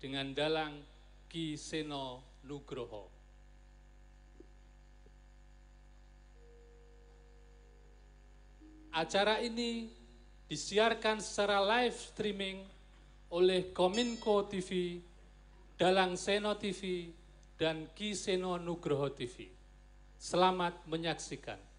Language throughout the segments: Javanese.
dengan dalang Ki Seno Nugroho. Acara ini disiarkan secara live streaming oleh Kominko TV, Dalang Seno TV, dan Ki Seno Nugroho TV. Selamat menyaksikan.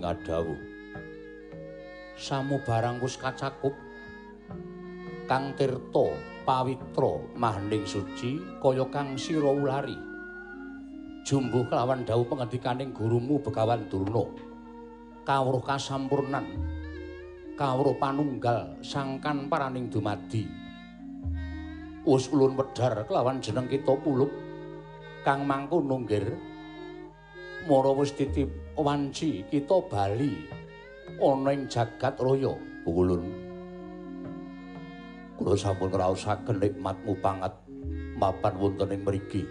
Dawuh samu barang wis kacakup. Kang tirta pawitra mahning suci kaya kang sira ulari. Jumbuh kelawan dawuh pengendikaning gurumu Begawan Durna. Kawruh kasampurnan. Kawruh panunggal sangkan paraning dumadi. Wis ulun wedhar kelawan jeneng kita pulup. Kang mangku nunggir mara wis titip wanci kita bali. Ana ing jagat raya ulun kula sampun ngraosaken nikmatmu pangat mapan wonten ing mriki.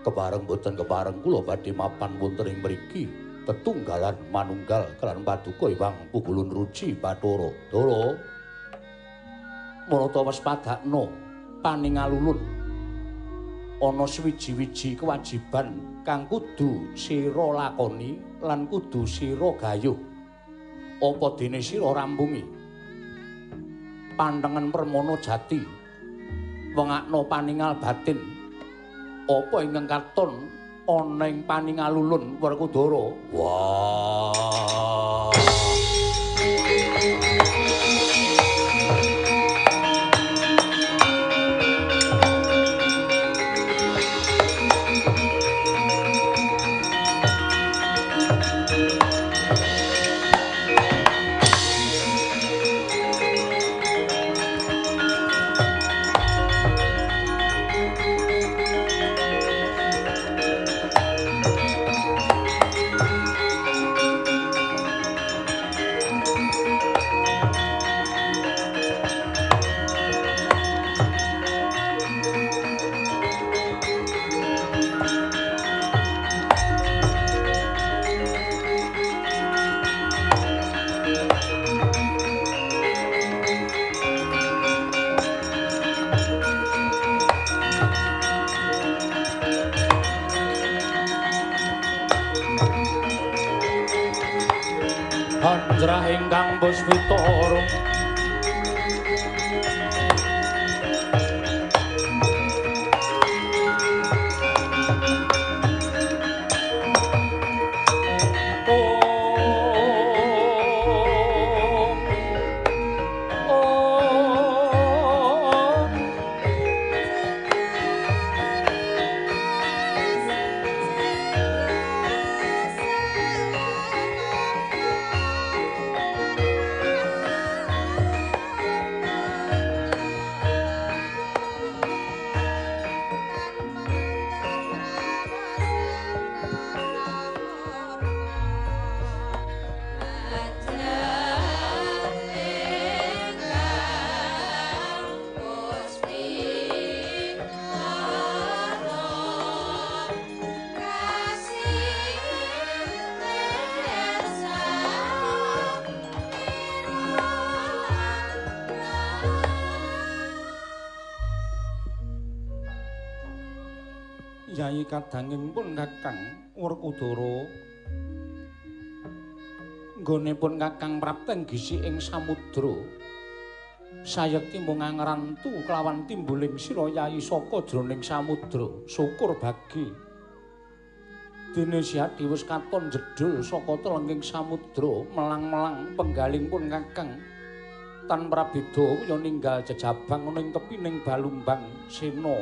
Kebareng boten kebareng kula badhe mapan wonten ing mriki. Tetunggalan manunggal kelan paduka iwang pugulun ruci bathara. Dara. Marata wis padakno paningalulun ana swiji-wiji kewajiban kang kudu sira lakoni lan kudu sira gayuh. Apa dene sira rampungi pantengen permono jati. Wengakno paningal batin. Apa ingkang katon ana ing paningalulun werkudara? Wah. panjrah ingkang puspita kadanging pun Kakang Werkudara nggone pun Kakang Prapten gisi ing samudra sayekti mung ngrantu kelawan timbuling sira yayi saka jroning samudra syukur bagi. Dene siati wis katon jedul saka telenging samudra melang-melang penggaling pun Kakang tan prabeda ya ninggal jejabang ning tepining balumbang sena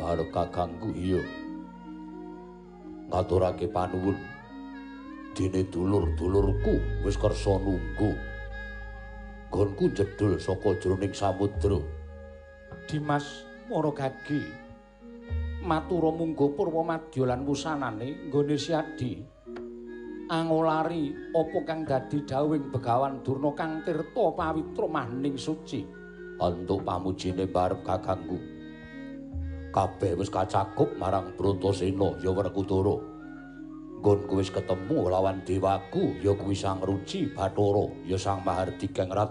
karo kakangku iya. Ngaturake panuwun. Dene dulur-dulurku wis kersa nunggu. Gonku jedul saka jroning samudra. Dimas Maragagi matura munggo purwa madya lan wusanane nggone siadi angolari apa kang dadi dawing begawan durna kang tirta pawitra maning suci. Antuk pamujine barep kakangku kabeh wis kacakup marang Brantasena ya Werkudara. Nggon wis ketemu lawan dewaku ya kuwi Sang Ruci Bathara ya Sang Mahardikang Rat.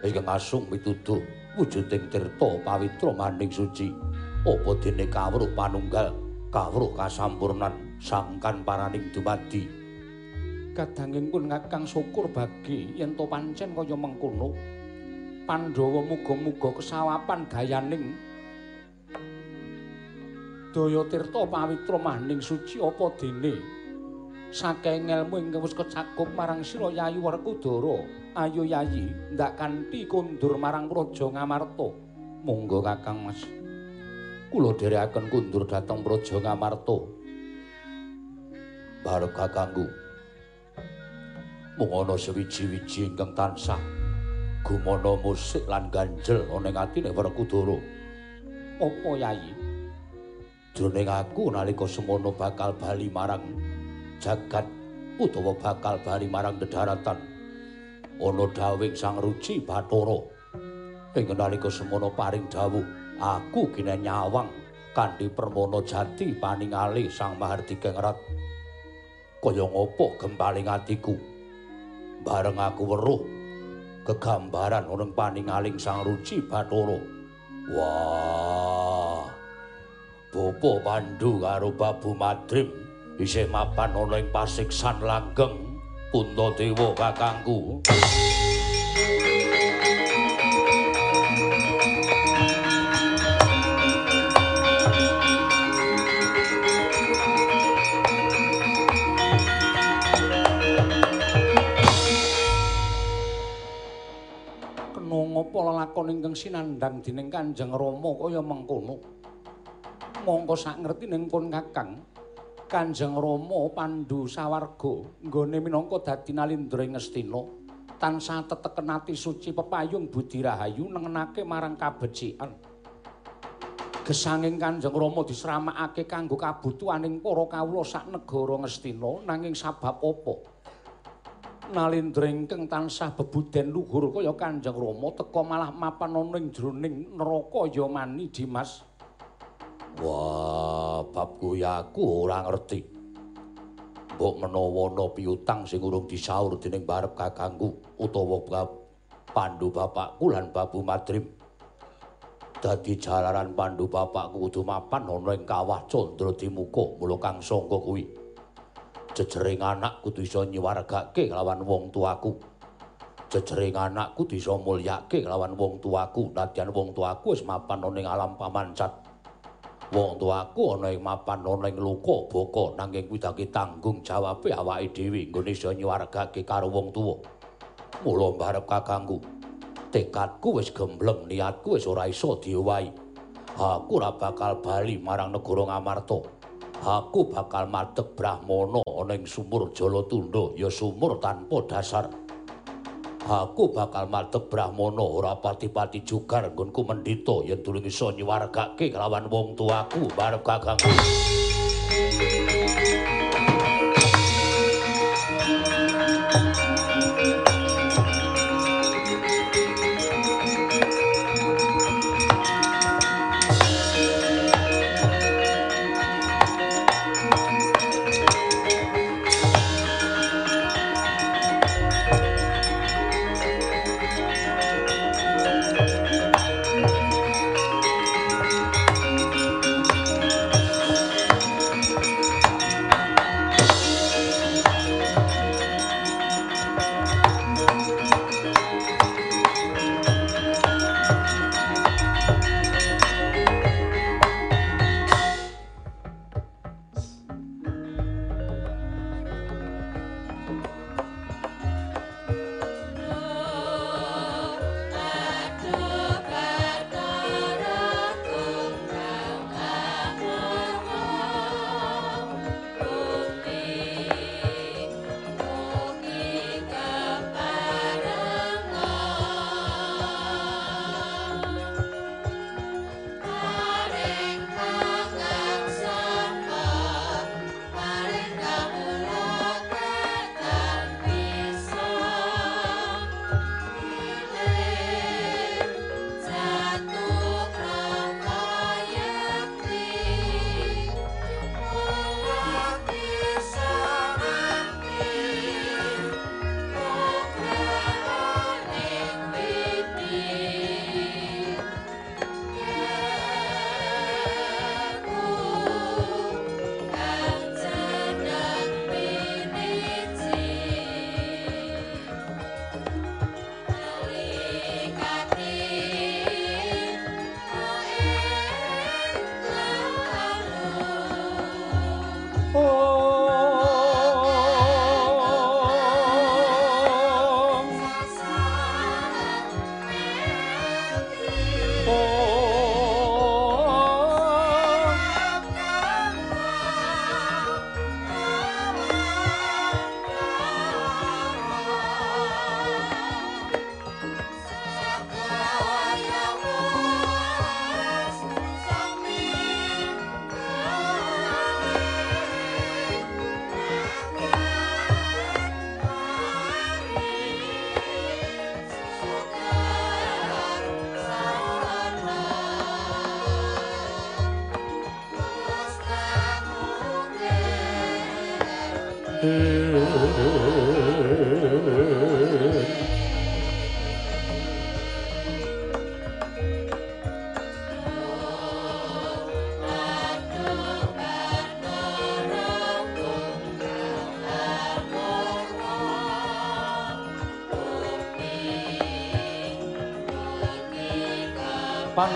Iki ngasung mituduh wujuding tirta pawitra maning suci. Apa dene kawruh panunggal, kawruh kasampurnan sangkan paraning dumadi. Kadanging pun ngakang syukur bagi yen to pancen kaya mengkono. Pandhawa muga-muga kesawapan dayaning daya tirta pawitra maning suci apa dene? Saking ilmu ingkang wis kecakup marang sira Yayi Werkudara ayo Yayi ndak kanthi kundur marang Praja Ngamarta. Monggo Kakang Mas. Kula dherekaken kundur dhateng Praja Ngamarta. Bareng kakangku mung ana sewiji-wiji ingkang tansah gumana musik lan ganjel ana ing atine Werkudara. Apa Yayi jroning aku nalika semono bakal bali marang jagat utawa bakal bali marang dedaratan ana dawing sang ruci bathara. Ing nalika semono paring dawuh aku kene nyawang kanthi permono jati paningali sang mahardika ngrat kaya ngopo gempaling atiku? Bareng aku weruh kegambaran ana paningaling sang ruci bathara. Wah Bopo Pandu karo Babu Madrim isih mapan ana ing pasiksan langgeng Puntadewa kakangku. Kena ngapa lakon ingkang sinandhang dening Kanjeng Rama kaya mengkono? Mongko sak ngerti ning pun kakang Kanjeng Rama Pandu Sawarga nggone minangka dadi nalindra ing Ngastina tansah teteken ati suci pepayung budi rahayu nengenake marang kabecikan. Gesanging Kanjeng Rama disramakake kanggo kabutuhaning para kawula sak negara Ngastina nanging sabab apa? Nalindra ingkang tansah bebuden luhur kaya Kanjeng Rama teka malah mapan ana ing jroning neraka ya mani Dimas Wah, bab kuwi aku ora ngerti. Mbok menawa ana piutang sing urung disaur dening barep kakangku utawa Pandu bapakku lan Babu Madrim. Dadi jalaran Pandu bapakku kudu mapan ana ing kawah Candra Dimuka mula kang sangka kuwi. Jejering anak kudu iso nyiwargake lawan wong tuaku. Jejering anak kudu iso mulyake lawan wong tuaku. Nadyan wong tuaku wis mapan ning alam pamancat. Wong tuaku ana ing mapan ana ing luka boko nanging kuwi dadi tanggung jawabe awake dhewe nggone iso nyiwargake karo wong tuwa. Mula mbarep kakangku. Tekadku wis gembleng, niatku wis ora iso diowahi. aku ora bakal bali marang negara Ngamarta. Aku bakal madhep Brahmana ana ing sumur Jalatunda, ya sumur tanpa dasar. Aku bakal madhep Brahmana ora pati-pati jugar nggonku mendhita yen durung iso nyiwargake kelawan wong tuaku barep kakangku.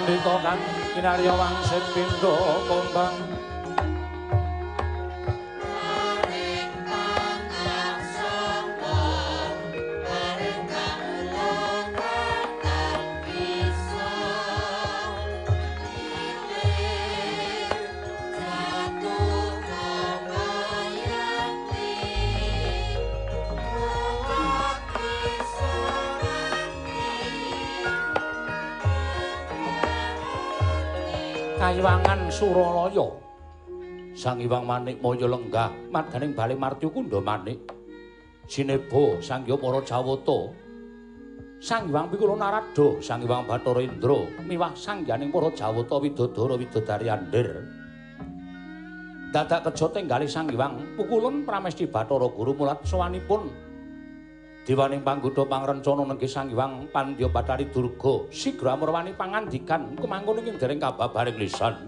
1 2 ครับกินอาเรียววัง Suralaya. Sang Hyang Manik Maya lenggah marganing bali Martya Kunda Manik. Sinebo Sang Hyang Para Jawata. Sang Hyang Pikula Narada, Sang Hyang Bathara Indra miwah Sang Hyaning Para Jawata Widodara Widodari Andir. Dadak kejo tenggali Sang Hyang pukulan Pramesti Bathara Guru mulat sowanipun Dewaning panggoda pangrencana nenggih Sang Hyang Pandya Bathari Durga sigra amurwani pangandikan kemangkon ing dereng kababaring lisan.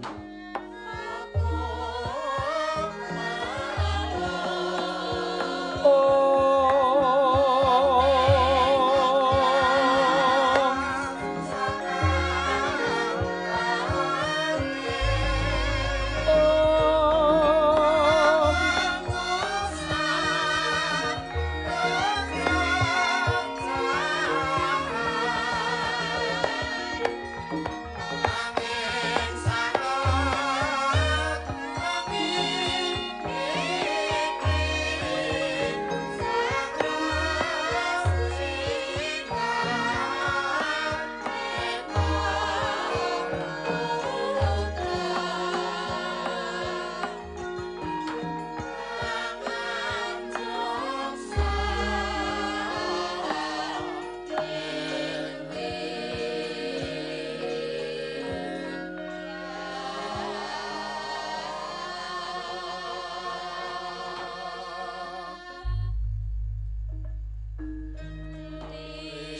Senhor.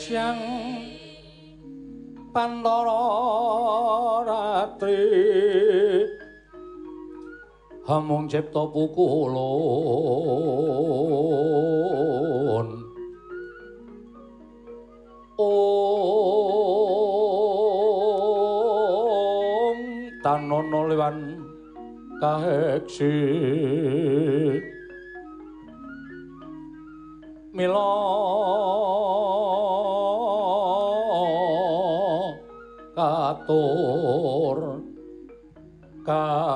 Siang pantara ratri. Hamung cipta pukulun om tanono lewan kaheksi. Mila katur kang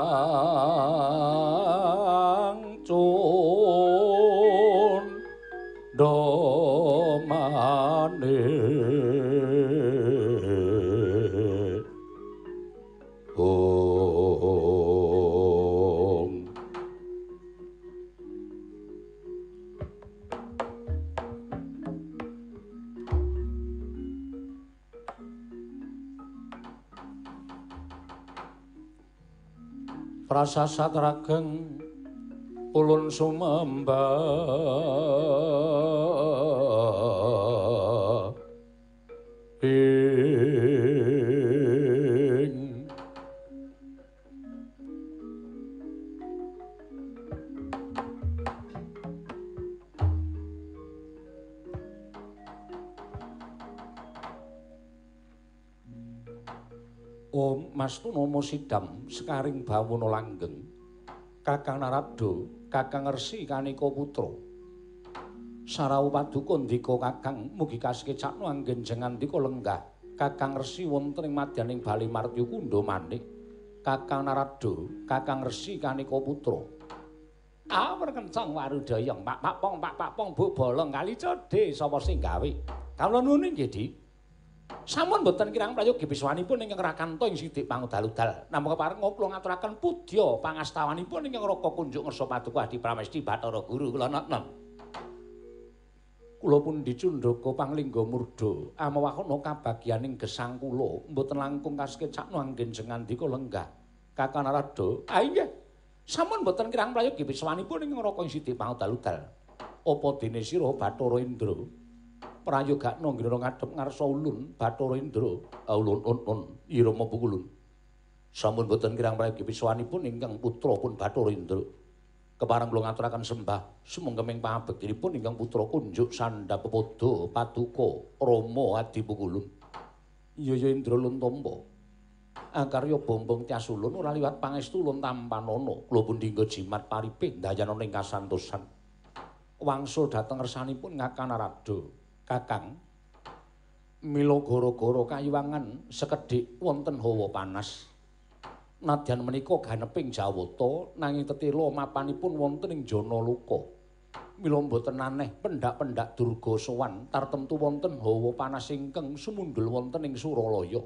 prasasat rageng ulun sumembah. Ing. Om Mastunomo Sidam sekaring bawono langgeng Kakang Narado Kakang Resi Kanika Putra. Sarawu Paduka ndika Kakang mugi kasekecakno anggen jengandika lenggah. Kakang Resi wonten ing madyaning Bali Martya Kunda manik. Kakang Narado Kakang Resi Kanika Putra. Awur kencang warudayang Pak Pak Pong Pak Pak Pong Bu Bolong kali codhe sapa sing gawe? Kawula nuwun nggih Di Sampun boten kirang prayogi biswanipun ingkang rakanto ing sidik pangudal-udal. Namung kepareng kula ngaturaken pudya pangastawanipun ingkang Raka Kunjuk Ngersa Paduka Adi Pramesti Bathara Guru kula nom. Kula pun dicundhaka panglingga murda amawakana kabagyaning gesang kula mboten langkung kasekecakno anggen jengandika lenggah. Kakang Narada, ah inggih. Sampun boten kirang prayogi biswanipun ingkang Raka ing sidik pangudal-udal. Apa dene sira Bathara Indra? Prayogakno ngira ngadhep ngarsa ulun Bathara Indra ulun un irama pukulun sampun boten kirang prayogi piswanipun ingkang putra pun Bathara Indra. Kepareng kula ngaturaken sembah sumengkeming pangabektinipun ingkang putra kunjuk Sandhapepada Paduka Rama Adi Pukulun ya Indra Luntomba Akarya bombong tias ulun ora liwat pangestu ulun tampanana. Kula pun dinggo jimat pariping dayana ing kasantosan. Wangsul dhateng ngersanipun Kakang Narada Kakang mila gara-gara kayuwangan sekedhik wonten hawa panas. Nadyan menika ganeping jawata nanging tetela mapanipun wonten ing jana luka. Mila mboten aneh pendak-pendak durga sowan tartemtu wonten hawa panas ingkang sumundul wonten ing Suralaya.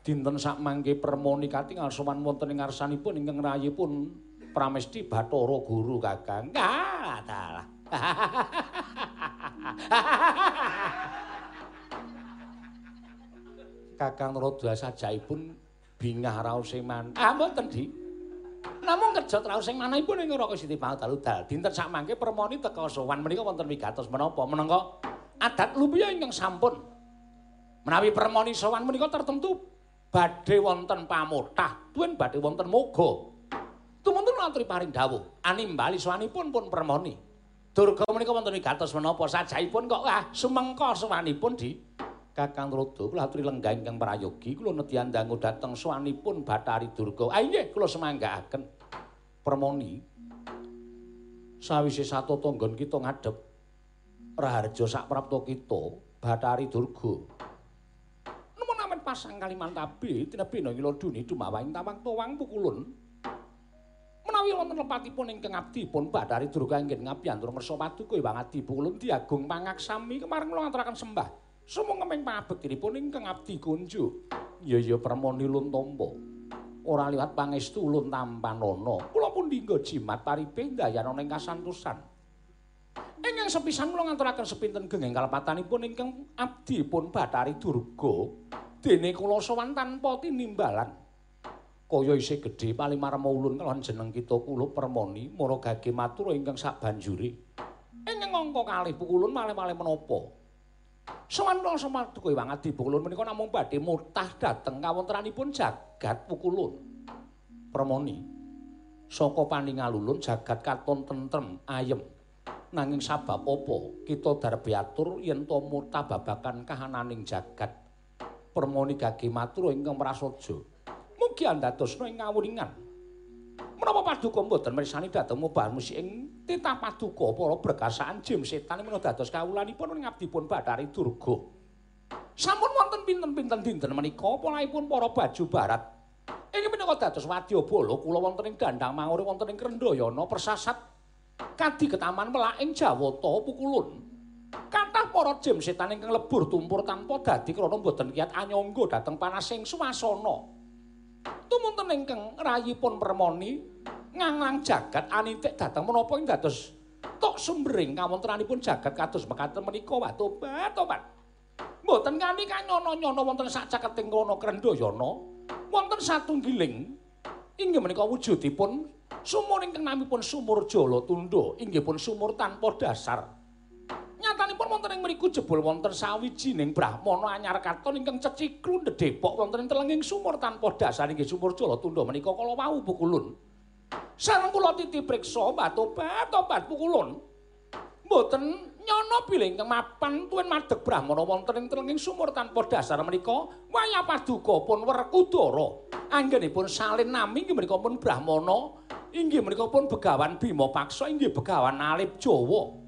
Dinten sak mangke permoni katingal sowan wonten ing ngarsanipun ingkang rayipun Pramesti Bathara Guru Kakang. Ah dalah Kakang Radha sajaipun bingah raos man. Ah mboten, Di. Namung kerja raos sing manahipun ing Raka Siti Pangudal. Dinten sak mangke permoni teka sowan menika wonten wigatos menapa menangka adat lupiya ingkang sampun. Menawi permoni sowan menika tertentu badhe wonten pamotah, tuwin badhe wonten moga. Tumuntun aturi paring dawuh, animbali sowanipun pun permoni. Durga menika wonten gatos menapa sajaipun kok ah sumengka sowanipun di Kakang Rodo kula aturi lenggah ingkang prayogi kula nedyan dangu dhateng sowanipun Bathari Durga. Ah nggih kula semanggaaken. Permoni sawise sato tonggon kita ngadep raharja sak prapta kita Bathari Durga. Nemu namen pasang Kalimantabe tinebena ngila duni dumawahing tawang towang pukulun. Menawi wonten lepatipun ingkang abdi pun Bathari Durga inggih ngapiyantur ngersa paduka Iwang Adi pukulun diagung pangaksami kemarin kula ngaturaken sembah. Sumenging pangabektinipun ingkang abdi kunju. Ya ya permoni luntampa. Ora liwat pangestu ulun tampanana. Kula pun dinggo jimat paripe ndayana ing kasantosan. Ingkang sepisan kula ngaturaken sepinten genging kalepatanipun ingkang abdi pun Bathari Durga. Dene kula sowan tanpa tinimbalan. Kaya isih gedhe palimarma ulun kelawan jeneng kita kula permoni mara gage matur ingkang sabanjure. Ingkang angka kalih pukulun malih-malih menapa? Sawanto samartuka Iwang Adi Pukulun menika namung badhe mutah dhateng kawontenanipun jagat Pukulun. Permoni saka paningalulun jagat katon tentrem ayem. Nanging sabab apa kita darbe atur yen to mutah babagan kahananing jagat. Permoni gage matur ingkang prasaja. Mugi andadosna ing ngawuningan. Menapa paduka mboten mirsani dhateng mubah musik ing titah paduka para berkasaan jim setan menawa dados kawulanipun ing abdipun Bathari Durga. Sampun wonten pinten-pinten dinten menika polaipun para baju barat. Inggih menika dados wadyabala kula wonten ing dandang mangure wonten ing Krendayana persasat kadi ketaman melak ing Jawata pukulun. Kathah para jim setan ingkang lebur tumpur tanpa dadi krana mboten kiyat anyangga dhateng panasing swasana. Tumunten ingkang rayipun permoni nganglang jagat anitik dhateng menapa ing dados tok sumbering kawontenanipun jagat kados mekaten menika. Watobat tobat mboten kani kanyono-nyono wonten sak caketing kono krendayana wonten satunggiling inggih menika wujudipun sumur ingkang namipun sumur jala tundha inggih pun sumur tanpa dasar Nyatanipun wonten ing mriku jebul wonten sawijining brahmana anyar katon ingkang ceciklu ndedhepok wonten ing telenging sumur tanpa dasar inggih sumur jala tundha menika kala wau pukulun. Sareng kula titi priksa batobat tobat pukulun. Mboten nyono bilih ingkang mapan tuwin madeg brahmana wonten ing telenging sumur tanpa dasar menika waya paduka pun Werkudara. Anggenipun salin nami inggih menika pun brahmana inggih menika pun begawan Bima Paksa inggih begawan Alip Jawa.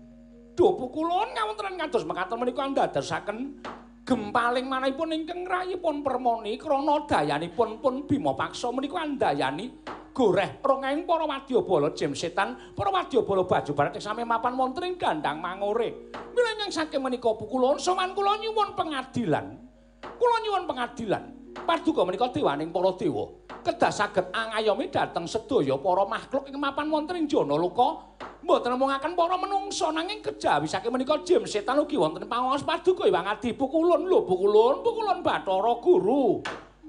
Dopo kulon ngawontenan kados mekaten menika ndadosaken gempaling manahipun ingkang rayipun permoni krana dayanipun pun Bima Paksa menika andayani goreh rongeng para wadyabala jem setan para wadyabala baju barat sami mapan wonten ing gandang mangore. Mila nyang saking menika pukulon sowan kula nyuwun pengadilan. Kula nyuwun pengadilan. Paduka menika dewaning para dewa. Kedah saged angayomi dhateng sedaya para makhluk ing mapan wonten ing jana luka mboten ngomongaken para menungsa nanging kejawi saking menika jem setan ugi wonten pangaos paduka Iwang Adi. Pukulun lho pukulun pukulun Bathara Guru.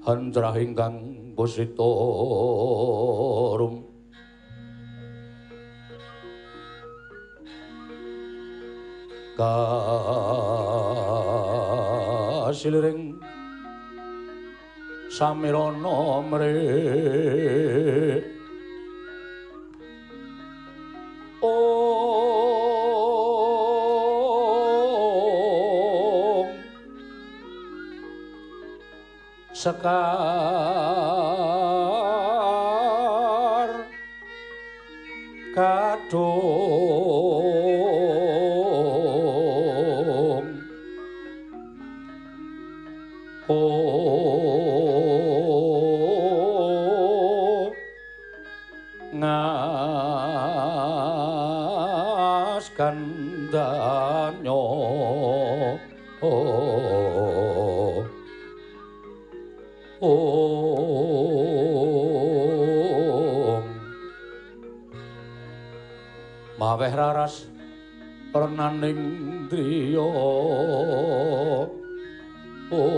Handrah ingkang pusita rum. Kasiliring samirana mrih Om. Sekar Kadung Maweh raras Pernaning driya Om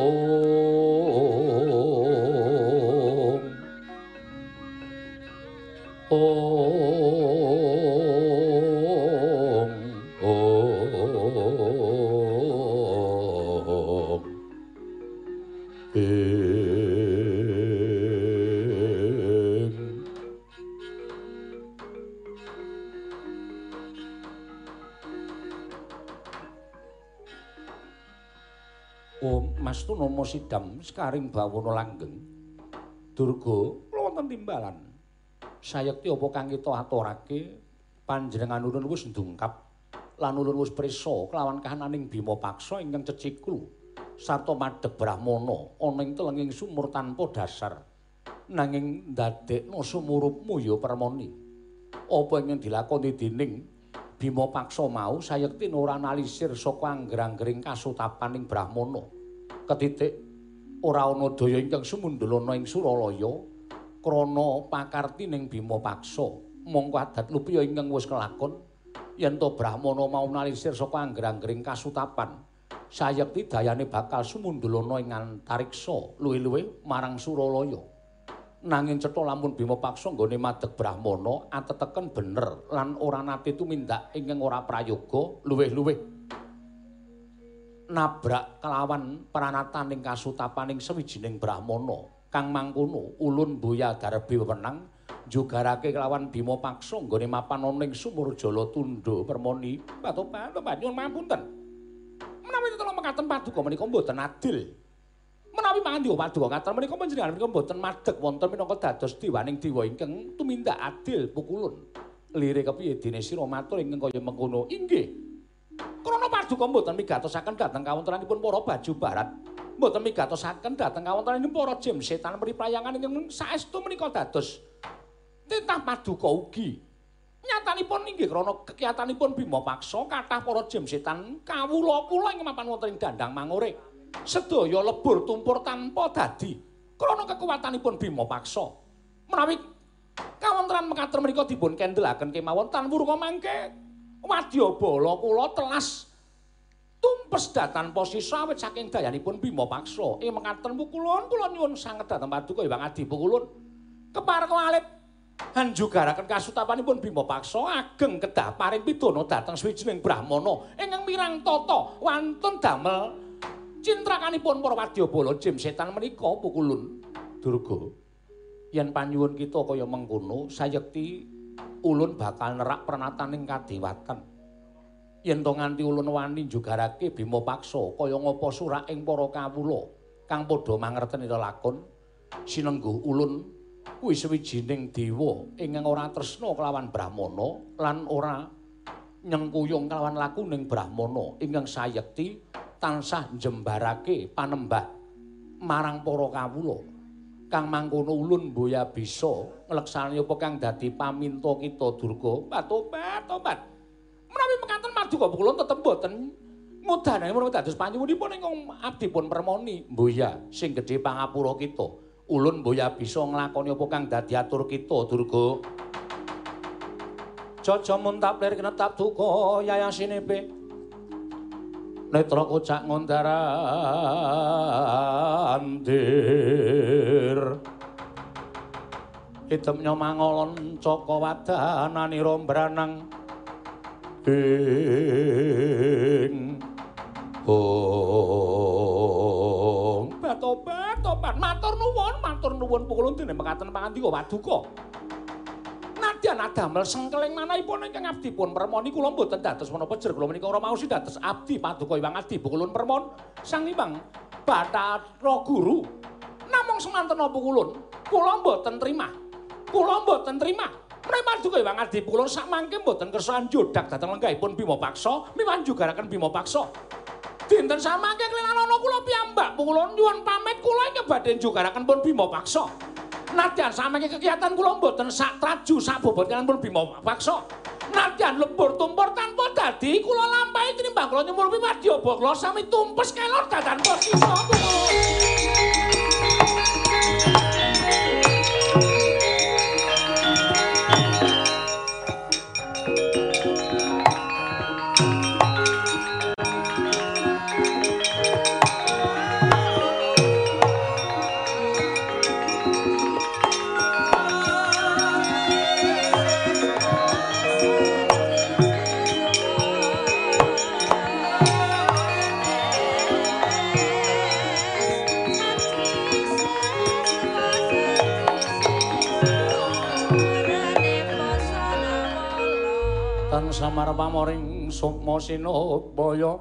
Tunomo Sidam sekaring bawono langgeng. Durga, kula wonten timbalan. Sayekti apa kang kita aturake panjenengan ulun wis ndungkap lan ulun wis prisa kelawan kahananing Bima Paksa ingkang ceciklu sarta madhep Brahmana ana ing telenging sumur tanpa dasar. Nanging ndadekno sumurupmu ya permoni. Apa ingkang dilakoni dening Bima Paksa mau sayekti ora analisir saka angger-anggering kasutapaning Brahmana. Ketitik ora ana daya ingkang sumundulana ing Suralaya krana pakartining Bima Paksa. Mongko adat lupiya ingkang wis kelakon yen to Brahmana mau analisir saka angger-anggering kasutapan. Sayekti dayane bakal sumundulana ing antariksa luwih-luwih marang Suralaya. nanging cetha lamun Bima Paksa nggone madeg Brahmana ateteken bener lan ora nate tumindak ingkang ora prayoga luwih-luwih nabrak kelawan pranataning kasutapaning sawijining Brahmana kang mangkono ulun boya darbi wewenang jugarake kelawan Bima Paksa nggone mapan ana ing sumur Jala Tundha permoni patopan nyuwun mapunten menawi tetep mekaten paduka menika mboten adil menawi pangandiga paduka ngaten menika panjenengan menika mboten madeg wonten minangka dados diwaning dewa ingkang tumindak adil pukulun. Lire kepiye dene sira matur ingkang kaya mengkono? Inggih. Krana paduka mboten migatosaken dhateng kawontenanipun para baju barat. Mboten migatosaken dhateng kawontenanipun para jem setan mriprayangan ingkang saestu menika dados titah paduka ugi. Nyatanipun inggih krana kekiyatanipun Bima Paksa kathah para jem setan kawula-kula ing mapan wonten ing dandang mangure. sedaya lebur tumpur tanpa dadi krana kekuatanipun Bima Paksa. Menawi kawontenan mekaten menika dipun kendelaken kemawon tan wurga mangke wadyabala kula telas tumpes datan posisi awit saking dayanipun Bima Paksa. Ing mekaten pukulun kula nyuwun sanget dhateng paduka Hyang Adi pukulun. Kepareng alit hanjugaraken kasutapanipun Bima Paksa ageng kedah paring pidana dhateng swijining brahmana ingkang mirang tata wantun damel cintrakanipun para wadyabala jim setan menika pukulun durga yen panyuwun kita kaya mengkono sayekti ulun bakal nerak pranataning kadewatan yen to nganti ulun wani jugarake bima paksa kaya ngapa surak ing para kawula kang padha mangerteni lakon sinengguh ulun kuwi sawijining dewa ingkang ora tresna kelawan brahmana lan ora nyengkuyung kelawan lakuning brahmana ingkang sayekti tansah jembarake panembah marang para kawula kang mangkono ulun boya bisa ngleksani apa kang dadi paminta kita durga? Patobat tobat menawi mekaten maduka kula tetep boten mudane menawi dados panyuwunipun ing abdi pun permoni boya sing gedhe pangapura kita. Ulun boya bisa nglakoni apa kang dadi atur kita durga. Jojo muntap lir kenetap duka yayasine pe netra kocak ngondarandir hitemnya mangolon coko wadanani rombranang ing ong batobat tobat matur nuwun matur nuwun. Pukulun dene mekaten pangandika waduka Nadyan adamel sengkeling manahipun ingkang abdi pun permoni kula mboten dados menapa jer kula menika ora maosi dados abdi paduka Hyang Adi Bukulun Permon Sang Hyang Bathara Guru. Namung semanten napa kulun kula mboten trima. Kula mboten trima. Menawi paduka Hyang Adi Bukulun sak mangke mboten kersa njodak dhateng lenggahipun Bima Paksa miwan jugaraken Bima Paksa. Dinten samangke kelingan ana kula piyambak Bukulun nyuwun pamit kula ing badhe jugaraken pun Bima Paksa. Nadyan samangke kegiatan kula mboten sak traju sak bobot kan pun bima paksa. Nadyan lebur tumpur tanpa dadi kula lampahi tinimbang kula nyemul piwadya kula sami tumpes kelor dadan posisi samar pamoring sukma sinubaya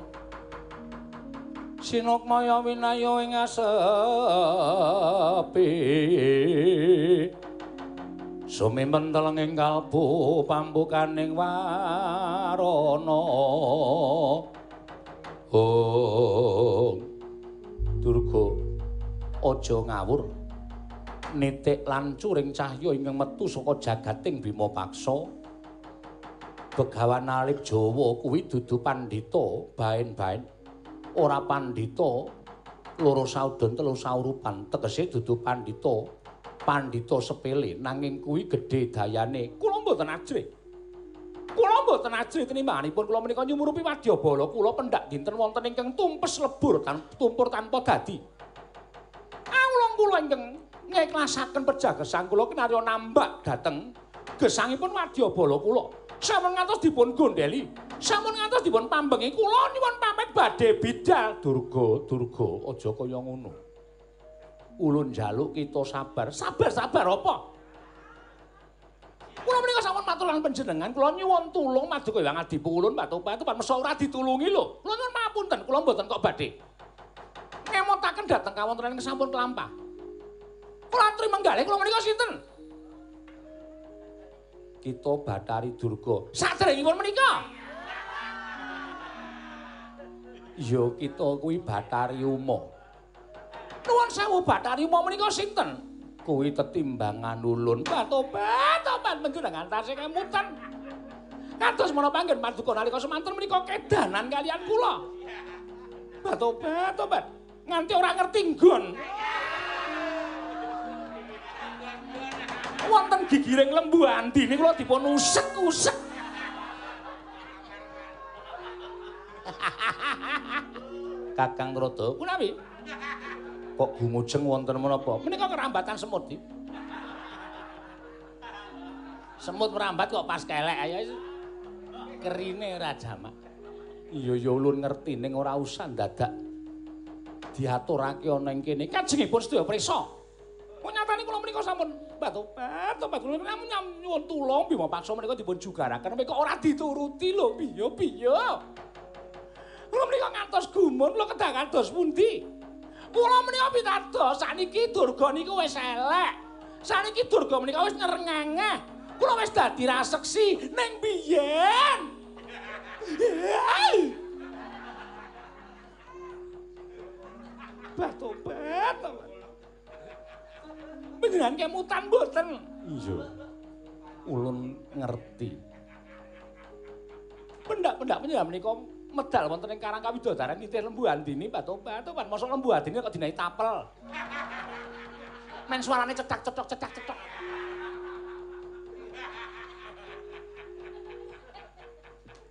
sinukmaya winayo ing asepi. Sumimentel ing kalbu pambukaning warana. Oh durga aja ngawur. Nitik lan curing cahya ingkang metu saka jagating bima paksa begawan alip Jawa kuwi dudu pandhita baen-baen. Ora pandhita loro saudon telu saurupan. Tegese dudu pandhita pandhita sepele nanging kuwi gedhe dayane. Kula mboten ajrih kula mboten ajrih tinimbanganipun kula menika nyumurupi wadyabala. Kula pendak dinten wonten ingkang tumpes lebur tan tumpur tanpa dadi. Awulung kula ingkang ngiklasaken pejagesan kula kinarya nambak dhateng gesangipun wadyabala kula sampun ngantos dipun gondeli sampun ngantos dipun pambengi kula nyuwun pamit badhe bidal. Durga durga aja kaya ngono. Ulun jaluk kita sabar. Sabar sabar apa? Kula menika sampun matur lan panjenengan kula nyuwun tulung maduka Hyang Adipulun batu batu pan mesa ora ditulungi lho. Kula nyuwun mapunten kula mboten kok badhe. Ngemotaken dhateng kawontenan sampun kelampah. Kula aturi menggalih kula menika sinten kita Bathari Durga. Sadèrèngipun menika. Ya kita kuwi Bathari Uma. Nuwun sewu Bathari Uma menika sinten? Kuwi tetimbangan ulun Batobat, tobat panjenengan tasih kemutan. Kados menapa panggen paduka nalika semanten menika kedanan kalian kula. Batobat, tobat. Nganti ora ngerti nggon. Wonten gigiring lembu andine kula dipun usek-usek. Kakang Rada, kunapi? Kok gumujeng wonten menapa? Menika kerambatan semut iki. Semut merambat kok pas kelek ayo. Kerine ora jamak. Iya ya ulun ngerti ning ora usah dadak diaturake ana ing kene. Kajengipun sedaya prisa. Nyatane kula menika sampun batu-batu tobat kula namun nyuwun tulung bima paksa menika dipun jugaraken menika ora dituruti lho piye piye. Kula menika ngantos gumun kula kedah kados pundi? Kula menika pitados saniki durga niku wis elek. Saniki durga menika wis ngerengenge. Kula wis dadi raseksi ning biyen. Batu-batu. Panjenengan kemutan mboten? Iya. Ulun ngerti. Pendak-pendak panjenengan menika medal wonten ing Karang Kawidodaran nitih lembu andini batu-batu pan mosok lembu andini kok dinaik tapel. Men suarane cetak-cetok cetak-cetok.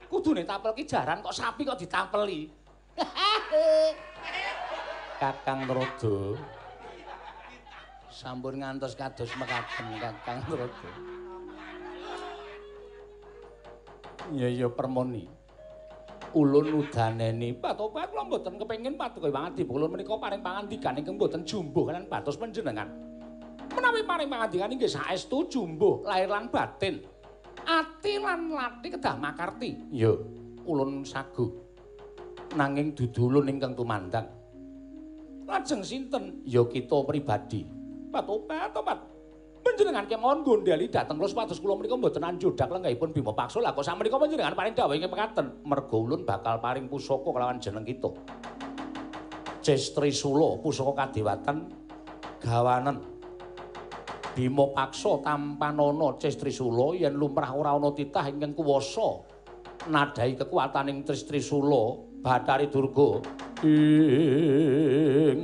Kudune tapel ki jaran kok sapi kok ditapeli. Kakang Rodo. Sampun ngantos kados mekaten Kakang Rada. Ya ya permoni. Ulun udaneni patobat kula mboten kepengin paduka Hyang Ulun menika paring pangandikan ingkang mboten jumbuh kan batos panjenengan. Menawi paring pangandikan inggih saestu jumbuh lahir lan batin. Ati lan lati kedah makarti. Ya, ulun sagu. Nanging dudu ulun ingkang tumandang. Lajeng sinten? Ya kita pribadi. Tobat tobat panjenengan kemawon gondeli dhateng kula supados kula menika mboten anjodak lenggahipun Bima Paksa. Lah kok sakmenika panjenengan paring dawuh ing mekaten? Merga ulun bakal paring pusaka kelawan jeneng kita. Cestri Sula pusaka kadewatan gawanen. Bima Paksa tampanana Cestri Sula yen lumrah ora ana titah ingkang kuwasa nadai kekuataning Cestri Sula Bathari Durga. Ing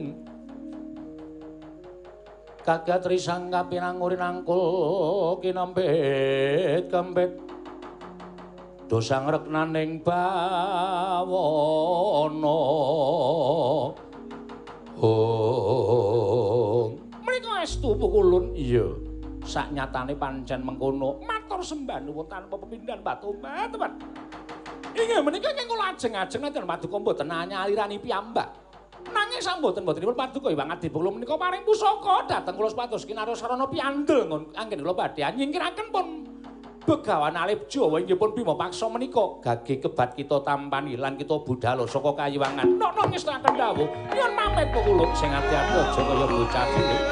kagatri sangga pinangurin angkul kinambet kembet dosang reknaning bawono. Oh mereka estu pukulun? Iya. Sak nyatane pancen mengkono matur sembah nuwun tanpa pepindahan batu. Teman Ingat menikah yang kula ajeng-ajeng nanti madu kombo tenanya alirani piyambak. Nanging samboten mbotenipun paduka Hyang Adipolo menika paring pusaka dhateng kula sepatus kinarya sarana piandel. Anggen kula badhe nyingkiraken pun. Begawan Alip Jawa inggih pun Bima Paksa menika. Gage kebat kita tampani lan kita budhal saka kayiwangan. Nono ngestaken dawuh, yen pamit kula sing ati-ati aja kaya bocah cilik.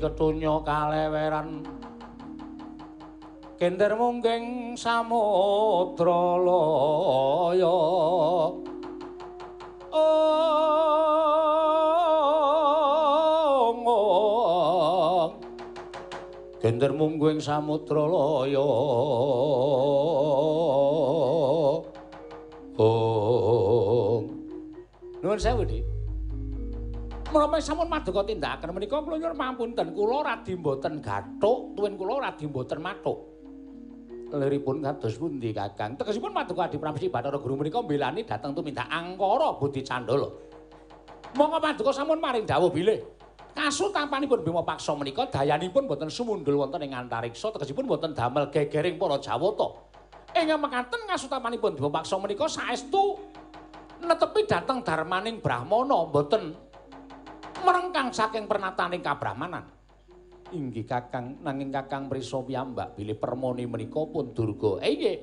Ketunya kaleweran. Kender mungging samudra loya kender mungging samudra loya oh nuwun sewu dik menapa sampun maduka tindakan. Menika kula nyuwun pamunten kula radi mboten gathuk tuwin kula radi mboten matuk liripun kados pundi kakang? Tegesipun maduka adi pramesti bathara guru menika mbelani dhateng tumindak angkara budi candala. Monggo maduka sampun maring dawuh bilih. Kasutampanipun bima paksa menika dayanipun boten sumundul wonten ing antariksa. Tegesipun boten damel gegering para jawata. Ing mekaten kasutampanipun bima paksa menika saestu netepi dhateng darmaning brahmana. Boten merengkang saking pernataning kabrahmanan. Inggih Kakang nanging Kakang Prisa piyambak bilih permoni menika pun Durga. Eh nggih.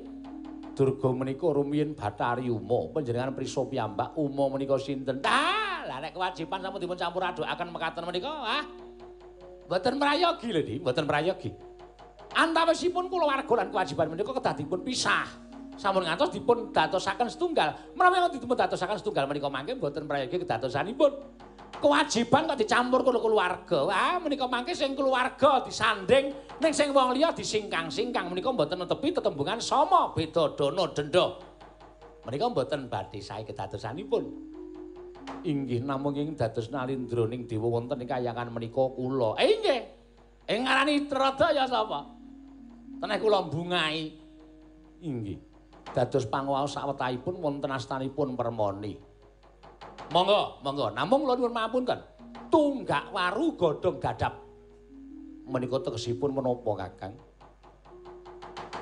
Durga menika rumiyin Bathari Uma, panjenengan Prisa piyambak Uma menika sinten? Ah, lah nek kewajiban sampun dipun campur adukaken mekaten menika, ah. Mboten mrayogi lho, Di, mboten mrayogi. Antawisipun kula warga lan kewajiban menika kedah dipun pisah. Sampun ngantos dipun dadosaken setunggal. Menawi dipun dadosaken setunggal menika mangke mboten mrayogi kedadosanipun. Kewajiban kok dicampur karo keluarga. Wah, menika mangke sing keluarga disanding ning sing wong liya disingkang-singkang menika mboten netepi tetembungan sama beda dana denda. Menika mboten badhe sae kedadosanipun. Inggih namung ing dados nalindra ning dewa wonten ing kayangan menika kula. Eh nggih. Ing ngarani Trada ya sapa? Teneh kula bungai. Inggih. Dados panguwaos sawetahipun wonten astanipun Permoni. Monggo, monggo. Namung kula nyuwun mapunten. Tunggak waru godhong dadap. Menika tegesipun menapa, Kakang?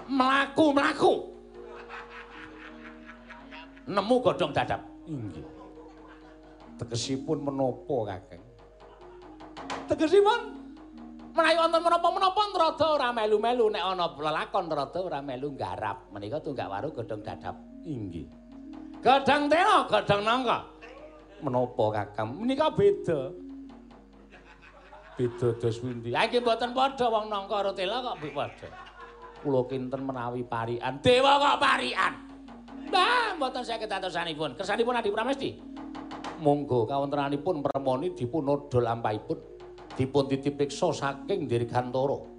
Mlaku, mlaku. Nemu godhong dadap. Inggih. Tegesipun menapa, Kakang? Tegesipun menawi wonten menapa-menapa nrada ora melu-melu nek ana lelakon nrada ora melu nggarap. Menika tunggak waru godhong dadap. Inggih. Godhong tena, godhong nangka. Menapa kakang menika beda. Beda dos pundi? Ha iki mboten padha wong nangka karo tela kok padha. Kula kinten menawi parian dewa kok parian mbah mboten saged atosanipun. Kersanipun adi pramesti? Monggo kawontenanipun permoni dipun nodol lampahipun dipun titip riksa saking dirgantara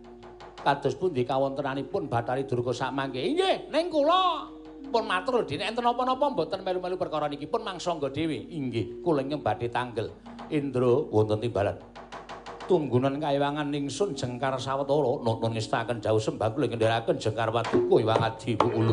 kados pundi kawontenanipun Bathari Durga sak mangke nggih ning kula pun matur dene. Enten napa-napa mboten melu-melu perkara niki pun mangsa nggo dhewe. Inggih kula ing badhe tanggel. Indra wonten timbalan tunggunan kayiwangan ningsun jengkar sawetara nuntun ngestaken jauh sembah kula ngendharaken jengkar waduku iwang adi ulu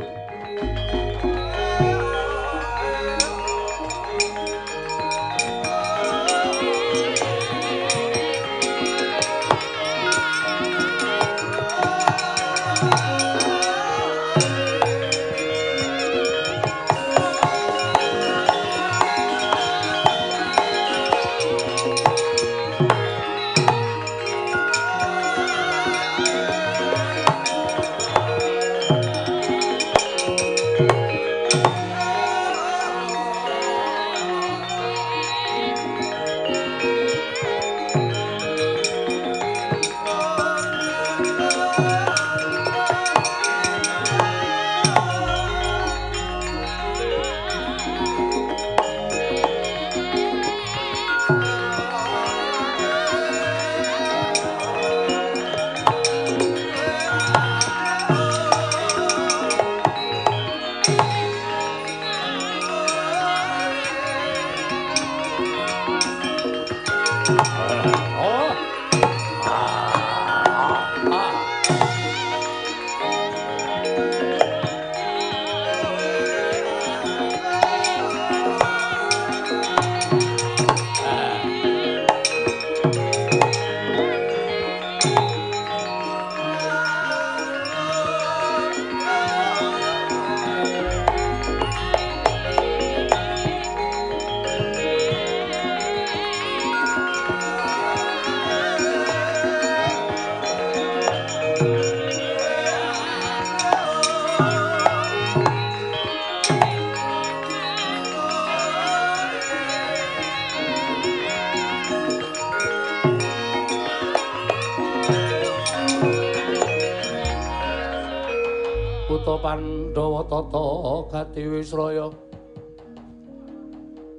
Wisraya.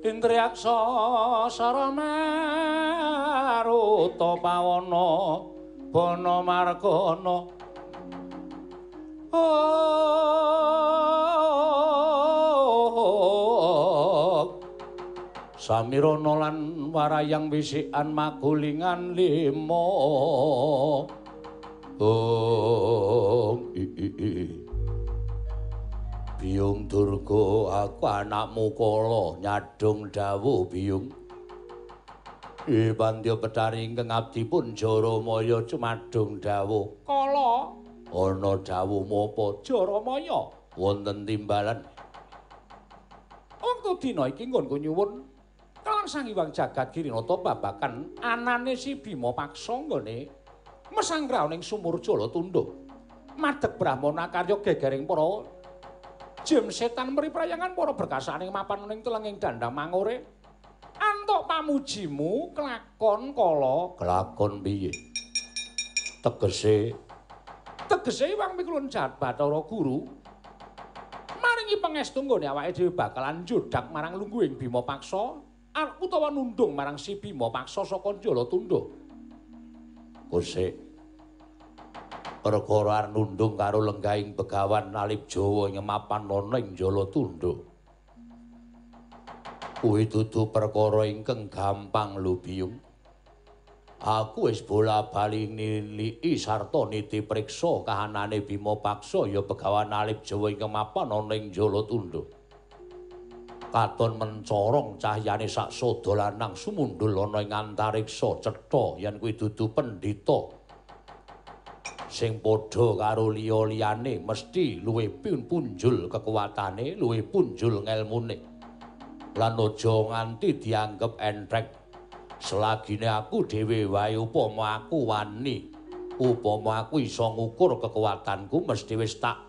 Indriyaksa Saramaruta Pawana Bana Margana Samirana lan warayang wisikan magulingan lima. Oh i i i Biyung Durga aku anakmu kala nyadung dawuh Biyung. E bandya petari ingkang abdipun Jaramaya cumadung dawuh. Kala? Ana dawuh mapa Jaramaya? Wonten timbalan. Wektu dina iki nggonku nyuwun. Kawan Sang Hyang Jagat Girinata babakan anane si Bima Paksa nggone mesanggraning sumur Jala Tunduk. Madheg Brahmana karya gegering para jem setan mriprayangan para berkasaning mapan ning telenging dandang mangore. Antuk pamujimu kelakon kala kelakon piye? Tegese. Tegese wong mikulun jahat bathara guru. Maringi pangestu nggone awake dhewe bakalan jodak marang lungguhing Bima Paksa utawa nundung marang si Bima Paksa saka Jala Tunduk Kusik perkara nundung karo lenggahing begawan nalip Jawa nyemapan ana ing Jala Tunduk. Kuwi dudu perkara ingkang gampang lho Biyung. Aku wis bola-bali niliki sarta niti priksa kahanane Bima Paksa ya begawan nalip Jawa ing mapan ana ing Jala Tunduk. Katon mencorong cahyane sak sada lanang sumundul ana ing antariksa cetha yen kuwi dudu pendhita sing padha karo liya-liyane mesti luwih punjul kekuatane, luwih punjul ngelmune. Lan aja nganti dianggep entrek. Selagine aku dhewe wae upama aku wani, upama aku iso ngukur kekuatanku mesti wis tak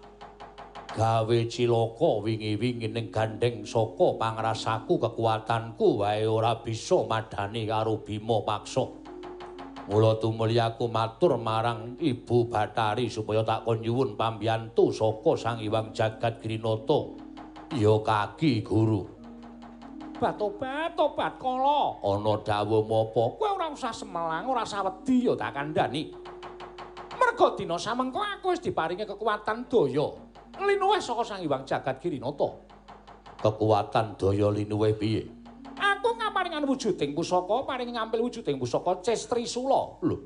gawe cilaka wingi-wingi ning gandeng saka pangrasaku kekuatanku wae ora bisa madani karo Bima Paksa. Mula tumuli aku matur marang Ibu Batari supaya tak kon nyuwun pambiyantu saka Sang Hyang Jagat Grinata. Ya kaki guru. Batobat, tobat kala. Ana dawuh apa? Kowe ora usah semelang, ora usah wedi ya tak kandhani. Merga dina samengko aku wis diparingi kekuatan daya. Linuwih saka Sang Hyang Jagat Grinata. Kekuatan daya linuwih piye? Aku ngaparingan wujuding pusaka, paring ngampil wujuding pusaka Cestrisula. Lho.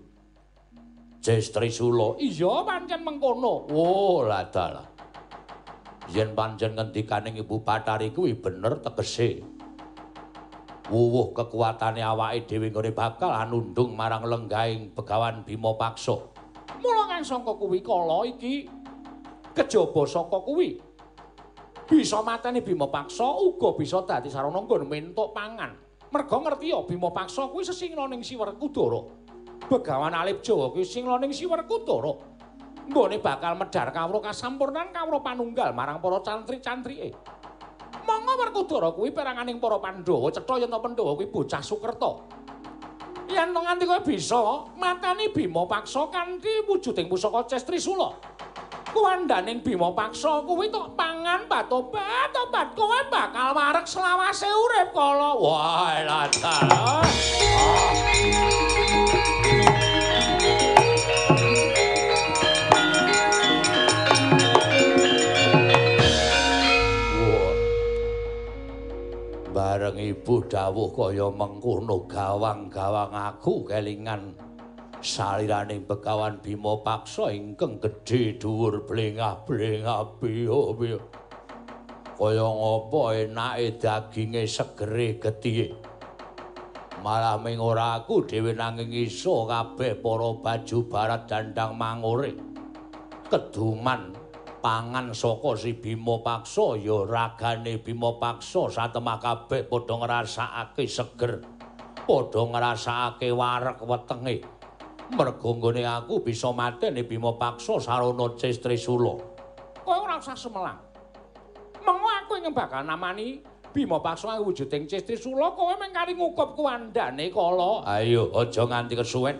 Cestrisula. Iya, pancen mengkono. Oh, ladalah. Yen pancen ngendikaning Ibu Bathari kuwi bener tegese. Wuwuh kekuatane awake dhewe nggone bakal anundung marang lenggahing Begawan Bima Paksa. Mula kang sangka kuwi kala iki kejaba saka kuwi. Bisa mateni Bima Paksa uga bisa dadi sarana nggon mentuk pangan. Merga ngerti ya Bima Paksa kuwi sesingna ning Siwerkudara. Begawan Alip Jawa kuwi singna ning Siwerkudara. Nggone bakal medhar kawruh kasampurnan kawruh panunggal marang para cantri-cantrike. Monggo Werkudara kuwi peranganing para Pandhawa cetha yen Pandhawa kuwi bocah Sukerta. Yen nganti kowe bisa mateni Bima Paksa kanthi wujuding pusaka Cestrisula. Kuwandaning Bima Paksa kuwi tok pangan batobat obat kowe bakal warek selawase urip kala. Wah lancar bareng ibu dawuh kaya mengkono gawang-gawang aku kelingan saliraning begawan Bima Paksa ingkang gedhe dhuwur blengah-blengah piye-piye. Kaya ngapa enake daginge segere getihe. Malah ming ora aku dhewe nanging iso kabeh para baju barat dandang mangure. Keduman pangan saka si Bima Paksa ya ragane Bima Paksa satemah kabeh padha ngrasakake seger. Padha ngrasakake wareg wetenge. Mergo aku bisa mateni Bima Paksa sarana Cestrisula. Kowe ora usah semelang. Mengko aku ing bakal namani Bima Paksa wujuding Cestrisula kowe mung kari ngukup kuandane kala. Ayo aja nganti kesuwen.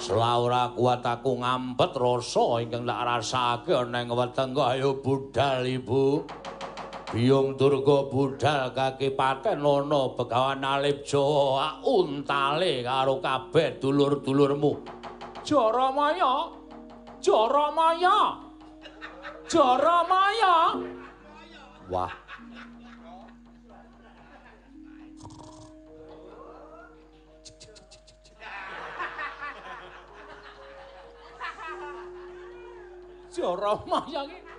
Selaura kuat aku ngampet rasa ingkang tak rasake ana ing wetengku ayo budal ibu. Biyung Durga budal kaki paten ana Begawan Alip Jawa untale karo kabeh dulur-dulurmu. Jaramaya. Jaramaya. Jaramaya. Wah. Jaramaya iki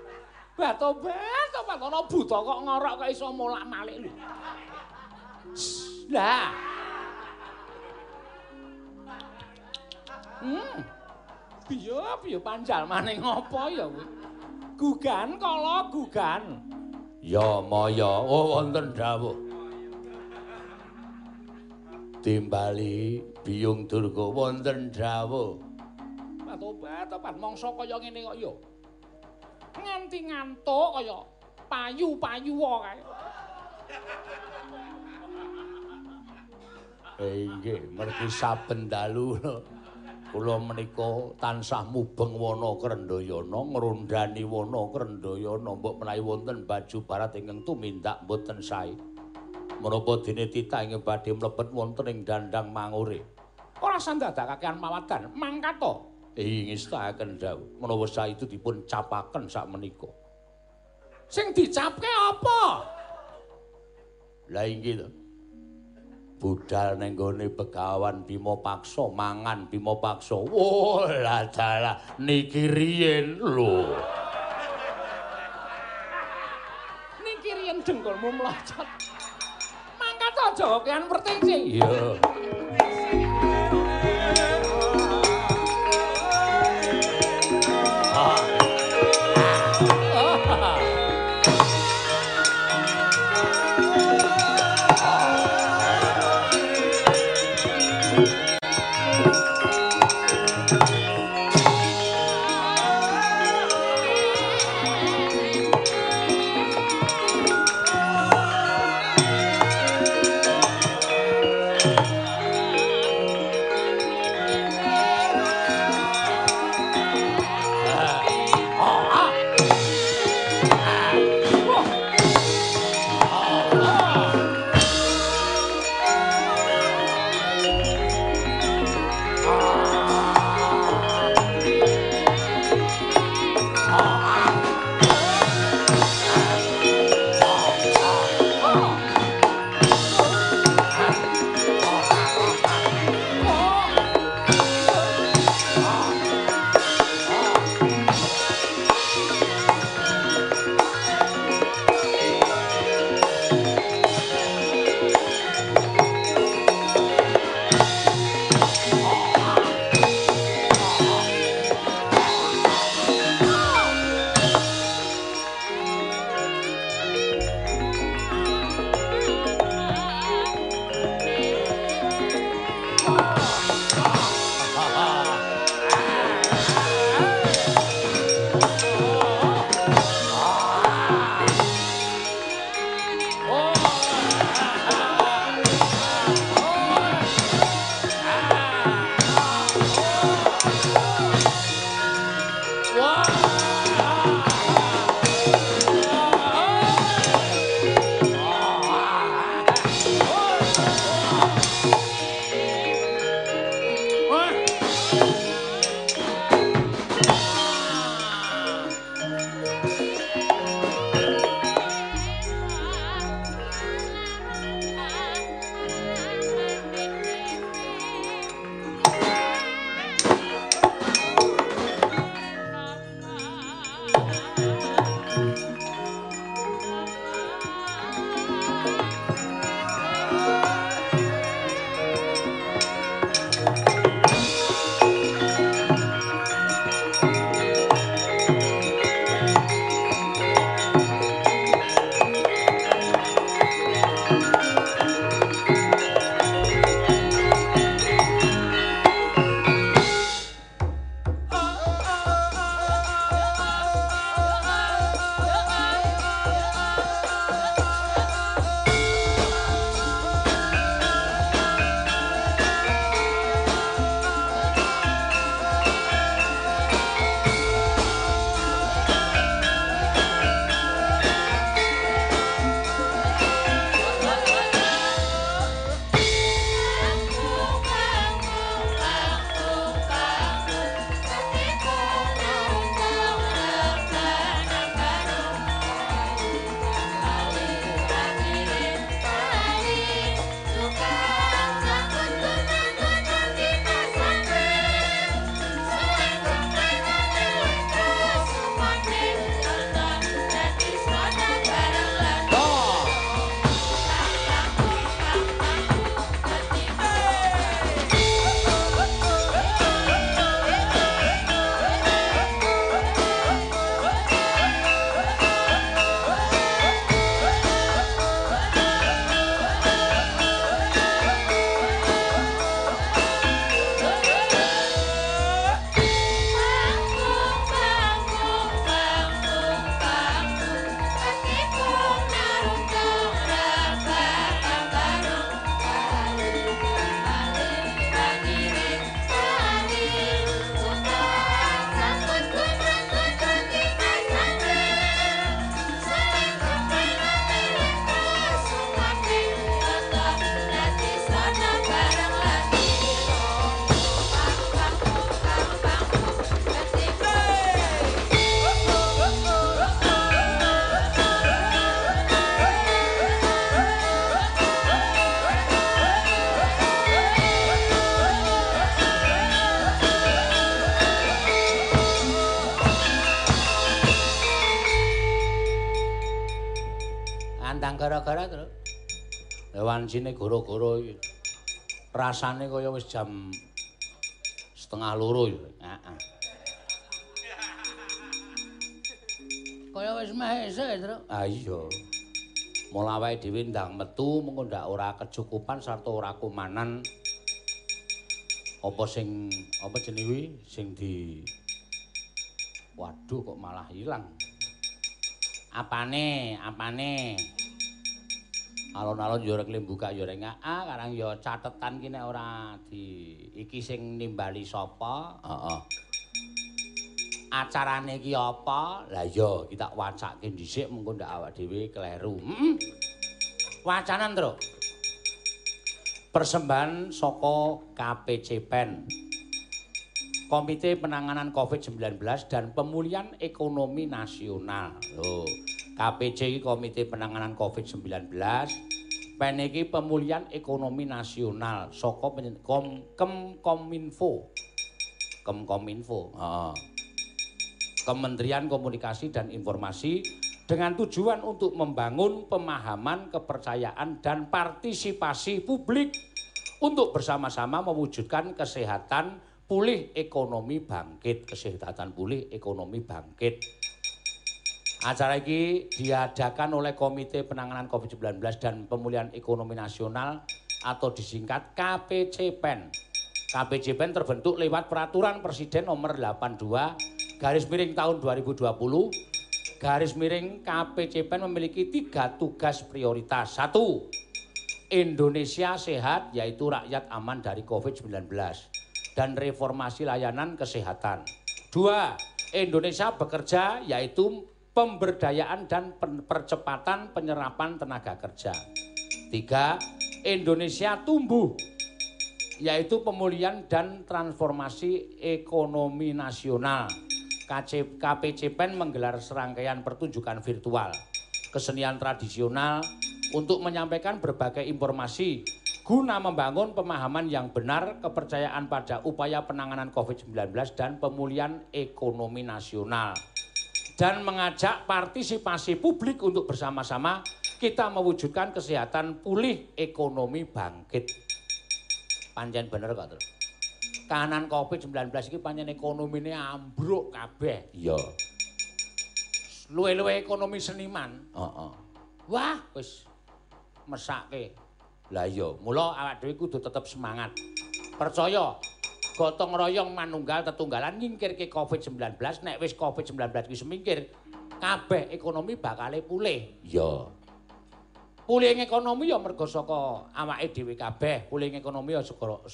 Bato-bato patono buta kok ngorok kok iso molak-malik lho. Lah. Hmm. Piye piye panjal maning ngopo ya kuwi? Gugan kala gugan. Ya maya oh wonten dawuh. Timbali biyung durga wonten dawuh. Bato-bato pan mangsa kaya ngene kok ya. Nganti ngantuk kaya payu-payu kae. Eh nggih, mergi saben dalu kula menika tansah mubeng wana Krendayana ngrondani wana Krendayana mbok menawi wonten baju barat ingkang tumindak mboten sae. Menapa dene titah ing badhe mlebet wonten ing dandang mangure. Ora sandadakaken mawadan, mangkat ing istakaken dawuh menawa itu dipun capaken sak menika sing dicapke apa? La inggih to. Budal ning gone begawan Bima Paksa mangan Bima Paksa. Wah la dalah. Niki riyen lho. Niki riyen dengkulmu mlocot mangkat aja kean perting sing iya wancine goro-goro iki. Rasane kaya wis jam setengah loro ya. Heeh. Kaya wis meh esuk, Tru. Ah iya. Mula awake dhewe ndang metu mengko ndak ora kecukupan sarta ora kumanan apa sing apa jenenge sing di Waduh kok malah ilang. Apane? Apane? Alon-alon yo rek buka yo rek ah karang yo catetan ki nek ora di iki sing nimbali sapa? Heeh. Acarane iki apa? Lah iya kita wacake dhisik mengko ndak awak dhewe kleru. Heeh. Wacanan, Tru. Persembahan saka KPC Pen. Komite Penanganan COVID-19 dan Pemulihan Ekonomi Nasional. Loh, KPC Komite Penanganan COVID-19, PEN iki Pemulihan Ekonomi Nasional saka Kom Kemkominfo. Kemkominfo, heeh. Kementerian Komunikasi dan Informasi dengan tujuan untuk membangun pemahaman, kepercayaan dan partisipasi publik untuk bersama-sama mewujudkan kesehatan pulih ekonomi bangkit, kesehatan pulih ekonomi bangkit. Acara ini diadakan oleh Komite Penanganan COVID-19 dan Pemulihan Ekonomi Nasional atau disingkat KPCPEN. KPCPEN terbentuk lewat Peraturan Presiden Nomor 82 Garis Miring tahun 2020. Garis Miring KPCPEN memiliki tiga tugas prioritas. Satu, Indonesia sehat yaitu rakyat aman dari COVID-19. dan reformasi layanan kesehatan. Dua, Indonesia bekerja yaitu pemberdayaan dan percepatan penyerapan tenaga kerja. Tiga, Indonesia tumbuh yaitu pemulihan dan transformasi ekonomi nasional. KPCPEN menggelar serangkaian pertunjukan virtual, kesenian tradisional untuk menyampaikan berbagai informasi guna membangun pemahaman yang benar kepercayaan pada upaya penanganan COVID-19 dan pemulihan ekonomi nasional. Dan mengajak partisipasi publik untuk bersama-sama kita mewujudkan kesehatan pulih ekonomi bangkit. Panjen bener kok, Terus. Kanan COVID-19 ini panjen ekonomi ini ambruk kabeh. Iya. Luwe-luwe ekonomi seniman. Heeh. Uh -uh. Wah, wis mesake. Lah iya, mula awak dhewe kudu tetep semangat. Percaya gotong royong manunggal tetunggalan nyingkirke COVID-19 nek wis COVID-19 ki semingkir kabeh ekonomi bakal pulih. Iya. Pulih ekonomi ya mergo saka awake dhewe kabeh, pulih ekonomi ya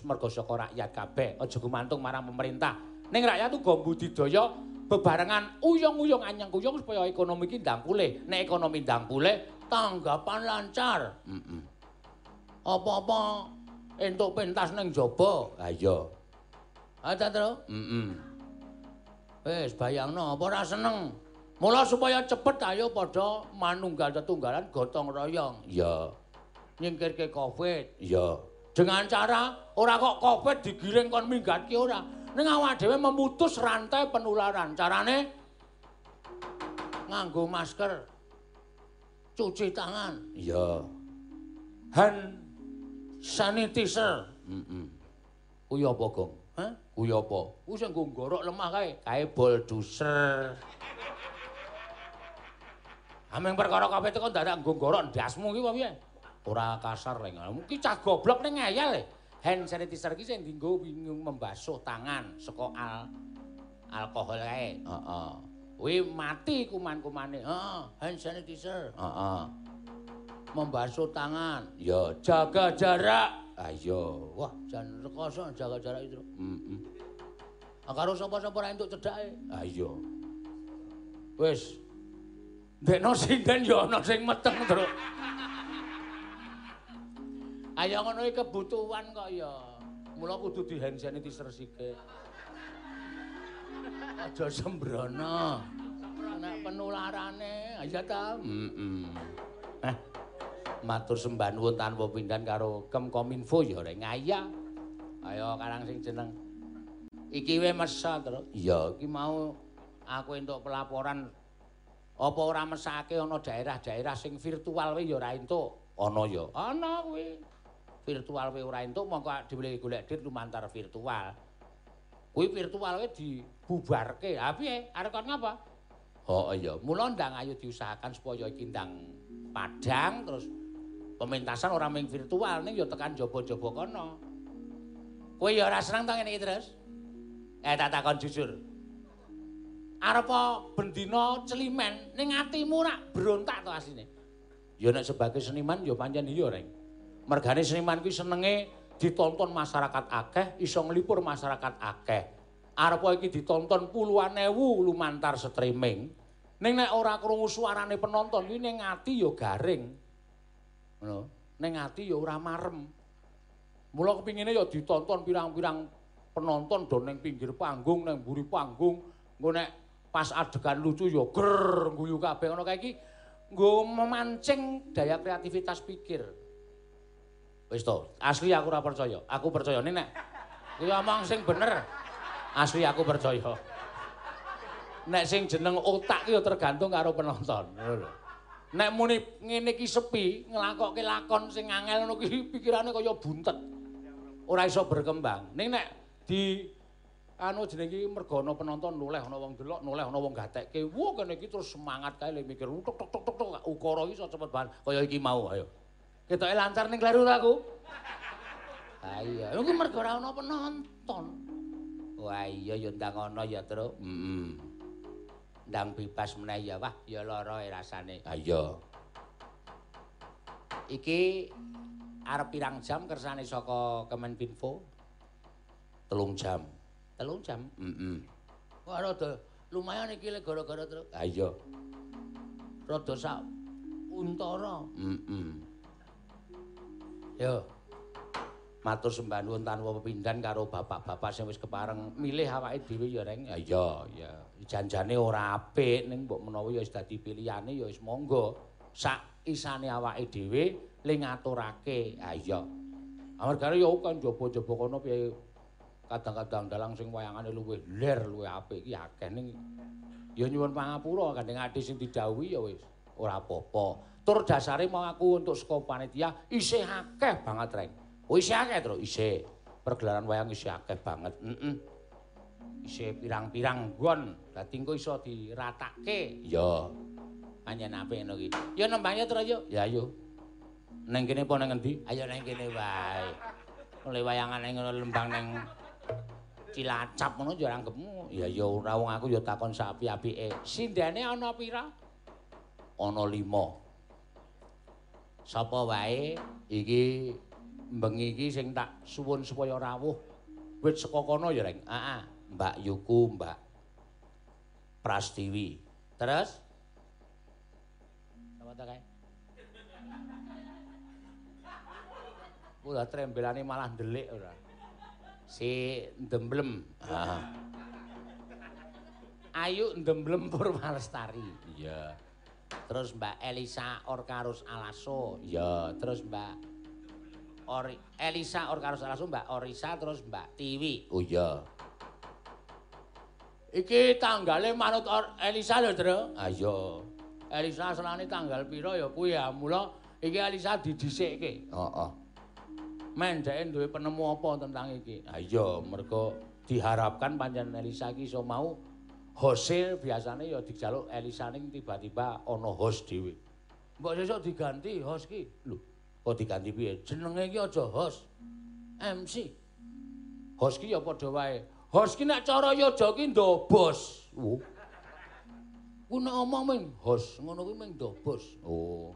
mergo saka rakyat kabeh, aja gumantung marang pemerintah. Ning rakyat uga budidaya bebarengan uyung-uyung anyang kuyung supaya ekonomi ki ndang pulih. Nek ekonomi ndang pulih, tanggapan lancar. Heeh. Mm -mm. apa-apa entuk pentas ning jaba. Ha iya. Ha Tru? Heeh. Wis bayangno apa ora seneng. Mula supaya cepet ayo padha manunggal tetunggalan gotong royong. Iya. Nyingkirke Covid. Iya. Dengan cara ora kok Covid digiring kon minggatke ora. Ning awak dhewe memutus rantai penularan. Carane nganggo masker. Cuci tangan. Iya. Hand sanitizer. Heeh. Mm Kuwi apa, Gong? Hah? Kuwi apa? Kuwi sing nggo gorok lemah kae, kae bulldozer. Ameng perkara kabeh teko dadak nggo gorok ndasmu apa piye? Ora kasar reng. Mungkin cah goblok ning ngeyel e. Hand sanitizer iki sing dienggo bingung membasuh tangan saka al alkohol kae. Heeh. Kuwi mati kuman-kumane. Heeh, hand sanitizer. Heeh. Membasuh tangan. Ya, jaga jarak. Ah iya. Wah, jan rekoso jaga jarak itu. Heeh. Ah karo sapa-sapa ora entuk cedhake. Ah. Wis. Dekno sinden ya ana sing meteng, Tru. Ayo ngono iki kebutuhan kok ya. Mula kudu di hand sanitizer sithik. Aja sembrono. Nek penularane, aja ta. Heeh. Eh, matur sembah nuwun tanpa pindan karo Kemkominfo ya rek ngaya. Ayo karang sing jeneng. Iki we mesa terus. Iya, iki mau aku entuk pelaporan apa ora mesake ana daerah-daerah sing virtual we ya ora entuk. Ana ya. Ana kuwi. Virtual kowe ora entuk mongko dhewe golek dit lumantar virtual. Kuwi virtual kowe dibubarke. Ha piye? Arep kon ngapa? Oh iya, mula ndang ayo diusahakan supaya iki ndang padang terus pementasan ora ming virtual ning ya tekan jaba-jaba kono. Kowe ya ora seneng to ngene iki terus? Eh tak takon jujur. Arep bendina celimen ning atimu rak berontak to asine. Ya nek sebagai seniman ya pancen iya, Reng. Mergane seniman kuwi senenge ditonton masyarakat akeh, iso nglipur masyarakat akeh. Arep iki ditonton puluhan ewu lumantar streaming. Ning nek ora krungu suarane penonton kuwi ning ati ya garing. Ngono. Ning ati ya ora marem. Mula kepingine ya ditonton pirang-pirang penonton do ning pinggir panggung, ning mburi panggung, engko nek pas adegan lucu ya ger guyu kabeh ngono kae iki nggo memancing daya kreativitas pikir. Wis to, asli aku ora percaya. Aku percaya nek kuwi omong sing bener. Asli aku percaya. Nek sing jeneng otak ya tergantung karo penonton, ngono lho. Nek muni ngene iki sepi, nglakokke lakon sing angel ngono ki pikirane kaya buntet. ora iso berkembang. Ning nek di anu jeneng iki mergo ana penonton noleh ana wong delok, noleh ana wong gatekke. Wo kene iki terus semangat kae le mikir tuk tuk tuk tuk tuk ukara iki iso cepet banget kaya iki mau ayo. Ketoke lancar ning kleru aku. Ha iya, iku mergo ora ana penonton. Wah iya ya ndang ana ya, Tru. Heeh. Ndang bebas meneh ya, wah ya lara e rasane. Ha iya. Iki arep pirang jam kersane saka Kemenpinfo? Telung jam. Telung jam? Heeh. Wah, rada lumayan iki le gara-gara terus. Ha iya. Rada sak untara. Heeh. Yo. Matur sembah nuwun tanpa pepindhan karo bapak-bapak sing wis kepareng milih awake dhewe ya, Reng. Ha iya, ya. Janjane ora apik ning mbok menawa ya wis dadi pilihane ya wis monggo. Sak isane awake dhewe le ngaturake. Ha iya. Amargane ya kan jaba-jaba kono piye kadang-kadang dalang sing wayangane luwih ler, luwih apik iki akeh ning ya nyuwun pangapura gandeng ati sing didhawuhi ya wis ora apa-apa. Tur dasare mau aku untuk saka panitia isih akeh banget, Reng. Oh isih akeh, Tru, isih. Pergelaran wayang isih akeh banget. Heeh. Isih pirang-pirang nggon. Dadi engko iso diratake. Ya. Panjen apik ngono iki. Ya nembangnya, Tru, yuk. Ya, ayo. Neng kene apa neng ngendi? Ayo neng kene wae. Oleh wayangan neng lembang neng Cilacap ngono ya anggepmu. Ya ya ora wong aku ya takon sapi-apike. Sindene ana pira? Ana 5. Sapa wae iki bengi iki sing tak suwun supaya rawuh. Wit saka kono ya, Reng. Heeh, Mbak Yuku, Mbak Prastiwi. Terus? Apa kae? Ora trembelane malah ndelik ora. Si ndemblem. Heeh. Ayu ndemblem Purwalestari. Iya. Terus Mbak Elisa Orkarus Alaso. Iya, terus Mbak Ori Elisa Orkarus Alaso, Mbak Orisa terus Mbak Tiwi. Oh iya. Iki tanggale manut Elisa lho, Tru. Ah iya. Elisa selane tanggal pira ya kuwi ya. Mula iki Elisa didhisikke. Heeh. Men dhek duwe penemu apa tentang iki? Ah iya, mergo diharapkan pancen Elisa iki iso mau Hose biasane ya dijaluk Elisa ning tiba-tiba ana host dhewe. Mbok sesuk diganti host ki. Lho, kok diganti piye? Jenenge iki aja host. MC. Host ki ya padha wae. Host ki nek cara yoja ki ndobos. Oh. Ku nek omong ming host, ngono kuwi ming ndobos. Oh.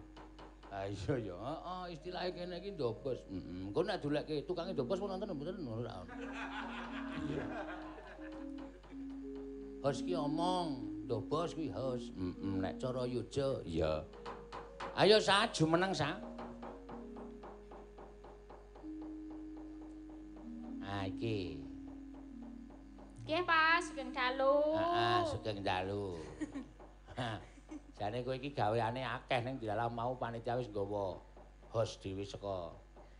Ah iya ya, heeh istilahe kene iki ndobos. Heeh. Engko nek dolekke tukange ndobos nonton mboten ora. Iya. Hos ki omong, ndobos kuwi hos. Heeh, nek cara yoja, iya. Ayo sa jumeneng sa. Ah iki. Nggih, Pak, sugeng dalu. Heeh, sugeng dalu. Jane kowe iki gaweane akeh ning dalam mau panitia wis nggawa hos dhewe saka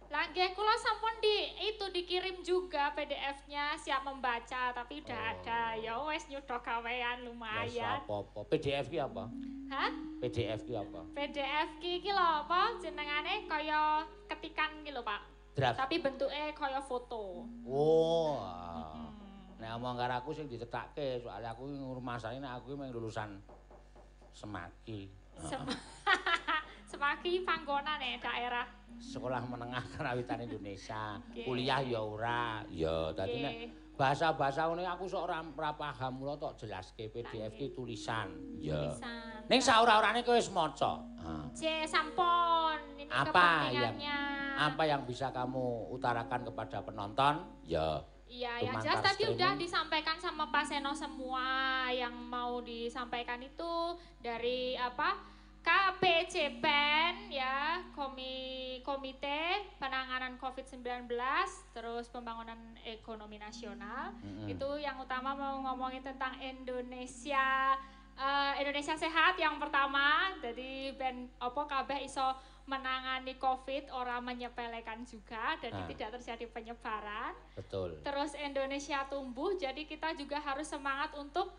Lah nggih kula sampun di itu dikirim juga PDF-nya siap membaca tapi udah Oh. ada. Ya wes nyudo gawean lumayan. apa-apa. PDF ki apa? Hah? PDF ki apa? PDF ki iki lho apa jenengane kaya ketikan ki lho, Pak. Draft. Tapi bentuknya kaya foto. Oh. Nek omong karo aku sing dicetakke, soalnya aku ngurmasane nek aku mung lulusan semaki. Sem Semaki panggonan ya daerah. Sekolah menengah karawitan Indonesia. Kuliah ya ora. Ya, dadi nek bahasa-bahasa ngene aku sok ora paham, mula tok jelaske PDF ki tulisan. Ya. Tulisan. Ning saora-orane kowe wis maca. C sampun. Ini Apa kepentingannya. Apa yang bisa kamu utarakan kepada penonton? Ya. Iya, yang jelas tadi streaming. udah disampaikan sama Pak Seno semua yang mau disampaikan itu dari apa? KPC PEN ya, Komi Komite Penanganan COVID-19, terus Pembangunan Ekonomi Nasional. Mm-mm. Itu yang utama mau ngomongin tentang Indonesia eh, Indonesia sehat yang pertama. Jadi ben opo kabeh iso menangani Covid orang menyepelekan juga dan Nah. tidak terjadi penyebaran. Betul. Terus Indonesia tumbuh, jadi kita juga harus semangat untuk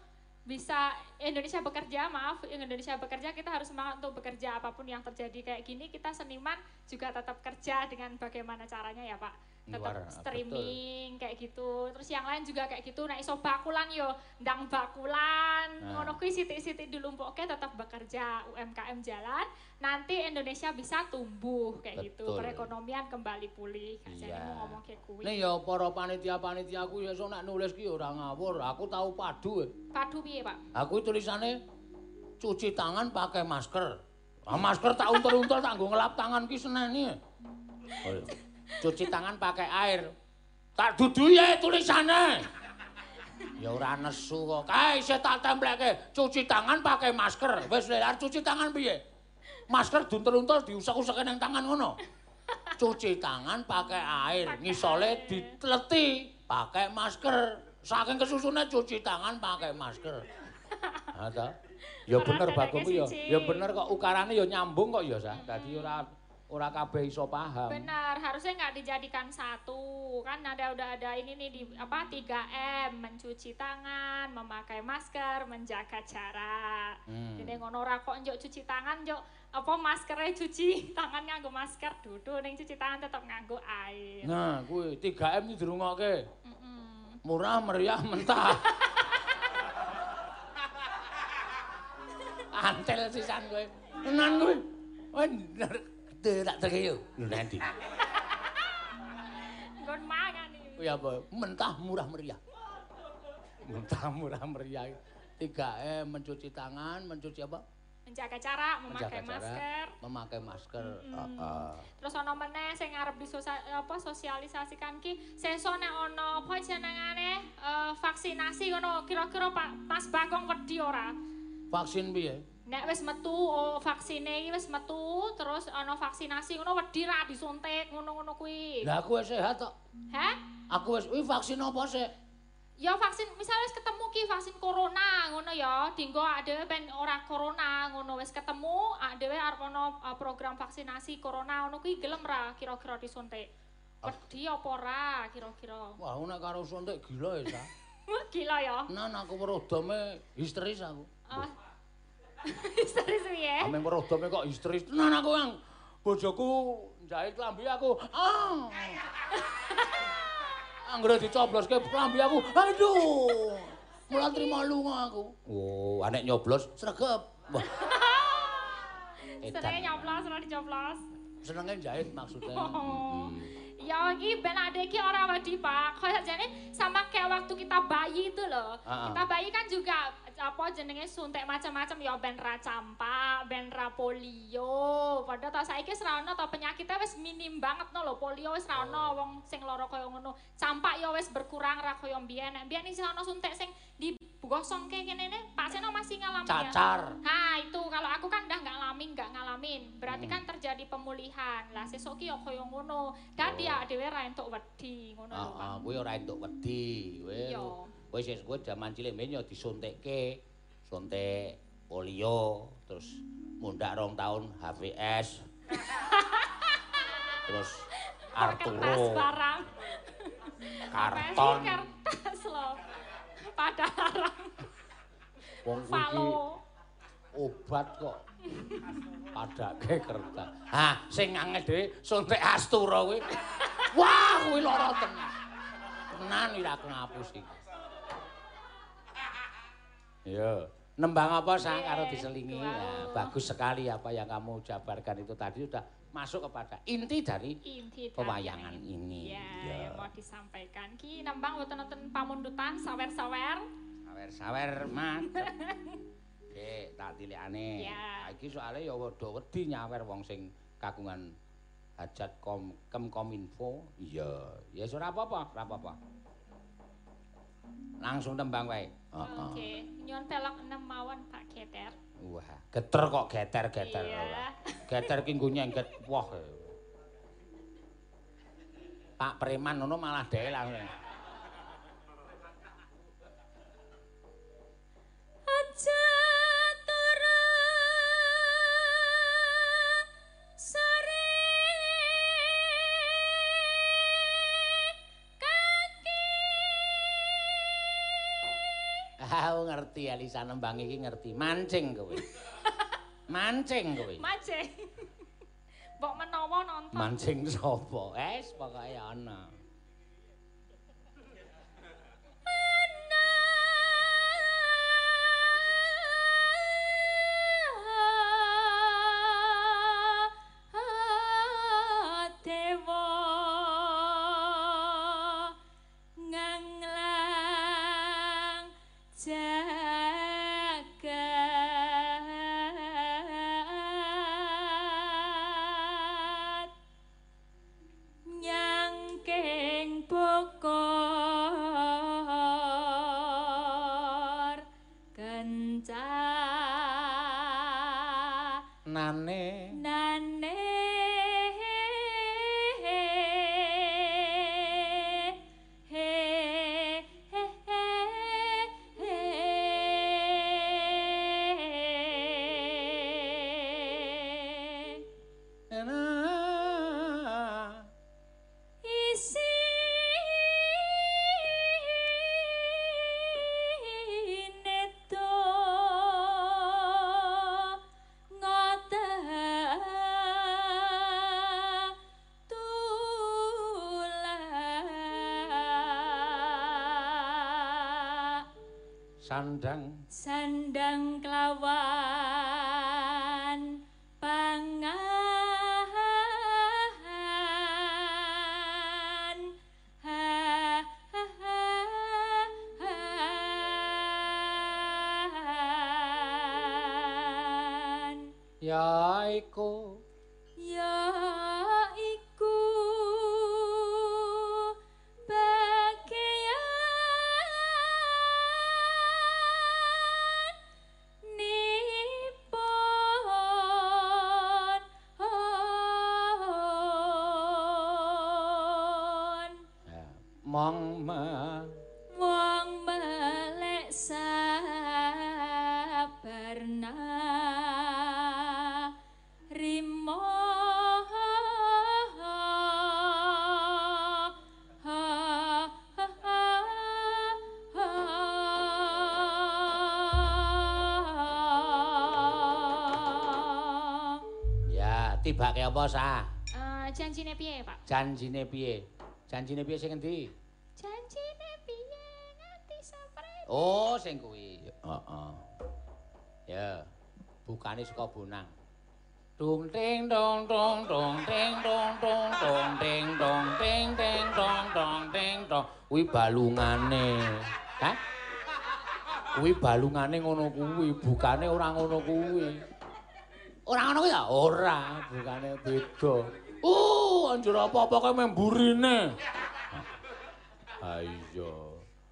bisa Indonesia bekerja, maaf Indonesia bekerja kita harus semangat untuk bekerja apa pun yang terjadi kayak gini kita seniman juga tetap kerja dengan bagaimana caranya ya Pak tetap Luar, streaming kayak gitu terus yang lain juga kayak gitu nah iso bakulan yo ndang bakulan Nah. ngono kuwi sithik-sithik dilumpukke tetap bekerja UMKM jalan nanti Indonesia bisa tumbuh kayak gitu Betul. perekonomian kembali pulih jadi Iya. mau ngomong kayak kuwi Nih ya para panitia-panitia aku ya iso nek nulis ki ora ngawur. Aku tahu padu. eh. padu piye Pak Aku tulisannya cuci tangan pakai masker. Ah, masker tak untul-untul tak nggo ngelap tangan ki seneni. Oh, Cuci tangan pakai air. Tak dudu ya tulisannya. Ya ora nesu kok. Kae isih tak tempelke cuci tangan pakai masker. Wis arep cuci tangan piye? Masker duntul-untul diusek-usek ning tangan ngono. Cuci tangan pakai air, ngisole ditleti pakai masker. Saking kesusune cuci tangan pakai masker. Ha ta? Ya bener bagongku ya. Ya bener kok ukarane ya nyambung kok ya, Sa. Dadi ora ora kabeh iso paham. Benar, harusnya nggak dijadikan satu. Kan ada udah ada ini nih di apa 3M, mencuci tangan, memakai masker, menjaga jarak. Hmm. Jadi ngono ora kok njok cuci tangan, njok apa maskernya cuci tangan nganggo masker, dudu ning cuci tangan tetap nganggo air. Nah, kuwi 3M iki dirungokke. Mm-mm. Murah, meriah, mentah. Antel sisan kowe. Tenan kowe. Bener. Gede tak terke yo. Lho nanti. Nggon mangan iki. Kuwi apa? Mentah, murah, meriah. Mentah, murah, meriah. 3M mencuci tangan, mencuci apa? Menjaga jarak, memakai Menjaga jarak, masker. Memakai masker. Mm-mm. Heeh. Terus ana meneh sing arep disosa- apa sosialisasikan ki sesuk nek ana apa jenengane eh, vaksinasi ngono kira-kira Pak Mas Bagong wedi ora? Vaksin piye? Nek wis metu oh, vaksine iki wis metu terus ana vaksinasi ngono wedi ra disuntik ngono-ngono kuwi. Lah aku wis sehat kok. Hah? Aku wis kuwi vaksin apa sih? Ya vaksin misalnya wis ketemu ki vaksin corona ngono ya, dinggo dhewe ben ora corona ngono wis ketemu dhewe arep ana uh, program vaksinasi corona ngono kuwi gelem ra kira-kira disuntik. Wedi apa ora kira-kira? Wah, nek karo suntik gila ya, Sa. Gila ya. Nan aku werodome histeris aku. Ah. Serius piye? Ameng werodome kok histeris. Tenan aku yang bojoku jahit klambi aku. Ah. Anggere dicobloske klambi aku. Aduh. Mulai terima lunga aku. Oh, anek nyoblos sregep. Wah. Senenge nyoblos ora dicoblos. Senenge jahit maksudnya. Oh. Ya iki ben ade iki ora wedi, Pak. Kayak jane sama kayak waktu kita bayi itu loh. Kita bayi kan juga apa jenenge suntik macam-macam ya ben ra campak, ben ra polio. Padahal tak saiki wis ra ono to penyakitnya wis minim banget no lho. Polio wis ra Oh. ono wong sing lara kaya ngono. Campak ya wis berkurang ra kaya mbiyen. Mbiyen isih ono suntik sing digosongke kene ne, Pak Seno masih ngalamin ya. Cacar. Nah itu kalau aku kan udah nggak ngalamin, nggak ngalamin. Berarti Hmm. kan terjadi pemulihan. Lah sesuk ki ya kaya ngono. Dadi Oh. ya dhewe ra entuk wedi ngono lho, Pak. Heeh, kuwi ora entuk wedi. Kowe Kowe sing kowe jaman cilik men ya disuntikke. Suntik polio, terus mundak rong tahun HVS. terus Arturo. barang. Karton. kertas loh. Pada larang. Wong Falo. obat kok. Padake kertas. Ha, sing anget dhewe suntik Astura kuwi. Wah, kuwi lara tenan. Tenan iki aku ngapus iki. Ya, nembang apa sang karo diselingi. Ya, bagus sekali apa yang kamu jabarkan itu tadi sudah masuk kepada inti dari Inti dari pewayangan ini. Ya, Ya. yang mau disampaikan. Ki nembang wonten-wonten pamundutan sawer-sawer. Sawer-sawer, Mas. Oke, tak tilikane. Ya. Iki soalé ya wedha wedi nyawer wong sing kagungan hajat kom kem kominfo. Iya, ya ora apa-apa, ora apa-apa. Langsung tembang wae. Heeh. Oke, nyon pelok enam mawon Pak Geter. Wah, geter kok geter-geter. Iya. Geter ki nggo nyengget woh. Pak Preman ngono malah dhewe langsung. Aku ngerti Elisa nembang iki ngerti. Mancing kowe. Mancing kowe. mancing. Mbok menawa nonton. Mancing sapa? Es pokoke ana. Kencang sandang. Sandang kelawan tibake apa sah Eh, janjine piye pak? Janjine piye? Janjine piye sing endi janjine piye? Nganti sapre oh sing kuwi. Heeh. Ya bukane saka bonang. Dung ting dong dong dong ting dong dong dong ting dong ting ting dong dong ting dong. Kuwi balungane. Ha kuwi balungane ngono kuwi bukane ora ngono kuwi. Ora ngono kuwi? Ya ora bukane beda. Uh anjir apa-apa kok memburine ha iya.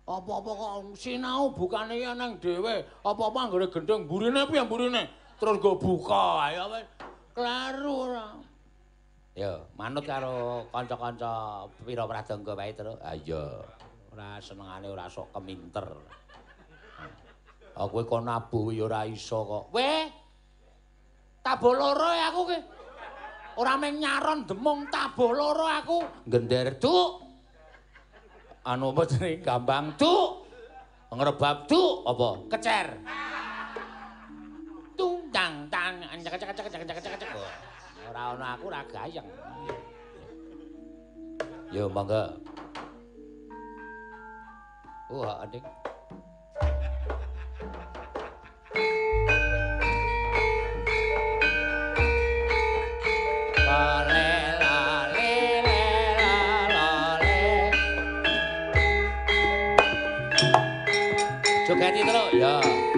Apa-apa kok sinau bukane ya nang dhewe. Apa-apa anggere gendeng burine piye burine? Terus go buka ya wis. Klaru ora? Ya manut karo kanca-kanca pira pradangga wae terus ha iya. Ora senengane ora sok keminter. Aku kowe nabuh ya ora iso kok. Weh tabuh loro aku ki Ora meng nyaron demung tabuh loro aku. Gender, Duk. Anu apa jenenge? Gambang, cuk. Ngrebab, cuk apa? Kecer. Tung tang tang cek cek cek cek cek. Ora ana aku ora gayeng. Yo, monggo. Wah, uh, adik. pinter ya.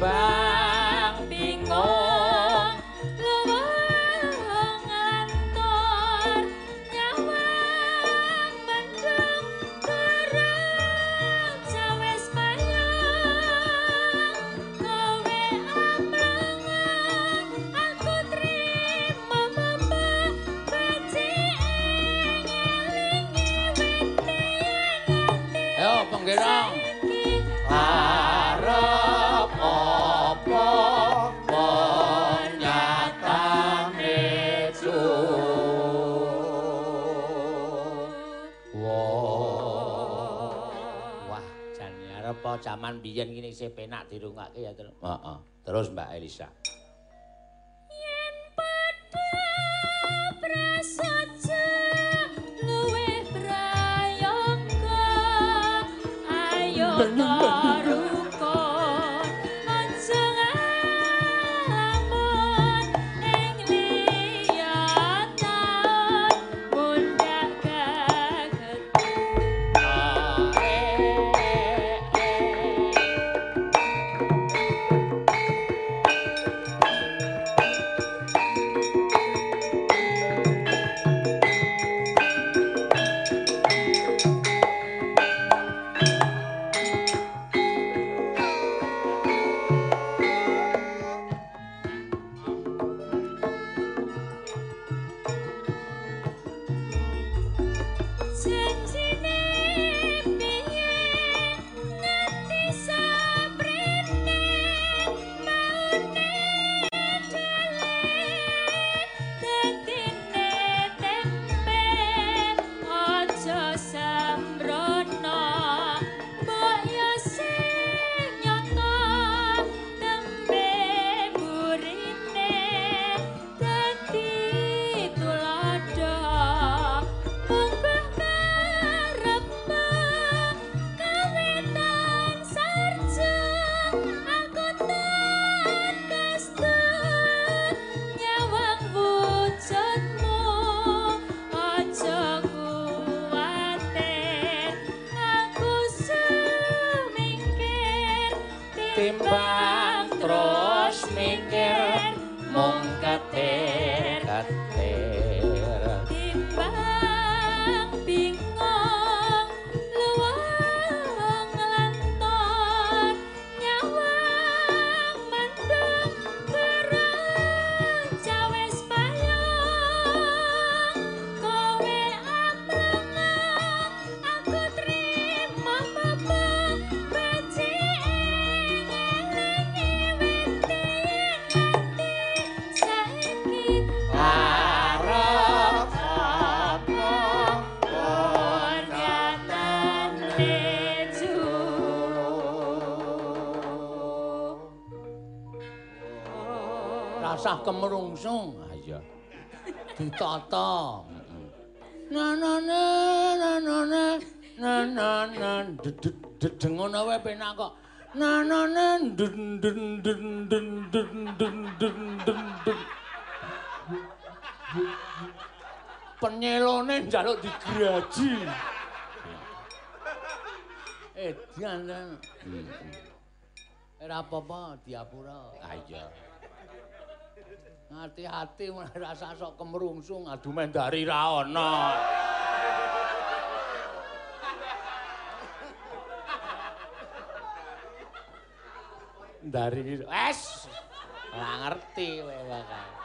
Bye. ya terus. Heeh. Terus Mbak Elisa. Kemerungsung. Ha iya. Ditata. Na na na na na na na dengono wae penak kok. Na na na dun dun dun dun dun dun dun. Penyelone njaluk digraji. Eh, dian. Ora apa-apa diapura. Ha iya. Hati-hati mulai rasa sok kemerungsung adu mendari ra ana. Dari es. Ora ngerti kowe bakal.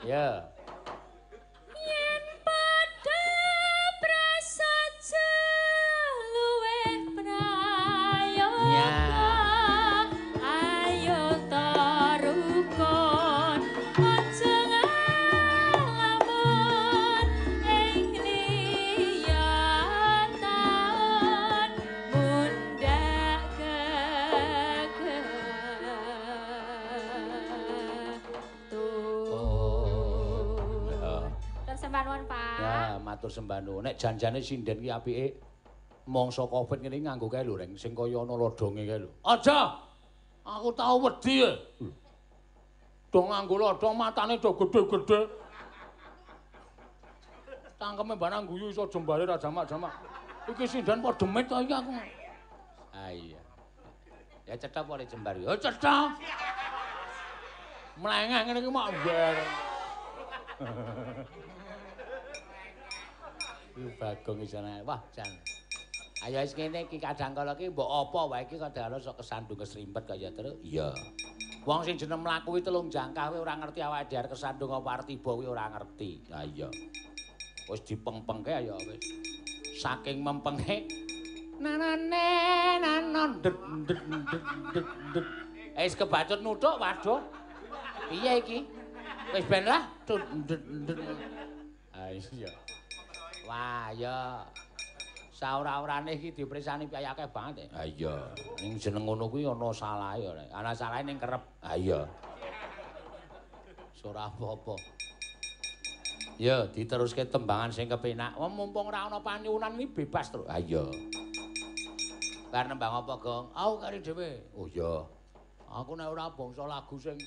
Ya. Matur sembah nuwun. Nek janjane sinden ki apike mangsa Covid ngene nganggo kae lho reng sing kaya ana lodonge kae lho. Aja. Aku tau wedi. Do nganggo lodong matane do gedhe-gedhe. Tangkeme barang guyu iso jembare ra jamak-jamak. Iki sinden padha demit to iki aku. Ah iya. Ya cetha pole jembar. Ya cetha. Mlengeng ngene iki mak bareng. Bagong isane. Wah, jan. Ayo wis kene iki kadang kala iki mbok apa wae iki kadang sok kesandung kesrimpet kaya terus. Iya. Wong sing jeneng mlaku kuwi telung jangkah kuwi ora ngerti awake dhewe kesandung apa artiba kuwi ora ngerti. Ha iya. Wis dipengpengke ayo wis. Saking mempenge nanane nanon det det det det. Wis kebacut nuthuk waduh. Piye iki? Wis ben lah. Ha iya. Wah, ya. Saura-urane iki dipresani piyayake banget. Ha iya. Ning jeneng ngono kuwi ana salahe ora. Ana salahe ning kerep. Ha iya. Ora apa-apa. Ya, diteruske tembangan sing kepenak. Wong mumpung ora ana panyuwunan iki bebas terus. Ha iya. Bar nembang apa, Gong? Aku kari dhewe. Oh iya. Aku nek ora bangsa lagu sing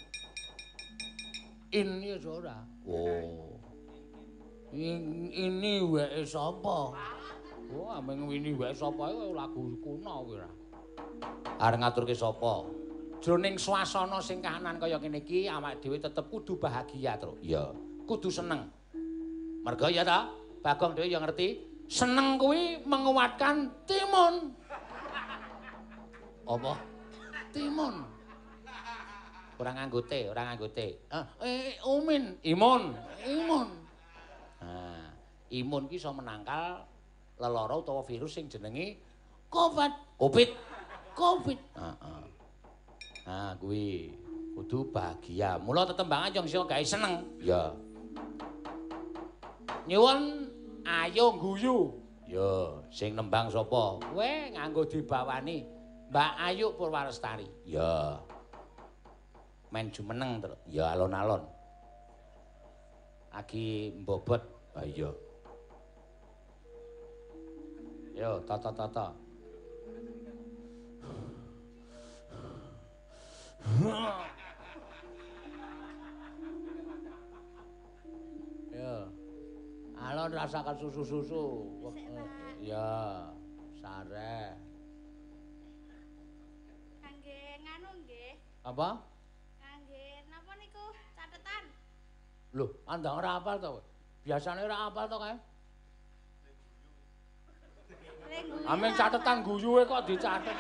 ini ora. Oh. Ini wae sapa? Oh, ameng ini wae sapa iku lagu kuno kuwi ra. Arep ngaturke sapa? Jroning swasana sing kahanan kaya kene iki awake dhewe tetep kudu bahagia terus. Iya, kudu seneng. Merga ya ta? Bagong dhewe ya ngerti, seneng kuwi menguatkan timun. Apa? Timun. Kurang nganggo te, ora nganggo te. Eh, umin, imun, imun. Nah, imun ki iso menangkal lelara utawa virus sing jenenge COVID. Covid. Covid. Heeh. Nah, kuwi kudu bahagia. Mula tetembangan yo iso gawe seneng. Ya. Nyuwun ayo guyu. Ya, sing nembang sapa? Kowe nganggo dibawani Mbak Ayu Purwarestari. Ya. Main jumeneng terus. Ya alon-alon. Agi mbobot Ayo. Yo, tata tata. Yo. Alon rasakan susu-susu. Ya, sare. Kangge nganu nggih. Apa? Kangge napa niku catetan? Loh, andang ora apal to? Biasane ora apal to kae? Ameng catetan guyuhe kok dicatet.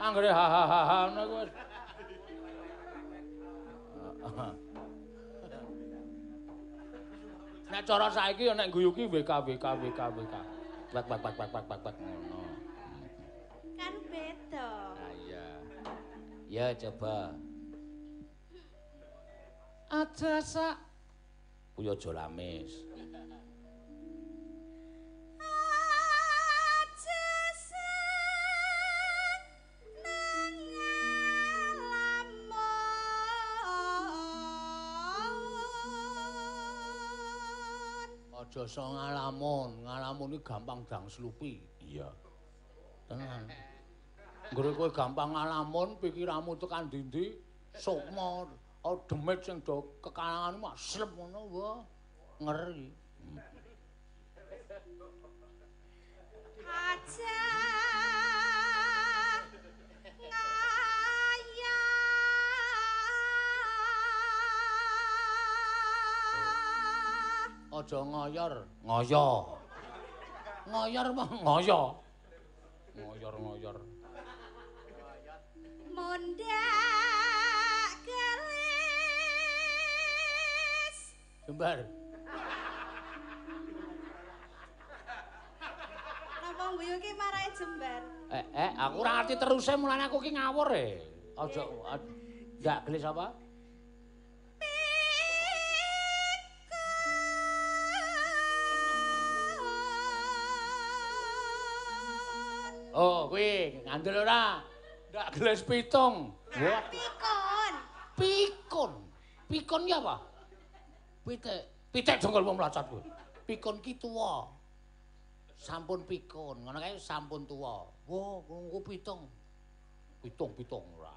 Anggere ha ha ha ha ngono kuwi. Nek cara saiki ya nek guyu ki WK WK WK WK. Bak bak bak bak bak bak ngono. Kan beda. Ah iya. Ya coba. Ada sak kuwi aja lames. Aja sang ngalamon, ngalamon iki gampang dang slupi. Iya. Tenang. Nggure kowe gampang ngalamon pikiranmu tekan ndi-ndi sukmor. Oh, demit sing do kekalangan mah slep ngono wah. Ngeri. Aja. Aja ngoyor, ngoyo. Ngoyor mah ngoyo. Ngoyor-ngoyor. Mundak Jembar. Napa guyu ki marahi jembar? Eh, eh, aku ora ngerti teruse mulane aku ki ngawur e. Aja ndak gelis apa? Oh, kuwi ngandel ora? Ndak gelis pitung. Wah, Pikun. pikun. Pikun ki apa? Pitik. Pitik jonggol wong mlacat kuwi. Pikun ki tuwa. Sampun pikun, ngono kae sampun tuwa. Wah, ngono pitung. Pitung-pitung ora.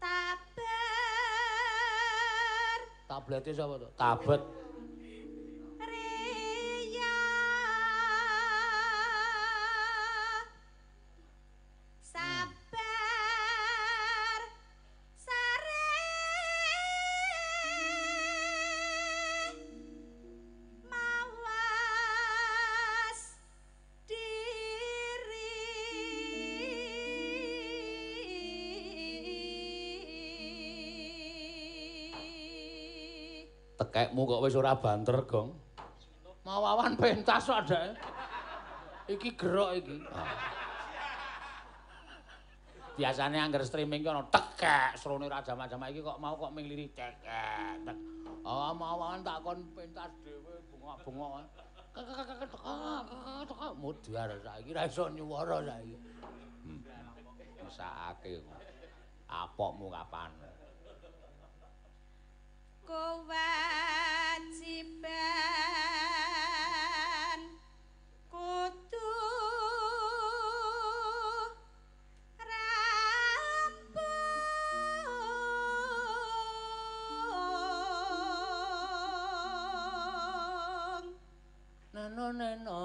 Taber. Tablete sapa to? Tabet. Tekekmu kok wis ora banter, Gong. Mawawan pentas kok adake. Iki gerok iki. Biasane anggar streaming ki ana tekek, srone ora jam-jam iki kok mau kok ming lirik tekek. tek. Oh, mawawan tak kon pentas dhewe bungok-bungok. Mudhar saiki ra iso nyuwara saiki. Mesake. Apokmu kapan? Kewajiban kudu rampung Neno neno.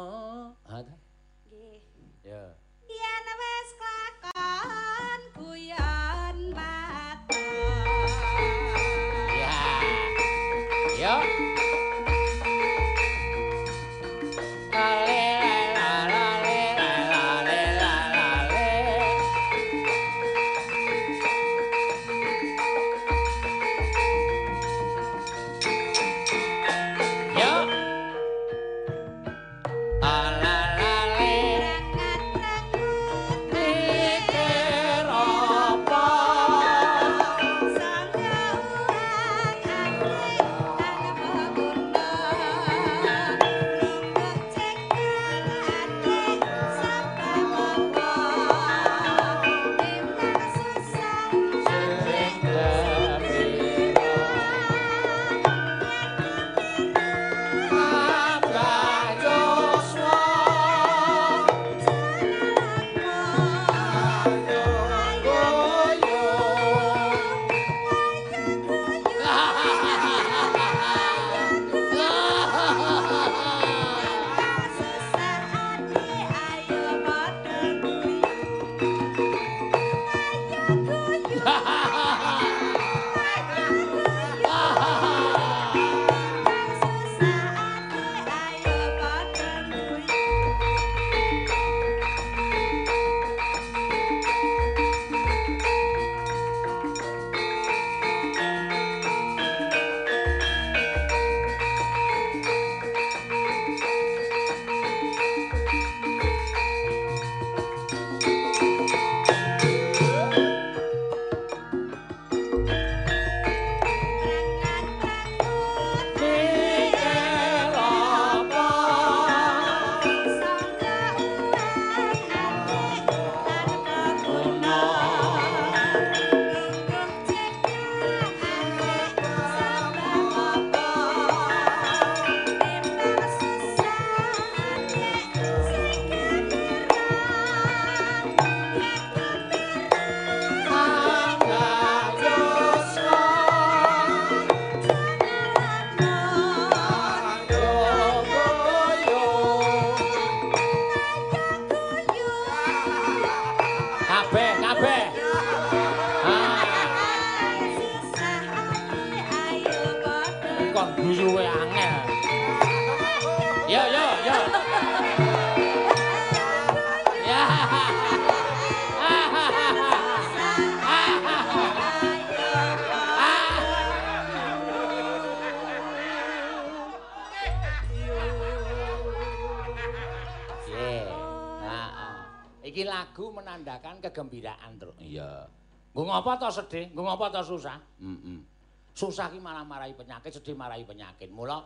Ngapa to sedih? Nggo ngapa to susah? Heeh. Susah ki malah marahi penyakit, sedih marahi penyakit. Mula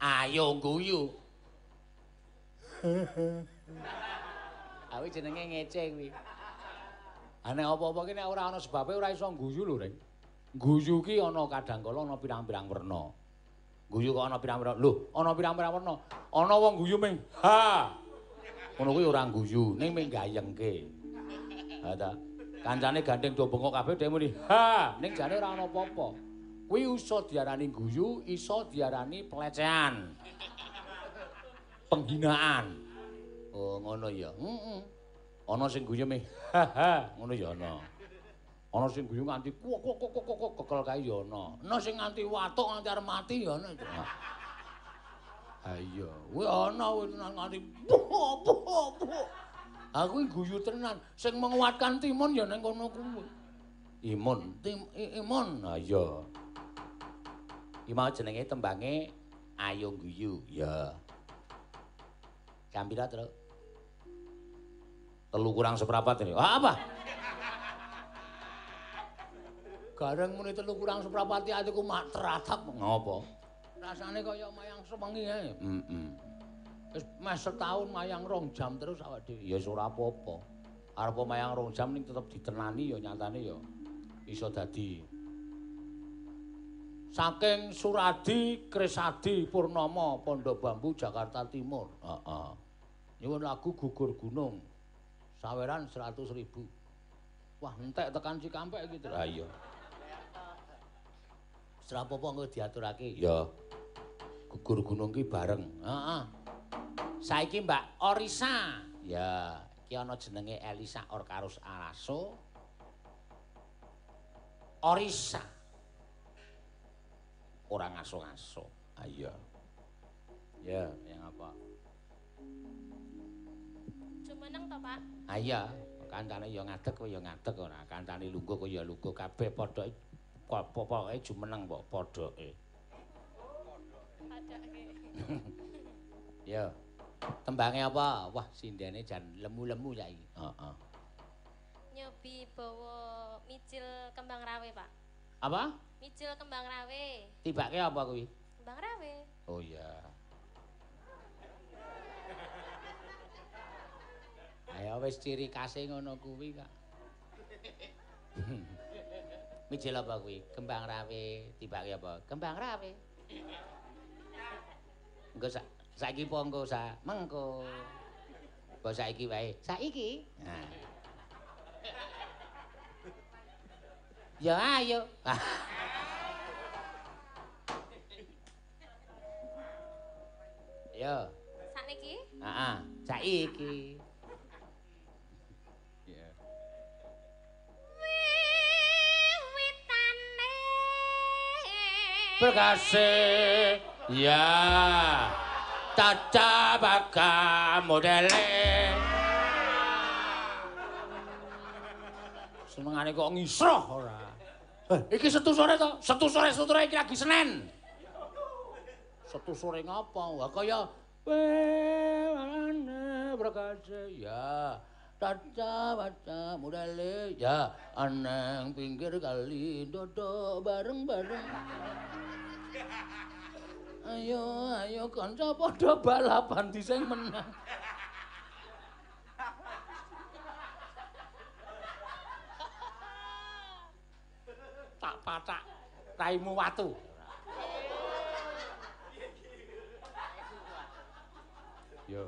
ayo guyu. Awi jenenge ngece kuwi. Ane apa-apa ki nek ora ana sebabe ora iso guyu lho, Reng. Guyu ki ana kadang kala ana pirang-pirang werna. Guyu kok ana pirang-pirang. Lho, ana pirang-pirang werna. Ana wong guyu ming ha. Ngono kuwi ora guyu, ning ming gayengke. Ha ta. Kancane gandeng do bengok kabeh dhek muni ha, ning jane ora ana apa-apa. Kuwi iso diarani guyu, iso diarani pelecehan. Penghinaan. Oh, ngono ya. Heeh. Ana sing guyu ming ha ha, ngono ya ana. Ana sing guyu nganti kok kok kok kok kekel kae ya ana. Ana sing nganti watuk nganti arep mati ya ana. Ha iya, kuwi ana nganti buh buh buh. Aku iki guyu tenan, sing menguatkan timun ya ning kono kuwi. Imun, tim imun. Ha iya. Iki mau jenenge tembange Ayo Guyu. Ya. Kampira, Truk? Telu kurang seprapat ini. Wah, apa? Gareng muni telu kurang seprapat atiku mak teratap ngopo? Rasane kaya mayang sewengi ae. Heeh. Wis mes setahun mayang rong jam terus awak dhewe. Ya wis ora apa-apa. Arep mayang rong jam ning tetep ditenani ya nyatane ya iso dadi. Saking Suradi Kresadi Purnama Pondok Bambu Jakarta Timur. Heeh. Nyuwun lagu gugur gunung. Saweran 100 ribu. Wah, entek tekan Cikampek iki. Ha iya. Wis ora apa-apa engko diaturake. Ya. Gugur gunung ki bareng. Heeh. Saiki Mbak Orisa. Ya, iki ana jenenge Elisa Orkarus Araso. Orisa. Ora ngaso-ngaso. Ah iya. Ya, yang apa? Jumeneng to, Pak? Ah iya, kancane ya ngadeg kowe ya ngadeg ora. Kancane lungguh kowe ya lungguh kabeh padha pokoke jumeneng kok padhake. Padake. Ya. Tembange apa? Wah, sindene jan lemu-lemu saiki. Heeh. Nyobi bawa micil kembang rawe, Pak. Apa? Micil kembang rawe. Tibake apa kuwi? Kembang rawe. Oh iya. Ayo wis ciri khase ngono kuwi, Kak. Mijil apa kuwi? Kembang rawe, tibake apa? Kembang rawe. Engko sa saiki apa engko sa? Mengko. Apa saiki wae? Saiki. Nah. Ya ayo. Yo. Sakniki Heeh, saiki. Iya. wiwitane Berkase ya tata baka modele. Senengane kok ngisroh ora. Eh, iki setu sore to? Setu sore setu iki lagi Senin. Setu sore ngapa? Wah kaya Wewane berkase ya Tata baca modele ya aneng pinggir kali dodo bareng-bareng Ayo ayo kanca padha balapan di sing menang Tak patak raimu watu Yo.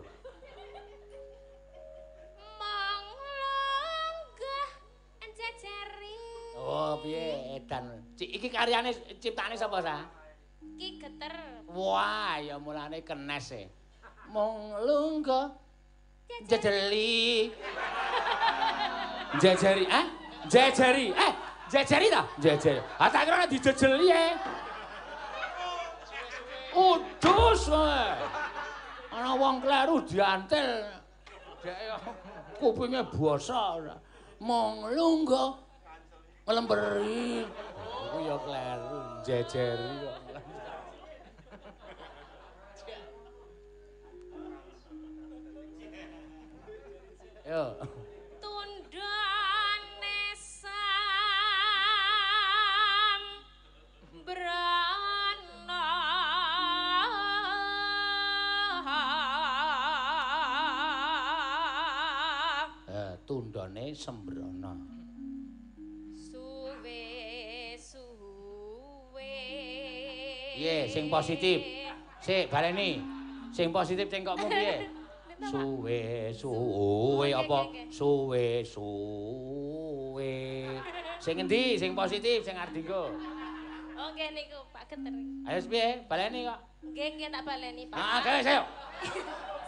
mong longgah jejeri Oh, piye edan. Cik iki karyane ciptane sapa sa? Ki geter Wah, ya mulane kenes e. Mong lungguh jejeli. Jejeri, eh? Jejeri, eh? Jejeri ta? Jejeri. Ah tak kira dijejeli e. Udus wae. Ana wong kleru diantel. Dek kupinge basa ora. Mong lungguh nglemberi. Iku ya kleru, jejeri kok. Yo. Tundane sam brana Eh, tundane sembrono. suwe suwe Piye sing positif? Sik baleni. Sing positif cengkokmu piye? Suwe suwe apa? Suwe suwe. Sing endi sing positif sing arep dienggo? oh nggih niku Pak Geter Ayo piye? Baleni kok. nggih nggih tak baleni Pak Ah, gawe sayo.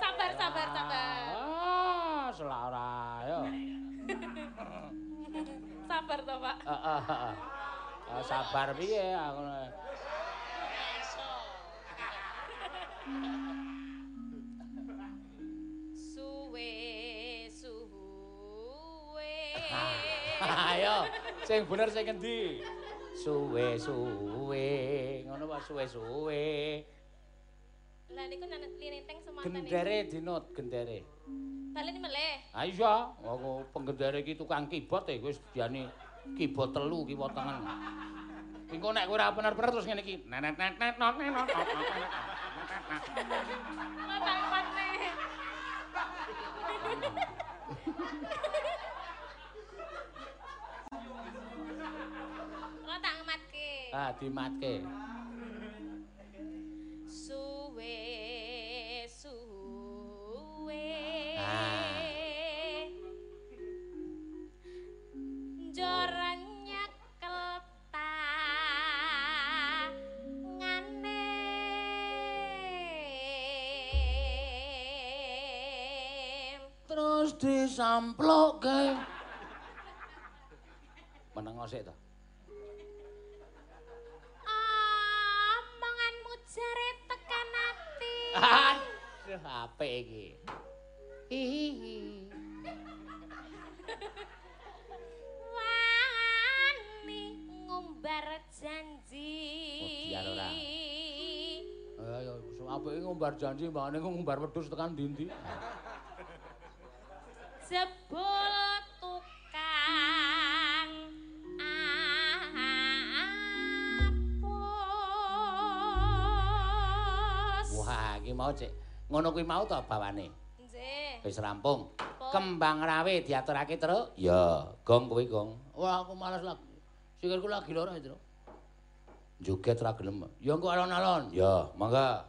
sabar sabar sabar Ah, selara yo. sabar to Pak Heeh, heeh. Ah, sabar piye aku. suwe Ayo, sing bener sing endi? Suwe suwe, ngono wae suwe suwe. lah niku nanet lininteng semanten Gendere dinut, gendere. baleni meleh Ha iya, aku penggendere iki tukang keyboard e wis diani keyboard telu kiwa tengen. Engko nek kowe ora bener-bener terus ngene iki. Nenet net net not net not. Matang maneh. Ah, dimatke. Suwe suwe. Ah. Joran nyekel tangane. Terus disamplokke. Menengo sik to. Aduh, apik iki. Hihihi. Wani ngumbar janji. Modian ora. Ayo, apike ngumbar janji mbane ngumbar wedhus tekan ndi-ndi. Jebul iki mau cek. Ngono kuwi mau to bawane. Nggih. Wis rampung. Pun. Kembang rawe diaturake, Truk? Ya, gong kuwi, Gong. Wah, aku males lagi. Sikilku lagi lara, Truk. Joget ora gelem. Ya engko alon-alon. Ya, mangga.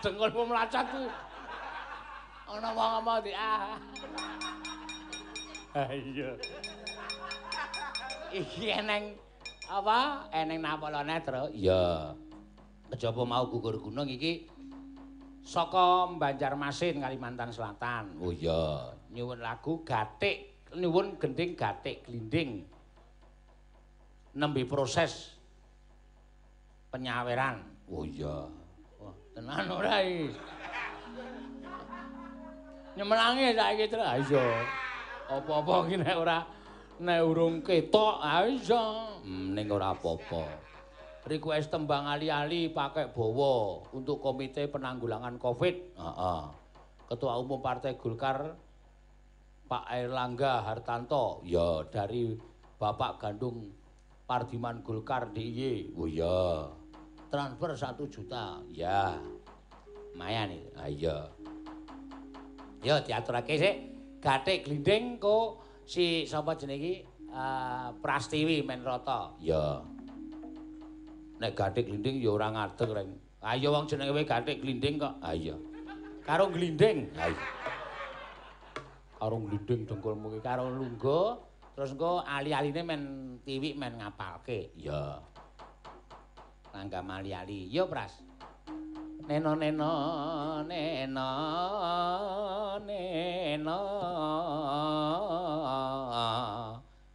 Dengkulmu mlacak ku. Ana wong ngomong di ah. Ah iya. Iki eneng apa? Eneng napala netra? Iya. Kejaba mau gugur gunung iki saka Banjarmasin Kalimantan Selatan. Oh iya, nyuwun lagu Gatik, nyuwun gending Gatik Glinding. Nembe proses penyaweran. Oh iya. Tenan ora iki. Nyemelange saiki terus. Ha iya. Apa-apa iki nek ora nek urung ketok, ha iya. Hmm, ning ora apa-apa. request tembang ali-ali pakai bawa untuk komite penanggulangan Covid. Heeh. Ketua Umum Partai Golkar Pak Erlangga Hartanto. Ya, dari Bapak Gandung Pardiman Golkar DIY. Oh ya. Transfer 1 juta. Ya. Lumayan iki. Ah iya. Ya diaturake sik. Gathik glinding kok si sapa jenenge iki? Uh, Prastiwi Menrata. Ya. nek gathik glinding ya ora ngadeg reng. Ayo wong jenenge wae gathik glinding kok. Ha iya. Karo glinding. Ha iya. Karo glinding dengkulmu iki karo lungguh terus engko ali-aline men tiwik men ngapalke. Ya. Langga mali-ali. Yo, Pras. Neno neno neno neno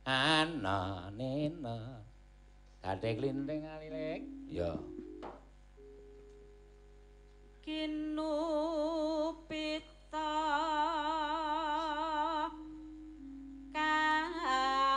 ana neno Gathik glinding alilik. Ya. kinupita kangku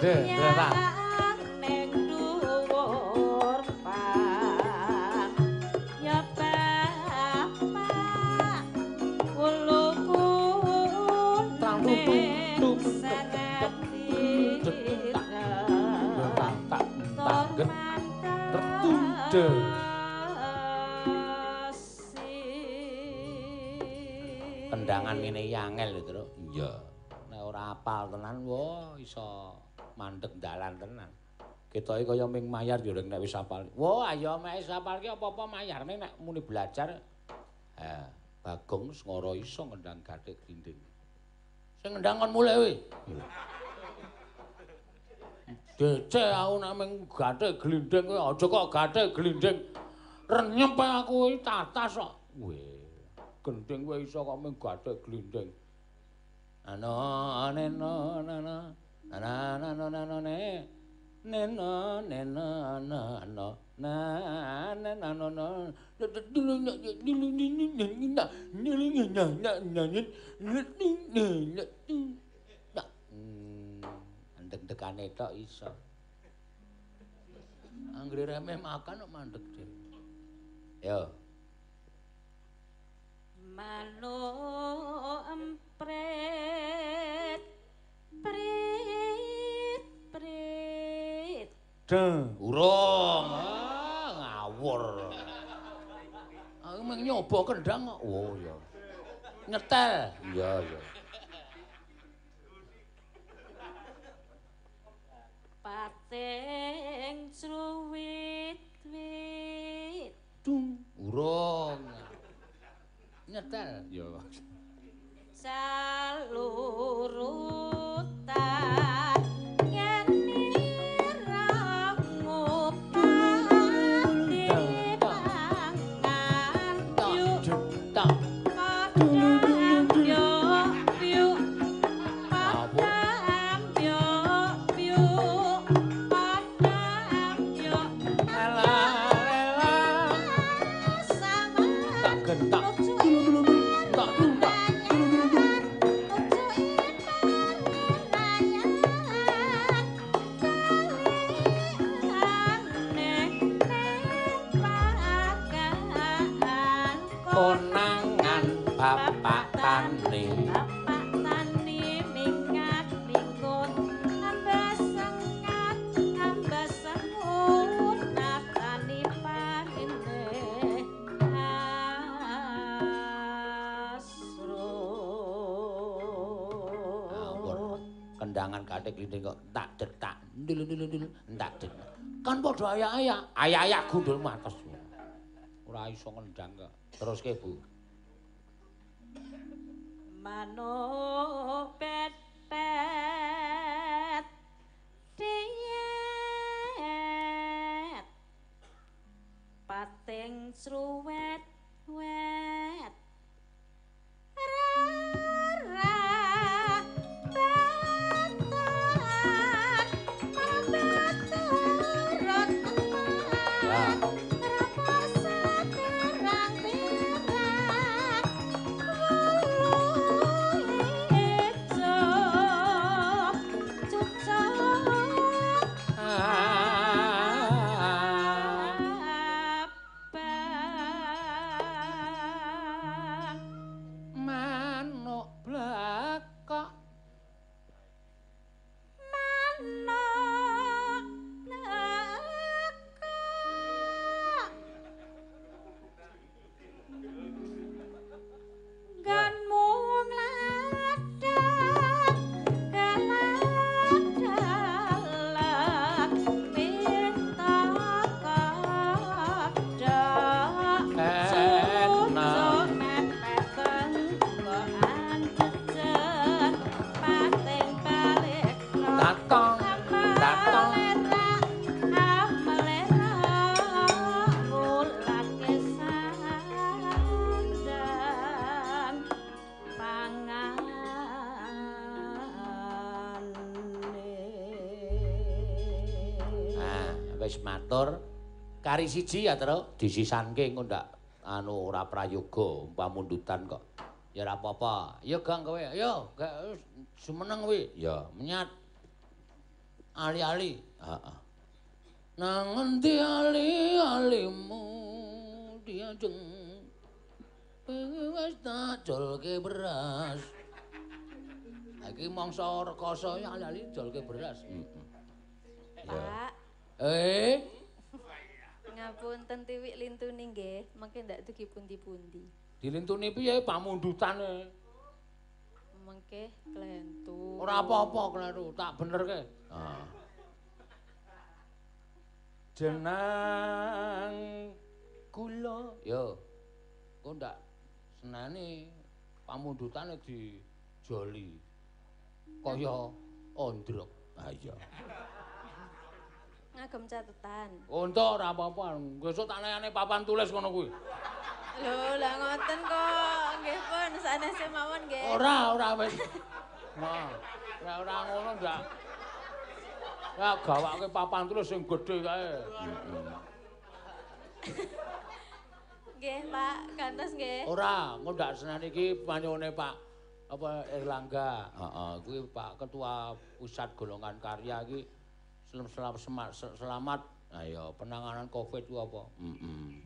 Kendangan ngene iki angel lho, Tru. Iya. Nek ora apal tenan, wah iso mandeg dalan tenan. Ketoke kaya ming mayar yo nek wis apal. Wah, ayo mek wis ki apa-apa mayarne nek muni belajar. Ha, Bagong ngoro iso ngendang gathik glinding. Sing ngendang kon mulih kowe. Dece aku nek ming gathik glinding kowe aja kok gathik glinding. Renyep aku iki tatas kok. Weh, gending kowe iso kok ming gathik glinding. Ano neno nana nana nana nana ne neno neno nano na na na no no dulu nya dulu ni ni ni ni na ni ni ni nya nya nya ni ni ni ni ni andek dekane tok iso. Anggere remeh makan kok mandek dhewe yo. Mano empret prit Deng, urung. Ah, ngawur. Aku mung nyoba kendang kok. Oh iya. Nyetel. Iya, iya. pating cruwit wit Dung, urung. Nyetel. Iya. calurutan glinding kok tak detak. Ndul ndul ndul tak detak. Kan padha ayak-ayak. Ayak-ayak gundul mates. Ora iso ngendang kok. Teruske, Bu. Mano pet pet diet pating sruwet wet ra Kari siji ya, Tru. Disisanke engko ndak anu ora prayoga pamundutan kok. Ya ora apa-apa. Ya Gang kowe. Ayo, gak semeneng kowe. Ya, menyat. Ali-ali. Heeh. Nang endi ali-alimu diajeng wis tak jolke beras. Iki mangsa rekoso ya ali-ali jolke beras. Heeh. Pak, Eh, ngapunten tiwik lintune nggih, mengke ndak dugi pundi-pundi. dilintuni piye pamundutane? Mengke klentu. Ora apa-apa kleru, tak benerke. Ah. Jenang kula. Yo. Kok ndak senani pamundutane dijoli. Kaya ondrok. Ah iya. Ngagem catetan. Untuk ora apa-apa. Besok tak layane papan tulis ngono kuwi. Lho, lah ngoten kok. Nggih pun sanese mawon nggih. Ora, ora wis. Nah, ora ora ngono ndak. Ya gawake papan tulis sing gedhe kae. Nggih, Pak, kantos nggih. Ora, engko ndak senani iki panyone Pak apa Erlangga. Heeh, kuwi Pak Ketua Pusat Golongan Karya iki selam selam sema- se- selamat. Ayo, penanganan Covid ku apa? Heeh.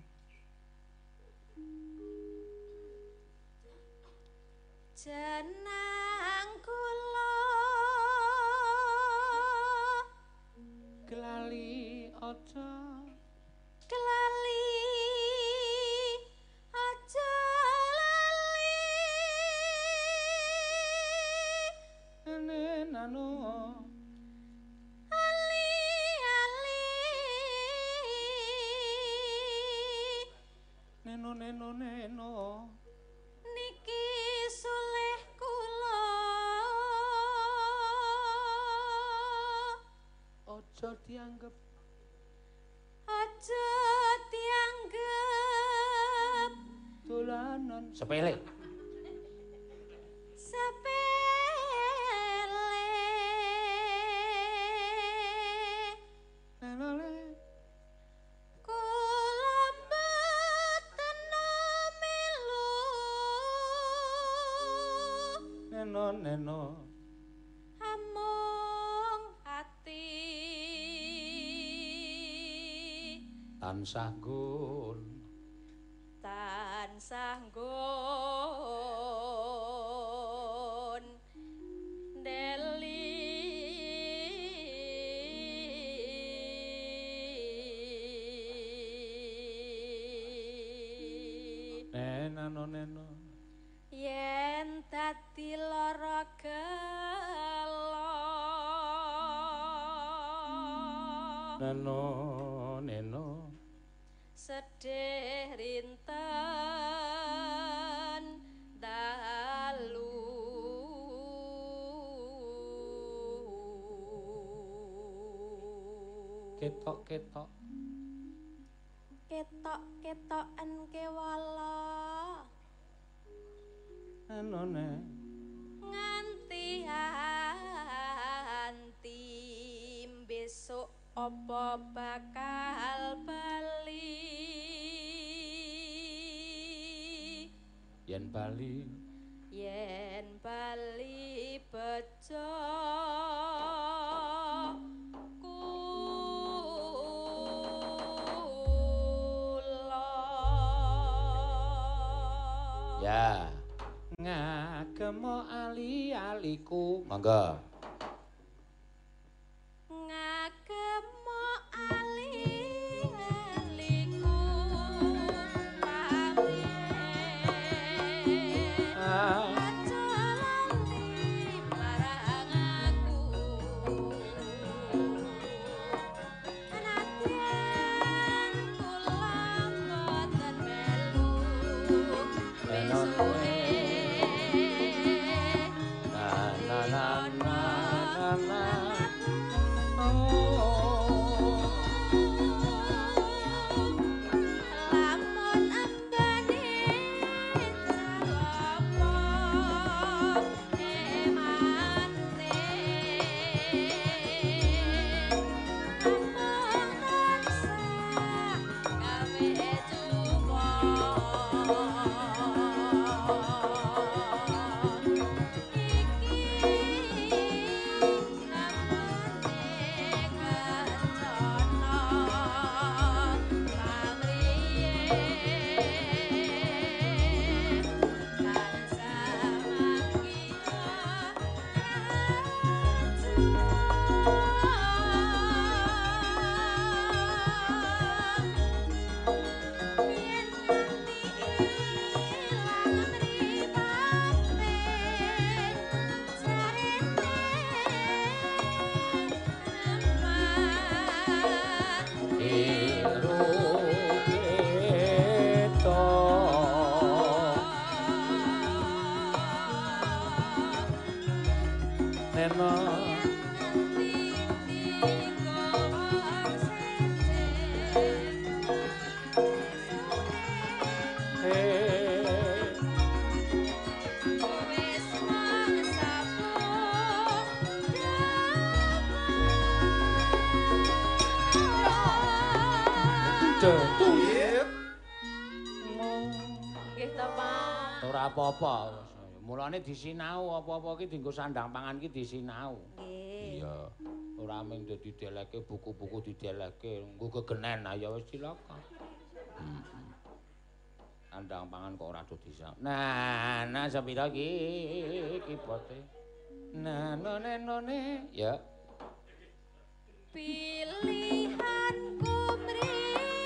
Jenang kula Kelali aja kelali neno neno. Niki sulih kula. Aja dianggep. Aja dianggep. Dolanan. Sepele neno among ati tansah gun neno neno. Sedih rinten dalu. Ketok ketok ketok ketoken kewala. Neno yen bali. Yen bali bejo kula. Ya. Ngagemo ali-aliku. Mangga apa-apa. Mulane disinau apa-apa ki dienggo sandang pangan ki disinau. Iya. Ora mung dadi buku-buku dideleke nggo kegenen ayo wis cilaka. Hmm. Sandang pangan kok ora do disinau. Nah, nah sepira ki kibote. Nah, none none ya. Pilihanku mripat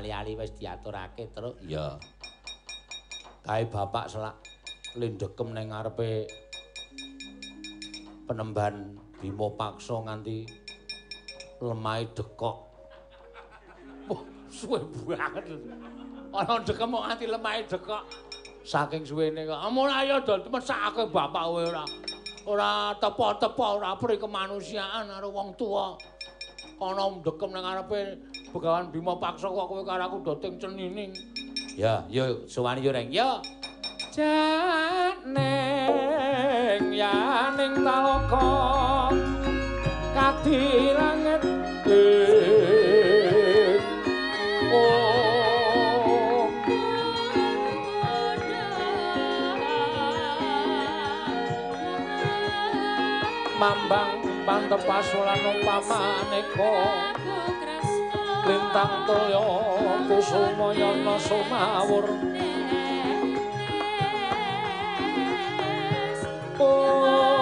mali-ali wis diaturake terus. Iya. Kae bapak selak lindekem ning ngarepe penemban Bima Paksa nganti lemahe dekok. Wah, suwe banget. Ana dekem kok nganti lemahe dekok. Saking suwene kok. Mulai ayo dol mesake bapak kowe ora ora tepo-tepo ora pri kemanusiaan karo wong tuwa. ana ndekem nang ngarepe Begawan Bima Paksa kok kowe karo aku doting cenining. Ya, yo suwani yo reng. Yo. Janeng yaning talaka kadi langit Oh Mambang pantepasulan umpamaneka lintang toya kusuma yana sumawur Om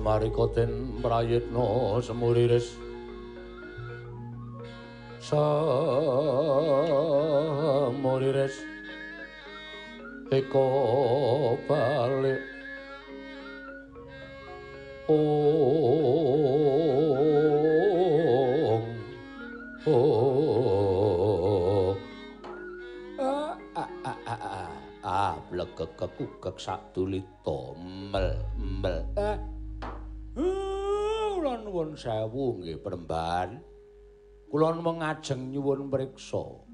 Semarika ten prayitna semuriris. Semuriris. Eko balik. Om Om Ah, ah, ah, ah, ah. ah. Blegek kekugek satulita mel mel. Eh sewu nggih Premban kula mengajeng nyuwun priksa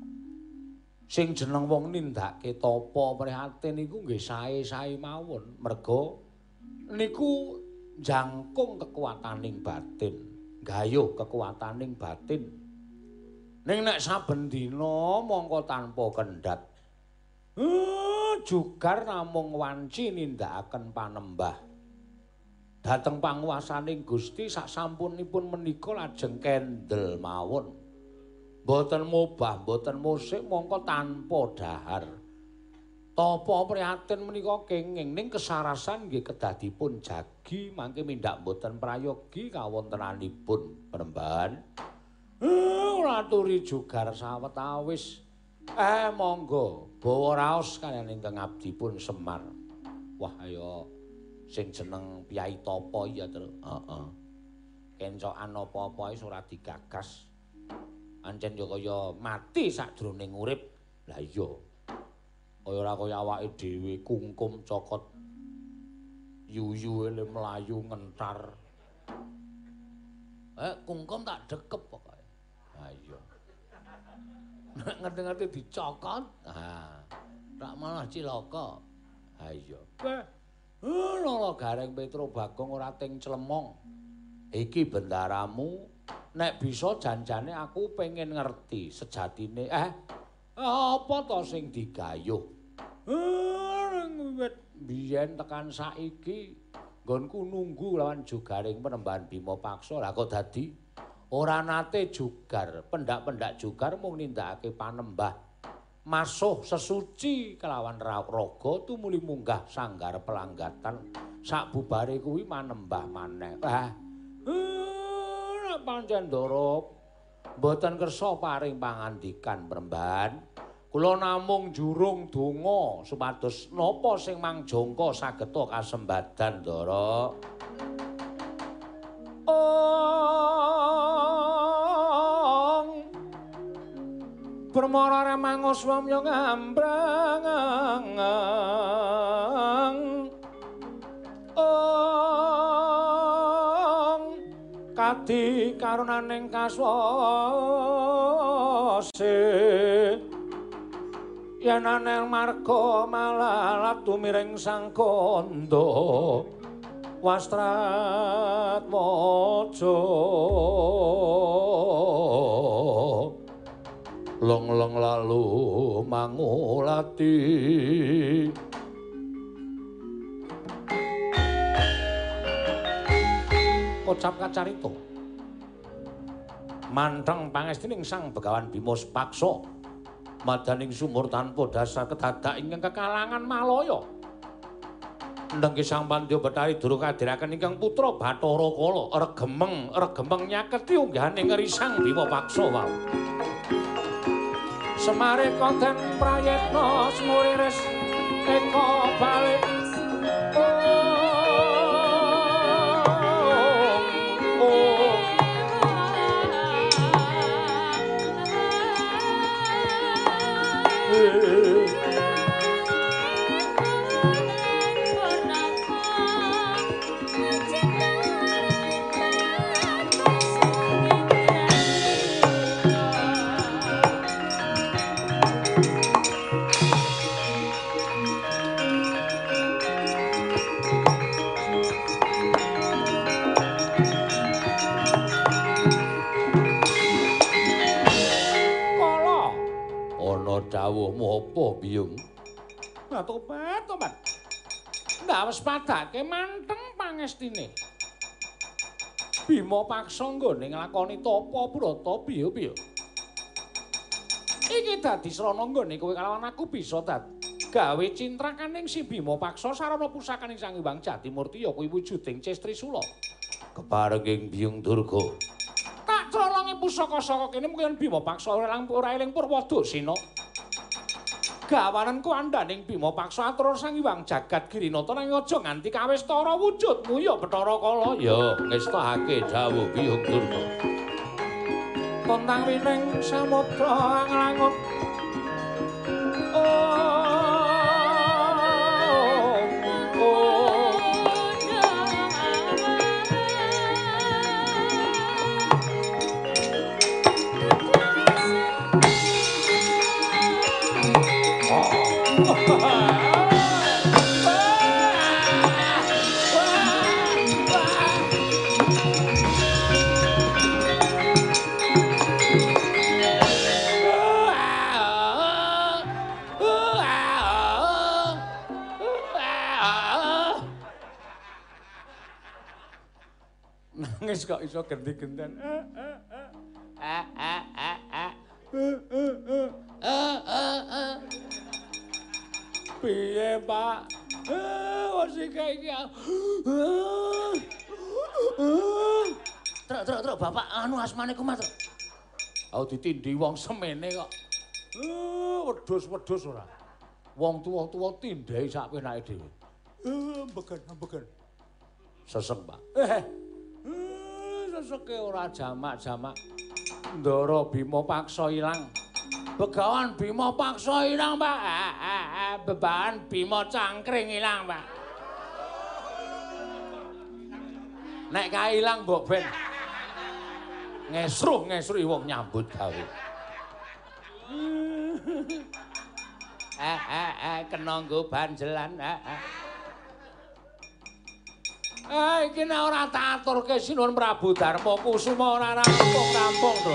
sing jeneng wong nindakake tapa prihatin iku nggih sae-sae mawon merga niku jangkung kekuataning batin, gayuh kekuataning batin. Ning nek saben dina mongko tanpa kendhat. Uh, jugar namung wanci nindakaken panembah. Dateng panguwasaning Gusti sak sampunipun menika lajeng kendel mawon. Mboten mubah, mboten musik mongko tanpa dahar. Tapa prihatin menika kenging ning kesarasan nggih kedadipun jagi mangke mindak mboten prayogi kawontenanipun penembahan. Ora aturi jugar sawetawis. Eh monggo bawa raos kaliyan ingkang abdi pun Semar. Wah ayo sing jeneng Piyai Tapa ya terus. Heeh. Kencokan apa-apa wis ora digagas. Ancen yo kaya mati sadroning urip. Lah iya. kaya ora kaya awake dhewe kungkum cokot yuyu ele mlayu ngentar eh kungkum tak dekep pokoke ha iya nek ngerti-ngerti dicokot ha tak malah cilaka ha iya eh lolo gareng petro bagong ora ting clemong. Iki bendaramu nek bisa janjane aku pengen ngerti sejatine eh apa to sing digayuh? Wit biyen tekan saiki nggonku nunggu lawan jugaring penembahan Bima Paksa. Lah kok dadi? Ora nate jugar pendak-pendak jugar mung nindakake panembah masuh sesuci kelawan raga tumuli munggah sanggar pelanggatan. Sak bubare kuwi manembah maneh. Ah pancen ndara mboten kersa paring pangandikan perembahan Kula namung jurung donga supados napa sing mangjangka sageta kasembadan Ndara. Ong Permara remangus wamya ngambrang Ong Kadi karunaning kaswase yen anel marga malalat tumiring sang kandha wastrat waja long-long lalu mangulati kocap kacarito manteng pangestining sang begawan Bima Paksa madaning sumur tanpa dasar kedadak ingkang kekalangan Malaya. Nengge Sang Pandya Betari durung kadiraken ingkang putra Bathara Kala regemeng regemeng nyaketi unggahaning risang Bima Paksa wau. Semare konten prayetna semuriris eka balik dawuhmu apa, Biyung? Nah, tobat, tobat. Ndak wis padake manteng pangestine. Bima paksa nggone nglakoni tapa brata piye piye. Iki dadi srana nggone kowe kalawan aku bisa dadi gawe cintrakaning si Bima paksa sarana pusakaning Sang Hyang Jatimurti ya kuwi wujuding Cestri Sula. Keparenging Biyung Durga. Tak colonge pusaka saka kene mungkin Bima paksa ora eling Purwadasina. Gawananku andaning Bima Paksa atur Sang Hyang Jagat Girinata nang aja nganti kawistara wujudmu ya Bathara Kala ya ngestahake dawuh Biyung Durga. Kontang wining samudra nglangut Nangis kok iso eh. Piye, Pak? Eh, wis iki iki. Truk, truk, truk, Bapak anu asmane kumat. Aku ditindhi wong semene kok. Eh, wedhus-wedhus ora. Wong tuwa-tuwa tindhahi sak penake dhewe. Eh, mbegen, mbegen. Sesek, Pak. Eh, seseke ora jamak-jamak. Ndara Bima paksa ilang. Begawan Bima paksa ilang, Pak. Eh, eh, eh, bebahan Bima cangkring ilang, Pak. Nek kae ilang mbok ben ngesruh ngesruh wong nyambut gawe. Eh eh eh kena nggo banjelan. Eh eh. Eh nek ora tak aturke sinuwun Prabu Darma Kusuma ora rampung-rampung to,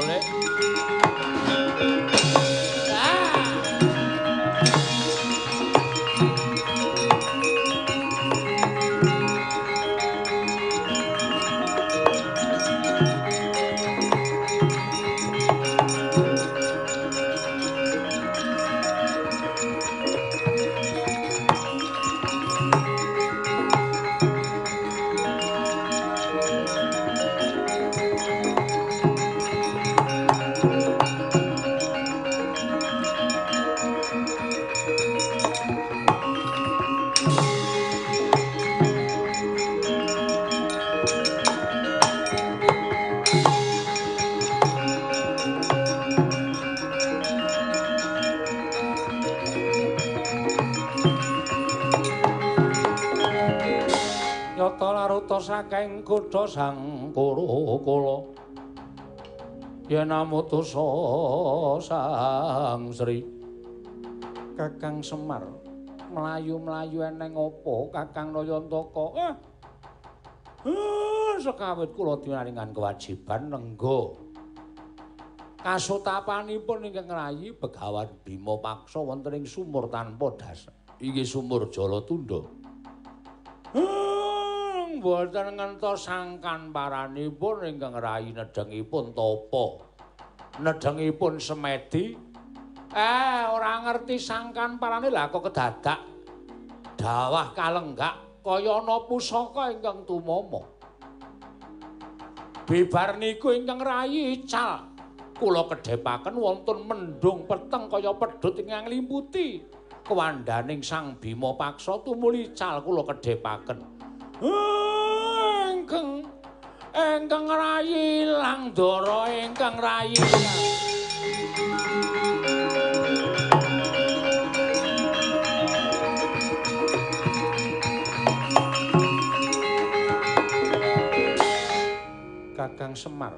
saking kutha Sangkara kala yen amutusa Sang Sri. Kakang Semar mlayu-mlayu eneng apa? Kakang Nayantaka. Eh eh sekawit kula dinaringan kewajiban nenggo kasutapanipun ingkang rayi Begawan Bima paksa wonten ing sumur tanpa dasar inggih sumur Jalatunda Hmm, Ngentos sangkan paranipun ingkang rayi nedhengipun tapa. Nedhengipun semedi. Eh, ora ngerti sangkan parane lha kok kedadak. Dawah kalenggak kaya ana pusaka ingkang tumama. Bibar niku ingkang rayi ical. Kula kedhepaken wonten mendung peteng kaya pedhut ingkang limputi. kewandaning Sang Bima paksa tumuli cal kula kedhepaken. Engkeng engkeng rayi dara engkeng rayi. Kakang Semar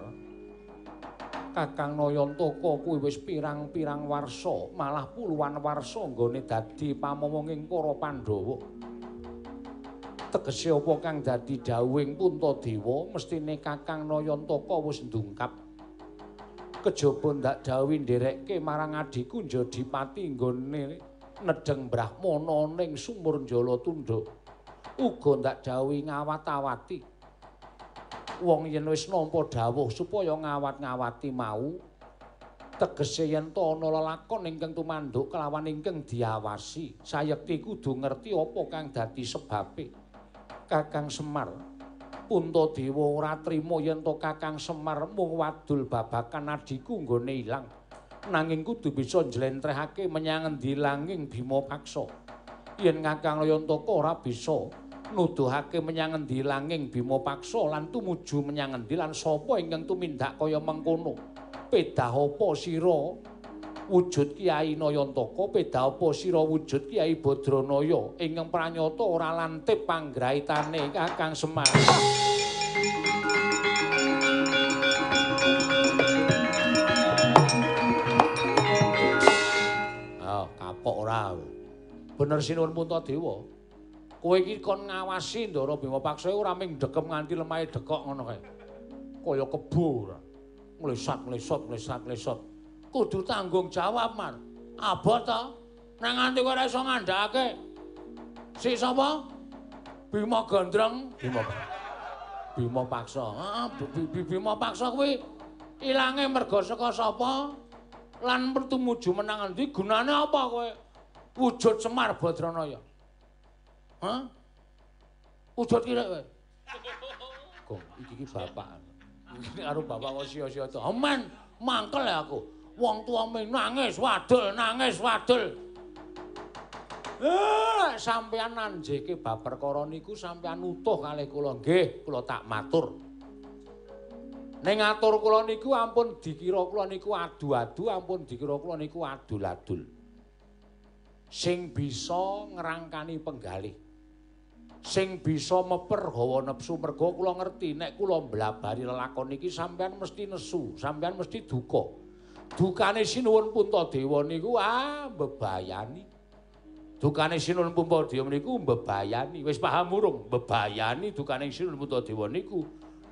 Kakang Nayantaka kuwi wis pirang-pirang warsa, malah puluhan warsa nggone dadi pamomonging para Pandhawa. Tegese apa kang dadi dawuhing Puntadewa, mestine Kakang Nayantaka wis ndungkap. Kejaba ndak dawuhi nderekke marang adiku Jodipati nggone nedheng Brahmana ning sumur Jalatunda. Uga ndak dawuhi ngawat-awati. wong yen wis nampa dawuh supaya ngawat-ngawati mau tegese yen to ana lelakon ingkang tumanduk kelawan ingkang diawasi sayekti kudu ngerti apa kang dadi sebabe Kakang Semar. Puntadewa ora trima yen to Kakang Semar mung wadul babakan adiku nggone ilang. Nanging kudu bisa njlentrehake menyang endi langing Bima Paksa. Yen Kakang Layantaka ora bisa nuduhake menyang endi langing Bima Paksa lan tumuju menyang endi lan sapa ingkang tumindak kaya mengkono. Pedah apa sira wujud Kyai Nayantaka, pedah apa sira wujud Kyai Badranaya ingkang pranyata ora lantip panggraitane Kakang Semar. Ah, kapok ora. Bener sinuwun Puntadewa. Kowe iki kon ngawasi Ndara Bima Paksa ora ming dekem nganti lemahe dekok ngono kae. Kaya kebo ora. Mlesat, mlesot, mlesat, mlesot. Kudu tanggung jawab, Mar. Abot to. Nang nganti kowe ora iso ngandhake. Si sapa? Bima Gondrong. Bima. Bima paksa. Heeh, Bima paksa kuwi ilange merga saka sapa? Lan pertumuju menang endi? Gunane apa kowe? Wujud Semar Badranaya. Hah? Wujud kira kowe? Gong, iki iki bapak. Iki karo bapak kok sia-sia to. Aman, mangkel ya aku. Wong tuame nangis wadul, nangis wadul. Eh, sampean nanjeke bab perkara niku sampean utuh kalih kula. Nggih, kula tak matur. Ning ngatur kula niku ampun dikira kula niku adu-adu, ampun dikira kula niku adul-adul. Sing bisa ngrangkani penggalih. Sing bisa meper hawa nepsu mergo kula ngerti nek kula mblabari lelakon iki sampean mesti nesu, sampean mesti duka. Dukane sinuwun Puntadewa niku ah bebayani. dukane Sinun Pumpadewa niku mbebayani. Wis paham urung? Mbebayani dukane Sinun Pumpadewa niku.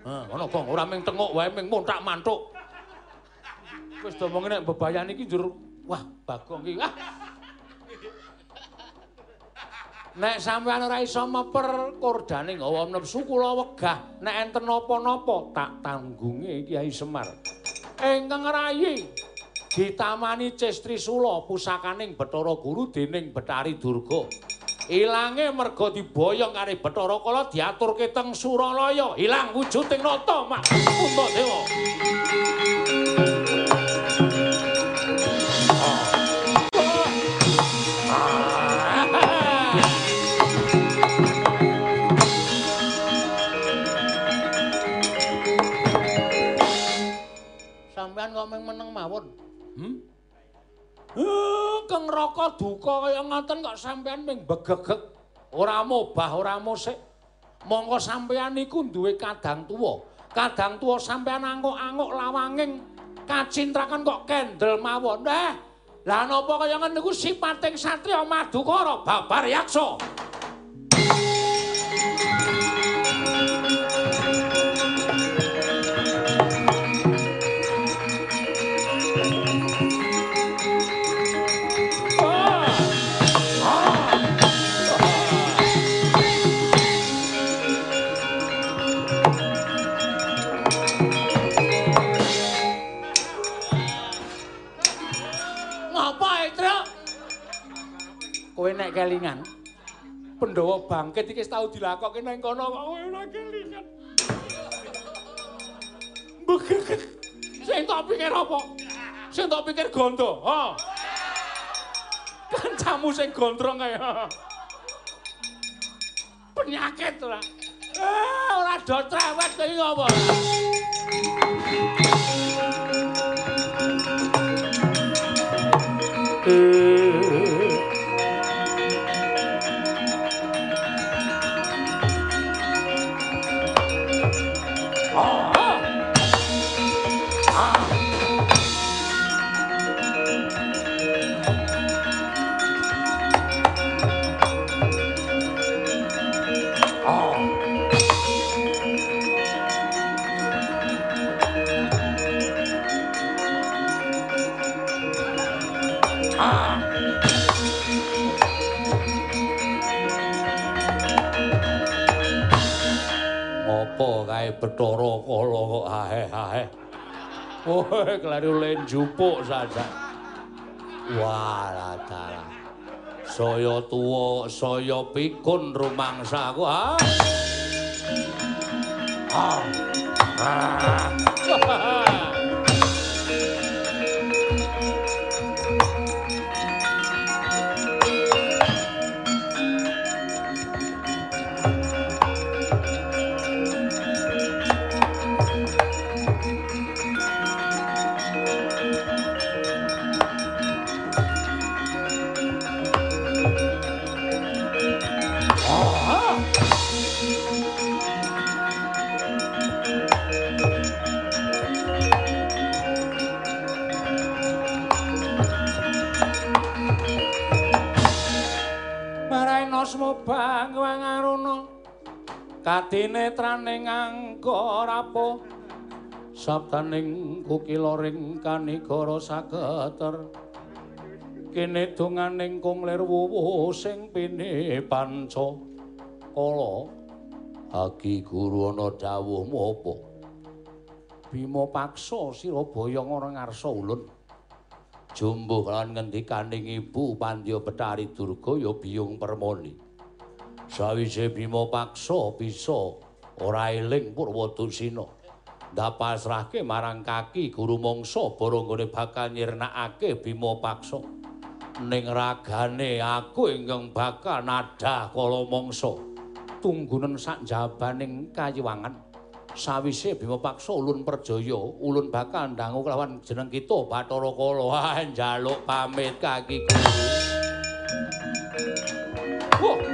Ha, ngono kok ora mung tengok wae mung montak mantuk. Wis domong nek mbebayani iki njur wah bagong iki. Ah. Nek sampean ora iso meper kordane ngawa nepsu kula wegah nek enten napa-napa tak tanggunge Kiai Semar. Engkang rayi ditamani Cestri Sula pusakaning Bathara Guru dening Betari Durga. Ilange merga diboyong karo Bathara Kala diaturke teng Suralaya, ilang wujuding nata mak Puntadewa. Sampeyan kok meneng mawon. Hmm? Eh, keng raka duka kaya ngoten kok sampean ming begegek. Ora mobah, ora musik. Monggo sampean niku duwe kadang tuwa. Kadang tuwa sampean anguk-anguk lawanging kacintrakan kok kendel mawon. Eh, lah napa kaya ngene niku sipating satriya madukara babar yaksa. Kelingan. Pandhawa bangkit iki tau dilakokke nang kono kok ora kelingan. Sing tak pikir apa? Sing tak pikir gondo, ha. Kancamu sing gondrong kae. Penyakit ora. Eh, ora do trewet iki apa? Eh. Bathara Kala kok ae-ae. Oh, kleru len jupuk saja. Walah dalah. Saya tuwa, saya pikun rumangsaku, ha? Ah. ah. Bang wangaruna kadinetraning angka rapo sabdaning kukiloring kanigara sageter kene donganing kunglir wuwu sing pine panca kala Agi guru ana dawuhmu apa? Bima paksa Sirabaya ora ngarsa ulun. Jumbuh lan ngendikaning ibu Pandya Betari Durga ya biyung permoni. Sawise Bima paksa bisa ora eling Purwadusina. Dapasrahke marang kaki guru mangsa baranggane bakal nyirnakake Bima paksa. ning ragane aku ingkang bakal nadah kala mangsa tunggunen sak jabaning kayiwangan sawise Bima Paksa ulun perjaya ulun bakal ndangu kelawan jeneng kita Bathara Kala. Njaluk pamit kaki guru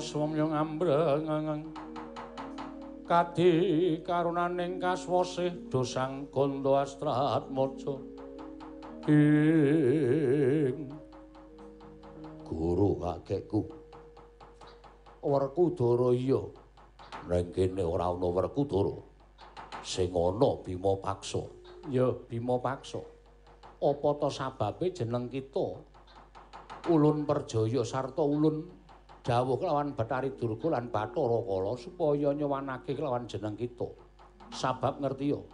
swamya ngambreng kadi karunaning kaswasih dosang kanda astrat maca ing guru kakekku. Werkudara iya. Ning kene ora ana werkudara sing ana bima paksa. Ya bima paksa. Apa ta sababe jeneng kita? Ulun perjaya sarta ulun dawuh kelawan Bathari Durga lan Bathara Kala supaya nyewanake kelawan jeneng kita. Sabab ngerti yo.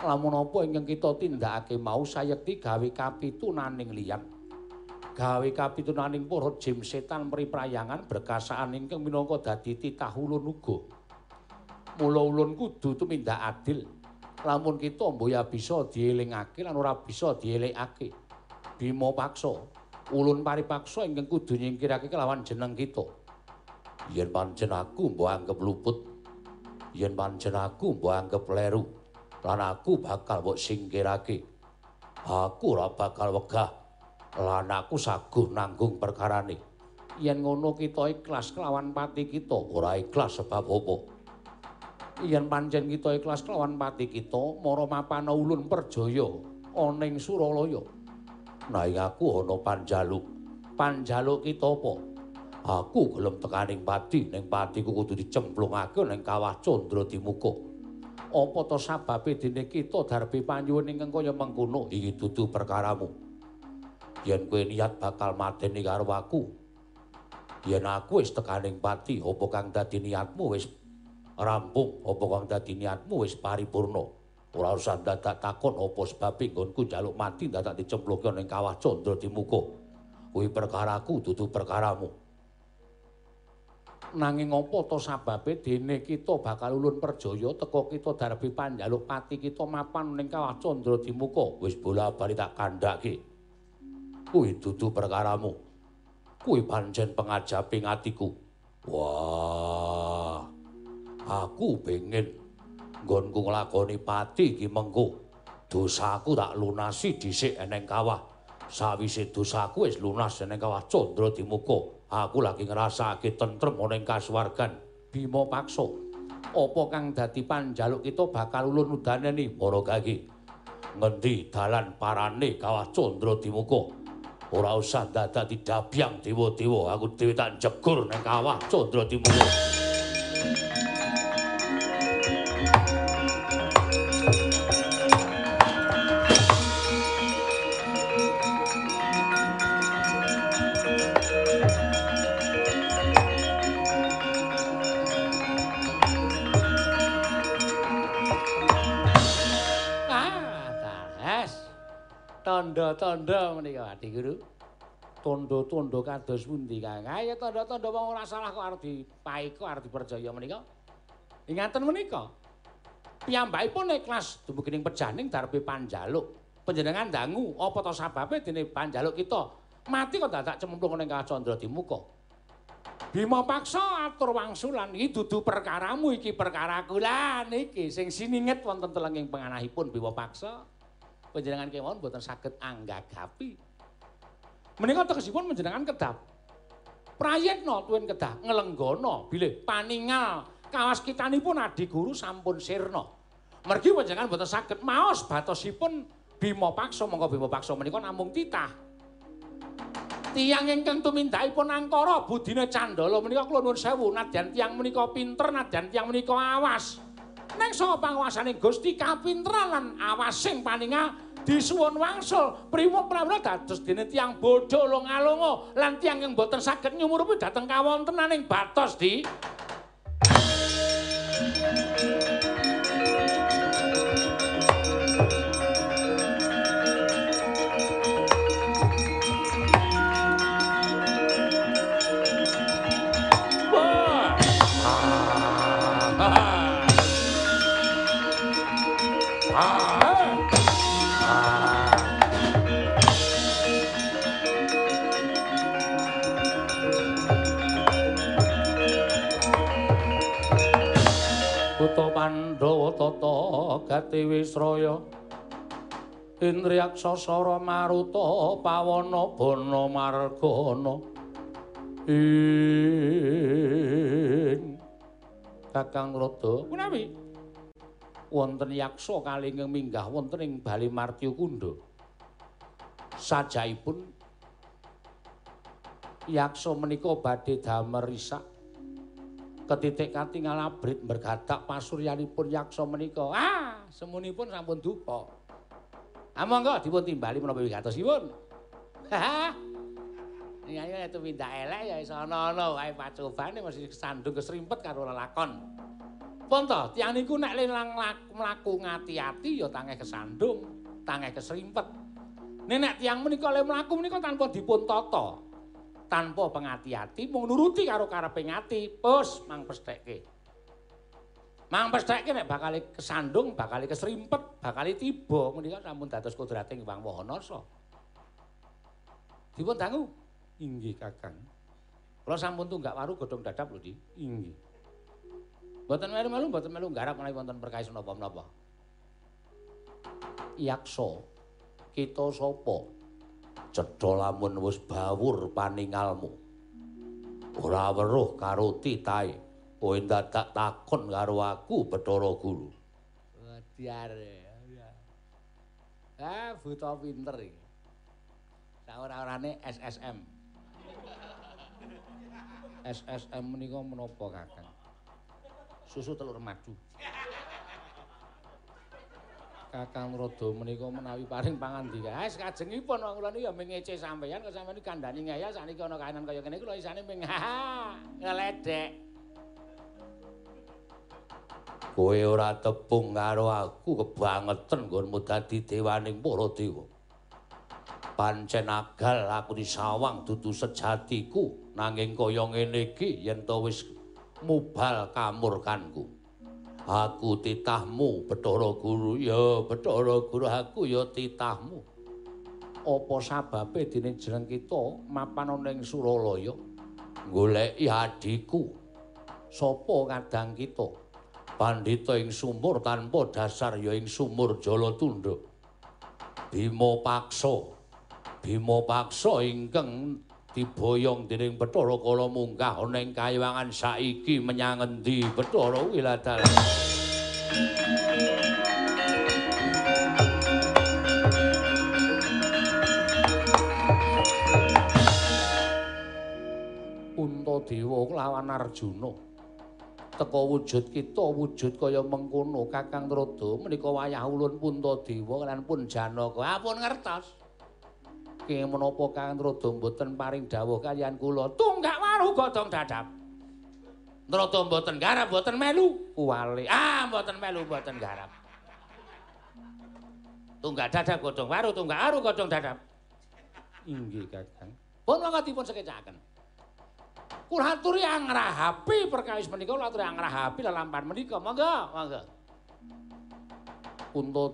Lamun apa ingkang kita tindakake mau sayekti gawe kapitunaning liyan. Gawe kapitunaning para jim setan mriprayangan berkasaan ingkang minangka dadi titah ulun uga. Mula ulun kudu tumindak adil. Lamun kita mboya bisa dielingake lan ora bisa dielekake. Bima paksa ulun paripaksa ingkang kudu nyingkirake kelawan jeneng kita. Yen pancen aku mbok anggap luput, yen pancen aku mbok anggap leru, lan aku bakal mbok singkirake. Aku ora bakal wegah lan aku saguh nanggung perkarane. Yen ngono kita ikhlas kelawan pati kita, ora ikhlas sebab apa? Yen pancen kita ikhlas kelawan pati kita, mara mapana ulun perjaya ana ing Suralaya. Nanging aku ana panjaluk. Panjaluk kita apa? Aku gelem tekaning pati, ning patiku kudu dicemplungake ning kawah Candra Dimuka. Apa to sababe dene kita darbe panyuwun ingkang kaya mengkono? Iki dudu perkaramu. Yen kowe niat bakal mateni karo aku, yen aku wis tekaning pati, apa kang dadi niatmu wis rampung, apa kang dadi niatmu wis paripurna? Ora usah dadak takon apa sebab nggonku njaluk mati dadak dicempluke ning kawah Candra Dimuka. Kuwi perkaraku dudu perkaramu. Nanging apa to sababe dene kita bakal ulun perjaya teka kita darbi panjaluk pati kita mapan ning kawah Candra Dimuka. Wis bola-bali tak kandhake. Kuwi dudu perkaramu. Kuwi pancen pengajaping atiku. Wah. Aku pengen nggonku nglakoni pati iki mengko dosaku tak lunasi dhisik eneng kawah. Sawise dosaku wis lunas eneng kawah candra dimuka. Aku lagi ngrasake tentrem ana ing kasuwargan. Bima paksa. Apa kang dadi panjaluk kita bakal ulun udaneni para gagi ngendi dalan parane kawah candra dimuka? Ora usah dadak didabyang dewa-dewa. Aku dhewe tak jegur ning kawah candra dimuka tanda-tanda menika Adi Guru. Tanda-tanda kados pundi Kang? Ayo tanda-tanda wong ora salah kok arep dipaiko arep dipercaya menika. Ingaten menika. Piyambakipun ikhlas dumugi ning pejaning darbe panjaluk. Panjenengan dangu apa to sababe dene panjaluk kita mati kok dadak cemplung ning Candra Dimuka. Bima paksa atur wangsulan iki dudu perkaramu iki perkaraku lah niki sing sininget wonten telenging panganahipun Bima paksa. Panjenengan kemawon mboten saged anggagapi. Menika tegesipun panjenengan kedah prayitna tuwin kedah nglenggono bilih paningal kawaskitanipun adi guru sampun sirna. Mergi panjenengan mboten saged maos batosipun Bima Paksa mongko Bima Paksa menika namung titah. Tiyang ingkang tumindakipun angkara budine candala menika kula nuwun sewu nadyan tiyang menika pinter nadyan tiyang menika awas. Neng saka panguwasaning Gusti kapinteran lan awasing paninga disuwun wangsul priwung pramila dados dene tiyang bodho longa-longa lan tiyang ing boten saged nyumurupi dhateng kawontenaning batos di Pandhawa tata gati Wisraya Indriyaksasara Maruta Pawana Bana Margana. Ing. Kakang Rada punawi. Wonten yaksa kalinging minggah wonten ing Bali Martya Kunda. Sajaipun yaksa menika badhe damel risak ketitik katingal abrit bergadak pasuryanipun yaksa menika. Ah, semunipun sampun duka. Ah monggo dipun timbali menapa wigatosipun. Ha. Ya ya itu minta elek ya iso ana-ana wae pacobane mesti kesandung kesrimpet karo lelakon. Pun to, tiyang niku nek lelang mlaku ngati-ati ya tangeh kesandung, tangeh kesrimpet. Nek tiyang menika le mlaku menika tanpa dipun tata. Tanpa pengati-ati mung nuruti karo karepe ngati pus mang pesthekke mang pesthekke nek bakal kesandung bakal kesrimpet bakal tiba. Menika sampun dados kodrating Wang Wahanasa dipun dangu? Inggih kakang. Kula sampun tunggak waru godhong dadap lho di. Inggih. Mboten melu-melu mboten melu garap menawi wonten perkawis napa-napa. Yaksa kita sapa cedha lamun wis bawur paningalmu. Ora weruh karo titahe. Kowe dadak takon karo aku Bathara Guru. Wadiar Ah buta pinter iki. Saora-orane SSM SSM menika menapa Kakang? Susu telur madu Kakang Rada menika menawi paring pangandika. Ah, kajengipun wong kula niku ya mengece sampeyan kok sampeyan kandhani ngaya sakniki ana kainan kaya kene kula isane ming ngeledek. Kowe ora tepung karo aku kebangetan nggonmu dadi dewaning para dewa. Pancen agal aku disawang dudu sejatiku nanging kaya ngene iki yen to wis mubal kamurkanku. Aku titahmu, Bathara Guru. Ya, Bathara Guru, aku ya titahmu. Apa sababe dene jeneng kita mapan ana ing Suralaya goleki adikku? Sopo kadang kita? Pandhita ing sumur tanpa dasar ya ing sumur Jalatundha. Bima Paksa. Bima Paksa ingkang diboyong dening Bathara Kala munggah ana ing kayiwangan saiki menyang endi Bathara Wiladal Untadewa lawan Arjuna. Teka wujud kita wujud kaya mengkono Kakang Rada menika wayah ulun Puntadewa lan pun Janaka apun ngertos saking menapa Kang Rada mboten paring dawuh kaliyan kula tunggak waru godhong dadap. Rada mboten garap mboten melu kuwali. Ah mboten melu mboten garap. Tunggak dadap godhong waru tunggak waru godhong dadap. Inggih Kakang. Pun mangga dipun sekecaken. Kula aturi angrahapi perkawis menika kula aturi angrahapi lelampahan menika monggo monggo. Kunto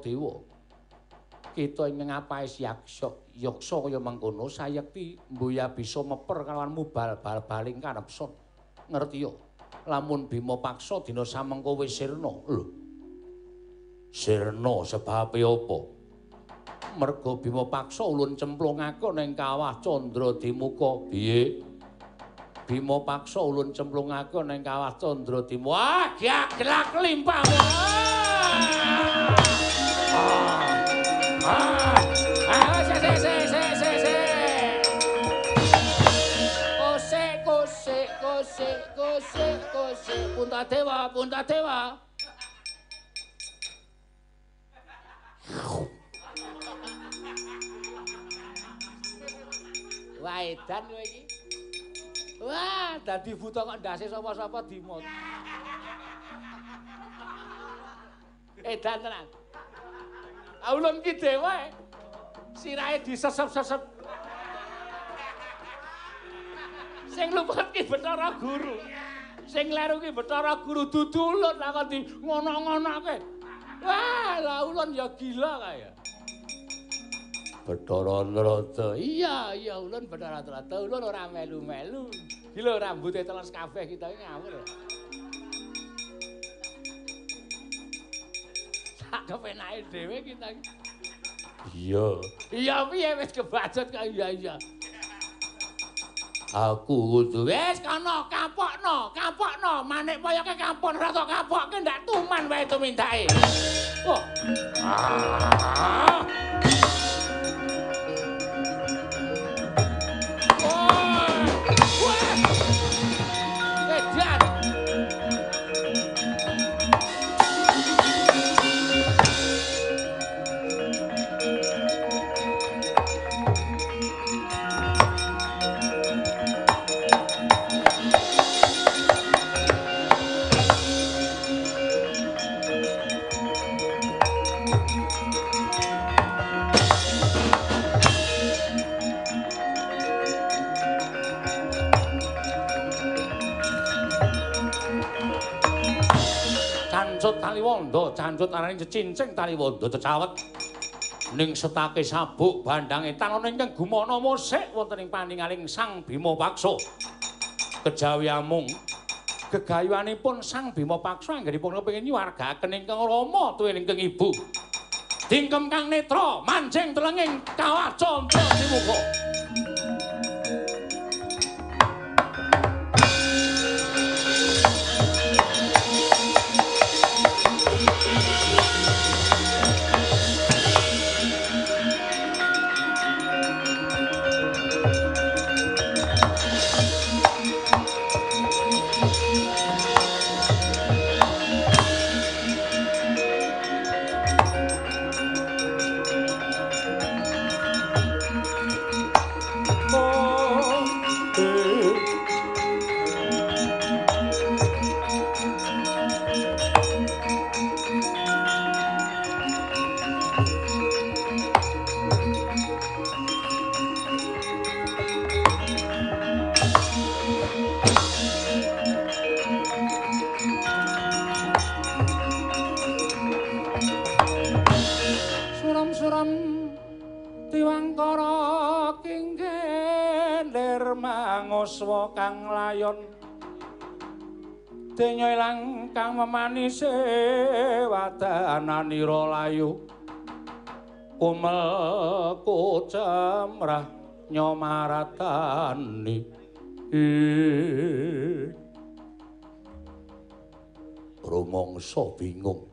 Kita ing ngapais yaksa yaksa kaya mangkono? Sayekti mbuya bisa meper kalawan mubal bal-baling kanepson ngerti yo? Lamun bima paksa dina samengko wis sirna. Lho. Sirna sebabe apa? Mergo bima paksa ulun cemplungake ning kawah candra dimuka piye? Bima paksa ulun cemplungake ning kawah candra dimuka gelak limpah. Ah. Ah, ah, se se se se se se. Kose kose kose kose kose Puntadewa Puntadewa. Wah, edan kowe iki. Wah, dadi buta kok ndase sapa-sapa dimot. Edan tenan. Aulun ki dewa. Sirahe disesep-sesep. Sing luput ki Bathara Guru. Sing kleru ki Bathara Guru dudu ulun kok di ngono-ngonoke. Wah, lah ulun ya gila kaya. Bathara Narada. Iya, iya ulun Bathara Narada, ulun ora melu-melu. Iki lho rambute teles kabeh kita iki ngawur. Sak kepenake dhewe kita. Iya, Iya piye wis kebacut kok iya iya. aku kudu Wis kono kapokno, kapokno, manik poyoke kampun rada kapokke ndak tuman wae tumindake. Oh. Ah. Taliwondo, cancut arane cecincing Taliwondo cecawet. Ning setake sabuk bandange tanana ingkang gumana musik wonten ing paningaling Sang Bima Paksa. Kejawi amung gegayuhanipun Sang Bima Paksa anggenipun kepengin nyuwargaken ingkang Rama tuwin ingkang Ibu. Dingkem kang netra manjing telenging kawah candra simuka. Manguswa kang layon Denya ilang kang memanise wadananira layu Kumel kocamrah nyomaratani rumangsa bingung.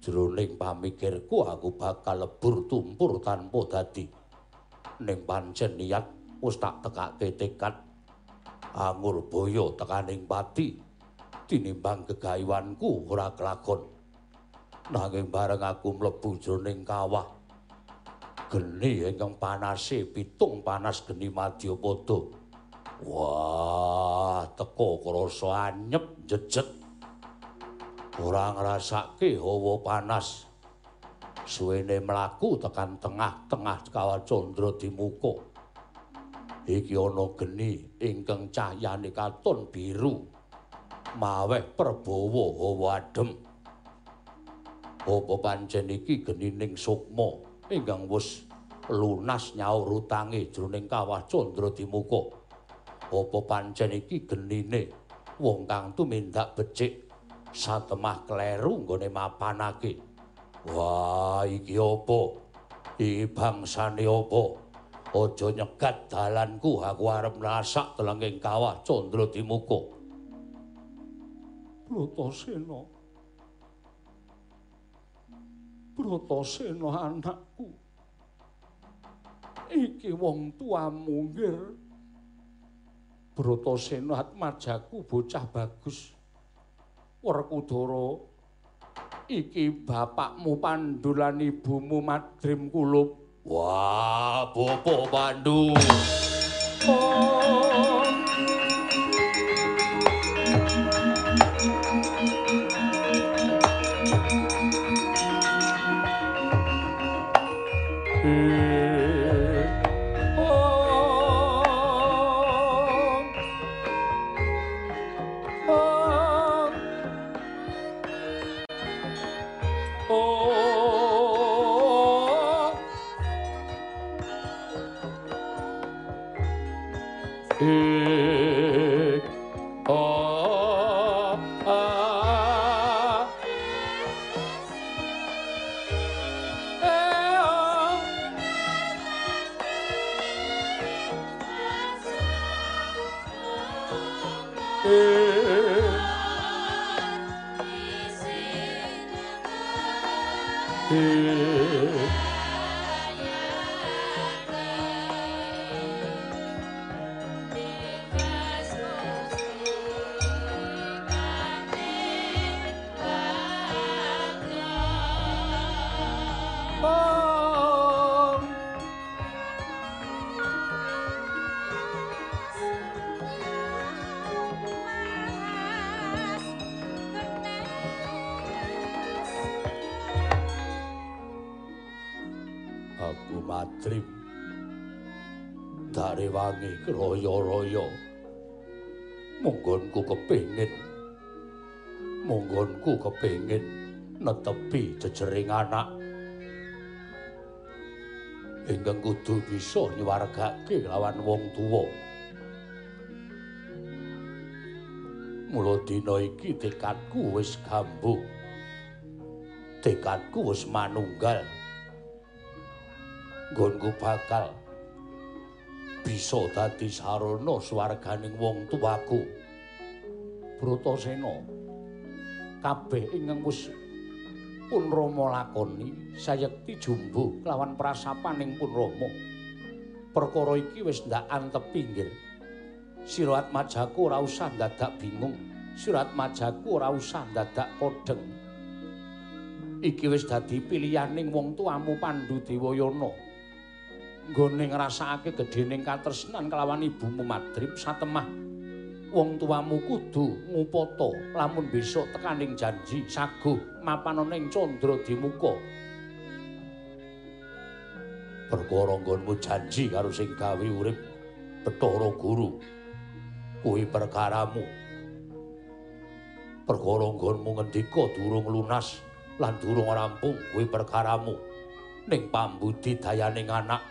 Jroning pamikirku aku bakal lebur tumpur tanpa dadi. Ning pancen niat wis tak tekake tekad angur boyo tekaning pati tinimbang gegayuanku ora kelakon. Nanging bareng aku mlebu jroning kawah geni ingkang panase pitung panas geni Madyapada. Wah, teko krasa anyep jejet. Ora ngrasake hawa panas. Suwene mlaku tekan tengah-tengah kawah candra dimuka. Iki ana geni ingkang cahyane katon biru. Maweh prabawa hawa adem. Apa pancen iki genining sukma ingkang wis lunas nyaur utange jroning kawah candra dimuka. Apa pancen iki genine wong kang tumindak becik satemah kleru nggone mapanake. Wah, iki apa? Iki bangsane apa? Aja nyegat dalanku, aku arep nasak telenging kawah candra dimuka. Plutasena. Bratasena anakku. Iki wong tuamu ngir. Bratasena atmajaku bocah bagus. Werkudara iki bapakmu Pandhu lan ibumu Madrim Kulup. Wah, Bopo Pandu. Oh. Royo-royo. Monggonku kepingin monggonku kepingin netepi jejering anak ingkang kudu bisa nyuwargake lawan wong tuwa. Mula dina iki tekadku wis gambung. Tekadku wis manunggal. Nggonku bakal bisa dadi sarana swarganing wong tuwaku. Bratasena kabeh ingkang wis pun Rama lakoni sayekti jumbo kelawan prasapaning pun Rama. Perkara iki wis ndak antep pinggir. Sira Atmajaku ora usah dadak bingung. Sira Atmajaku ora usah dadak kodheng. Iki wis dadi pilihaning wong tuamu Pandhu Dewayana. Nggone ngrasakake gedhening katresnan kelawan ibumu Madrip satemah. Wong tuamu kudu ngupata lamun besok tekaning janji saguh mapanana ing candra dimuka perkara nggonmu janji karo sing gawe urip Bathara Guru kuwi perkaramu. Perkara nggonmu ngendika durung lunas lan durung rampung kuwi perkaramu. Ning pambudi dayaning anak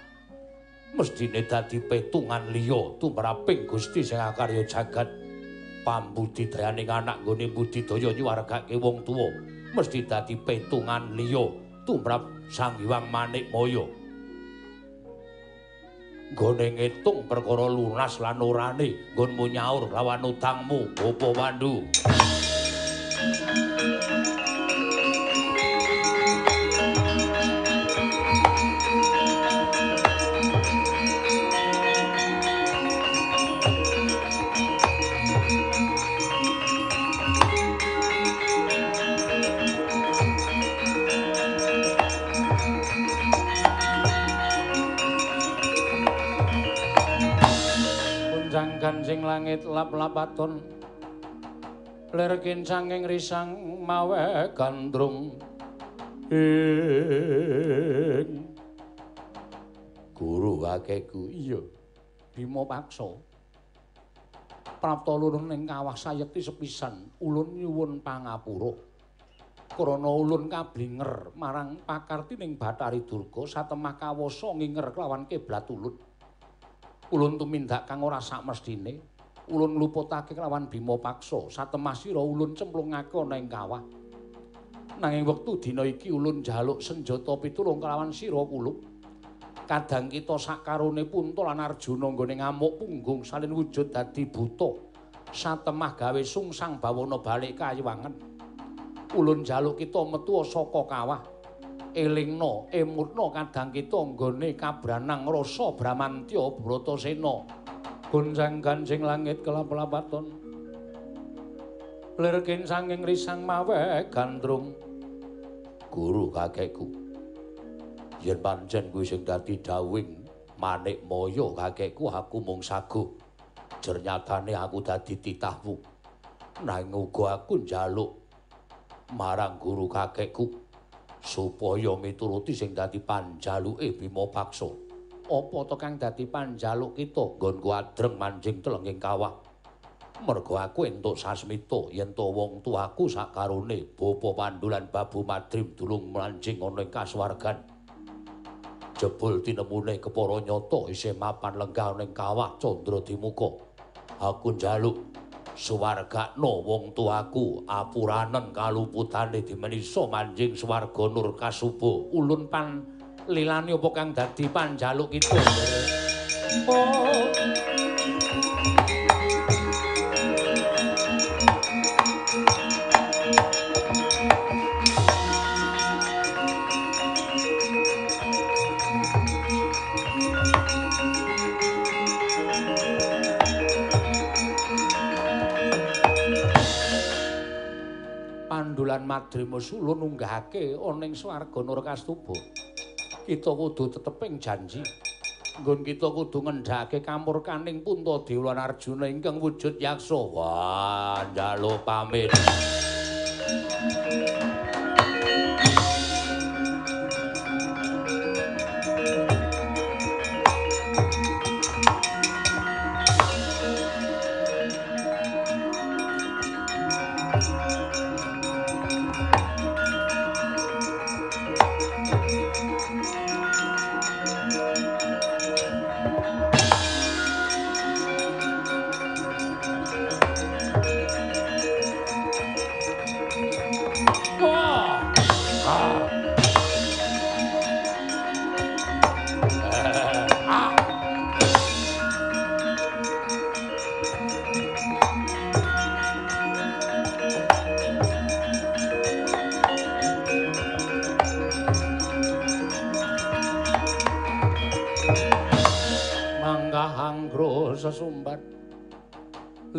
mestine dadi petungan liya tumraping Gusti sing akarya jagat. Pambudidayaning anak nggone budidaya nyuwargake wong tuwa. Mesti dadi petungan liya tumrap Sang Hyang Manikmaya nggone ngitung perkara lunas lan orane nggonmu nyaur lawan utangmu apa wandu gancing langit lap-lapaton ler kincanging risang mawe gandrung. Ing. Guru kakeku iya bima paksa. Prapta lurun ning kawah sayekti sepisan ulun nyuwun pangapura. Krana ulun kablinger marang pakarti ning Bathari Durga satemah kawasa nginger kelawan kiblat ulun ulun tumindak kang ora sak mestine ulun ngluputake kelawan bima paksa. Satemah sira ulun cemplungake ana ing kawah. Nanging wektu dina iki ulun njaluk senjata pitulung kelawan sira kuluk kadang kita sakarone punta lan arjuna nggone ngamuk punggung salin wujud dadi buta. Satemah gawe sungsang bawana balik kayuwangen. Ulun njaluk kita metu saka kawah elingno emutno kadang kita nggone kabranang rasa bramantya bratasena. Gonjang ganjing langit kelap-lapaton. Lirkin sanging risang mawe gandrung. Guru kakekku. Yen pancen kuwi sing dadi dawing manik moyo kakekku aku mung saguh jernyatane aku dadi titahmu. Nanging uga aku njaluk marang guru kakekku supaya mituruti sing dadi panjaluke Bima Paksa. Apa to kang dadi panjaluk kita nggonku adreng manjing telenging kawah? Mergo aku entuk sasmita yen to wong tuaku sakarone Bapa Pandulan Babu Madrim dulung manjing ana ing kasuwargan. Jebul tinemune kepara nyata isih mapan lenggah ning kawah Candra Dimuka. Aku njaluk suwargakno wong tuaku apuranen kaluputane dimenisa manjing swarga nur kasuba ulun pan lilani apa kang dadi panjaluk kita pandulan Madrima Sula nunggahake ana ing swarga Nurkastuba. Kita kudu teteping janji. Nggon kita kudu ngendhake kamurkaning Puntadewa Arjuna ingkang wujud yaksa. Wah, njaluk pamit.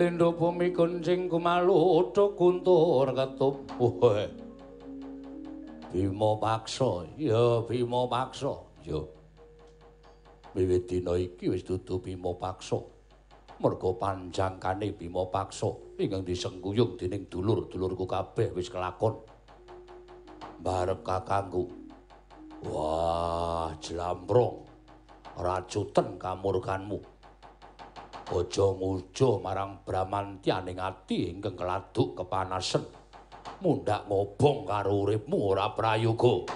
Lindo bumi kuncing kumalu utuk guntur ketup. Bimo paksa, ya Bimo paksa. Ya Wiwit dina iki wis dudu Bimo paksa. Mergo panjangkane Bimo paksa. Ingkang disengguyung dening dulur-dulurku kabeh wis kelakon. Barep kakangku. Wah, jelambrong racutan kamurkanmu. Aja ngujo marang bramantyaning ati ingkang keladuk kepanasen mundhak ngobong karo uripmu ora prayoga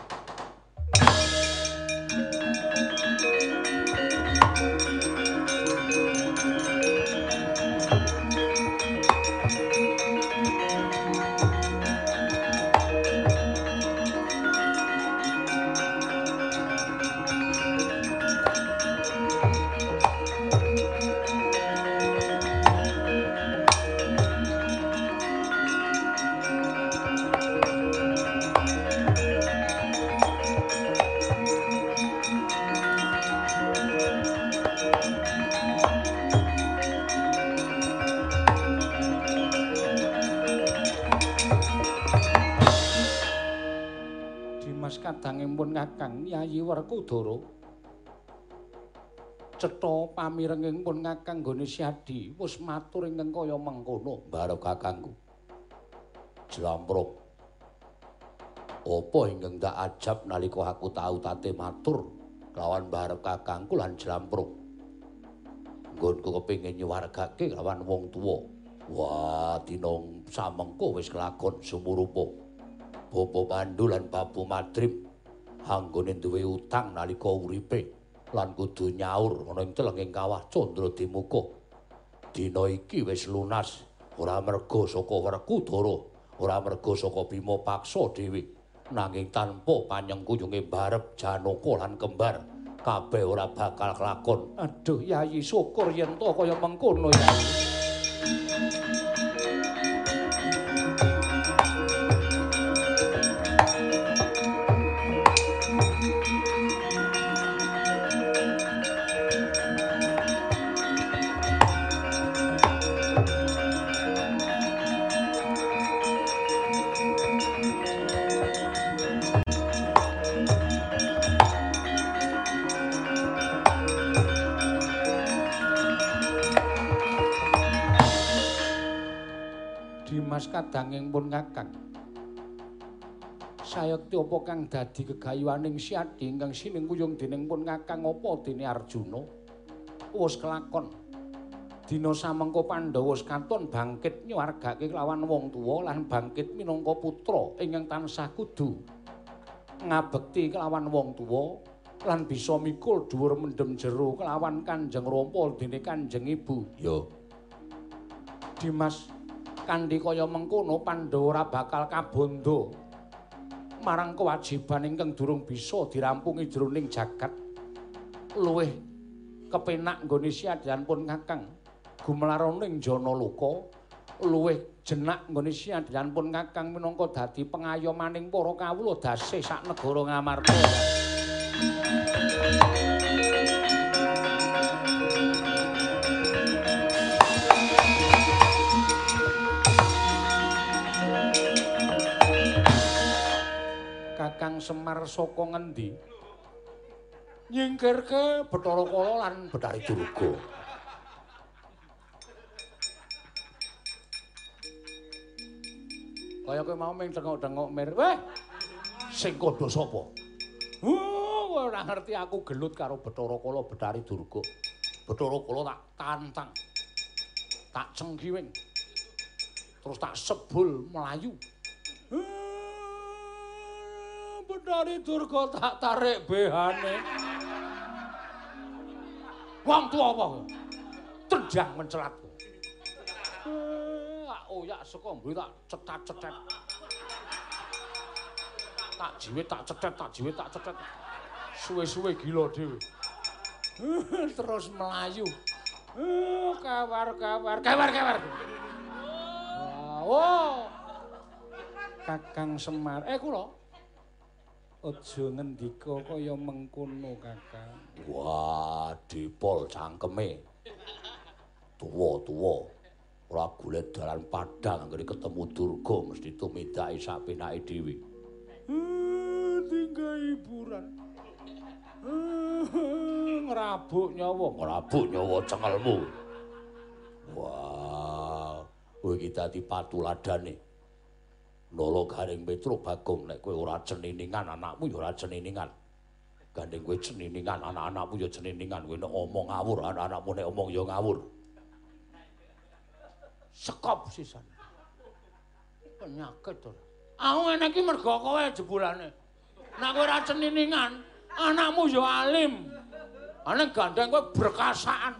Kakang Yayi Werkudara. Cetha pamirenging pun Kakang nggone Syadi wis matur ingkang kaya mengkono bareng Kakangku. Jlampruk. Apa ingkang tak ajab nalika aku tau tate matur lawan bareng Kakangku lan Jlampruk. Nggonku kepengin nyuwargake lawan wong tuwa. Wah, dinong samengko wis kelakon sumurupa. Bopo Pandu lan Babu Madrim anggone duwe utang nalika uripe lan kudu nyaur ana ing telenging kawah Candra Dimuka. Dina iki wis lunas ora mergo saka Werkudara, ora mergo saka Bima Paksa dhewe, nanging tanpa panyengkuyunge barep Janaka lan kembar kabeh ora bakal kelakon. Aduh Yayi syukur yen to kaya mengkono Yayi. Dimas kadanging pun Kakang. Sayekti apa kang dadi gegayuhaning Siadi ingkang sinengkuyung dening pun Kakang apa dene Arjuna? Wis kelakon. Dina samengko Pandhawa katon bangkit nyuwargake kelawan wong tuwa lan bangkit minangka putra ingkang tansah kudu ngabekti kelawan wong tuwa lan bisa mikul dhuwur mendem jero kelawan Kanjeng Rama dene Kanjeng Ibu. Yo. Dimas kanthi kaya mengkono Pandhawa bakal kabondo marang kewajiban ingkang durung bisa dirampungi jroning jagat. Luwih kepenak nggone siadan pun Kakang gumelaroning jana luka luwih jenak nggone siadan pun Kakang minangka dadi pengayomaning para kawula dasih sak negara Ngamarta. Kakang Semar saka ngendi? Nyingkirke Bathara Kala lan Betari Durga. Kaya kowe mau ming tengok-tengok mir. Weh. Sing kodho sapa? Oh, ora ngerti aku gelut karo Bathara Kala Betari Durga. Bathara Kala tak tantang. Tak cengkiwing. Terus tak sebul melayu. Betari Durga tak tarik behane. Wong tuwa apa? Tendang mencelat. Oyak saka mburi tak cetat-cetet. Tak jiwit tak cetet, tak jiwit tak cetet. Suwe-suwe gila dhewe. Terus melayu. Kawar-kawar, kawar-kawar. Oh. Kakang Semar. Eh kula. Aja ngendika kaya mengkono, Kakang. Wah, dipol cangkeme. Tuwa-tuwa. Ora golek dalan padhang anggere ketemu Durga mesti tumindake sak penake dhewe. tinggal hiburan. ngerabuk nyawa, Ngrabuk nyawa cengelmu. Wah, kowe iki dadi patuladane. Nolo garing Petro Bagong nek kowe ora ceniningan anakmu ya ora ceniningan. Gandeng kowe ceniningan anak-anakmu ya ceniningan. Kowe nek omong ngawur anak-anakmu nek omong ya ngawur. sekop sisan. Penyakit to. Aku ngene iki mergo kowe jebulane. Nek kowe ora ceniningan, anakmu ya alim. Ana gandeng kowe berkasaan.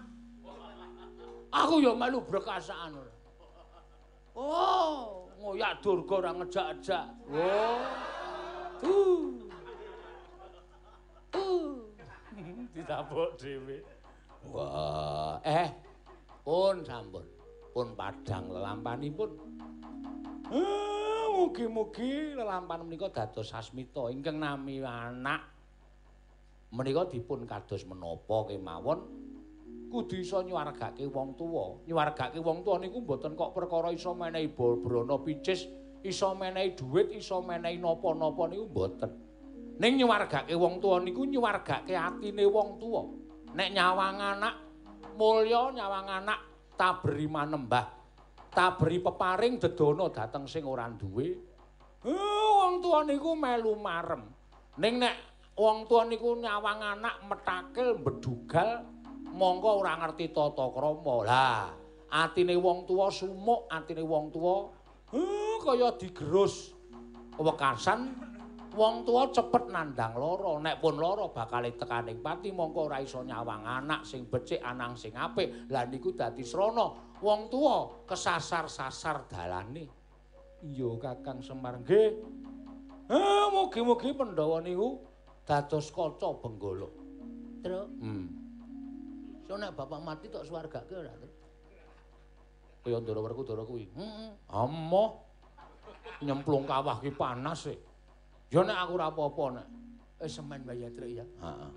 Aku ya melu berkasaan. Oh, ngoyak durga ora ngejak-ejak. Oh. Uh. Uh. Ditapuk dhewe. Wah, Eh, pun sampun. Pun padhang lelampanipun. Eh, mugi-mugi lelampan menika dados sasmita ingkang nami anak. Menika dipun kados menapa kemawon kudu iso nyuwargake wong tuwa. Nyuwargake wong tuwa niku mboten kok perkara iso menehi brana picis, iso menehi dhuwit, iso menehi napa-napa niku mboten. Ning nyuwargake wong tuwa niku nyuwargake atine wong tuwa. Nek nyawang anak mulya nyawang anak taberi manembah. Taberi peparing dedono dateng sing ora duwe. Eh, wong tuwa niku melu marem. Ning nek wong tuwa niku nyawang anak metakil bedugal mongko ora ngerti tata krama. Lah, atine wong tuwa sumuk, atine wong tuwa eh kaya digerus wekasan wong tuwa cepet nandang lara. Nek pun lara bakal tekaning pati mongko ora iso nyawang anak sing becik, anang sing apik. Lah niku dadi srana wong tuwa kesasar-sasar dalane. Iya Kakang Semar nggih. Eh mugi-mugi Pandhawa niku dados kaca benggala. Truk. Hmm. So nek bapak mati tok swargake ora, Tru? Kaya Ndara Werkudara kuwi. Heeh. Amoh. Nyemplung kawah ki panas e. Ya nek aku ora apa-apa nek eh semen wae ya. Heeh.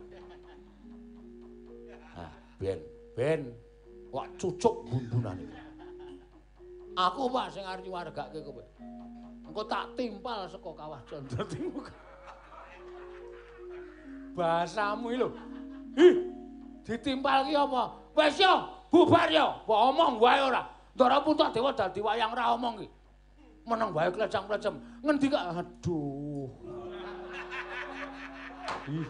Ah, ben, ben. Wak cucuk bumbunane. Aku Pak sing arep nyuwargake kowe. Engko tak timpal saka kawah Candra Timur. Bahasamu iki lho. Ih, ditimpal ki apa? Wis yo, bubar yo. Mbok omong wae ora. Ndara Punta Dewa dadi wayang ra omong ki. meneng wae klecang-klecem. Ngendi kak? Aduh. Ih.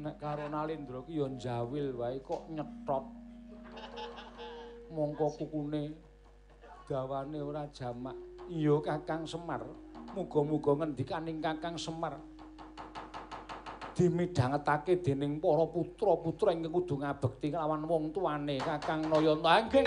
Nek karo Nalendra ki ya njawil wae kok nyetot. Mongko kukune dawane ora jamak. Iya Kakang Semar. Muga-muga ngendikaning Kakang Semar dimidhangetake dening para putra-putra ingkang kudu ngabekti kelawan wong tuane Kakang Nayanta. Nggih.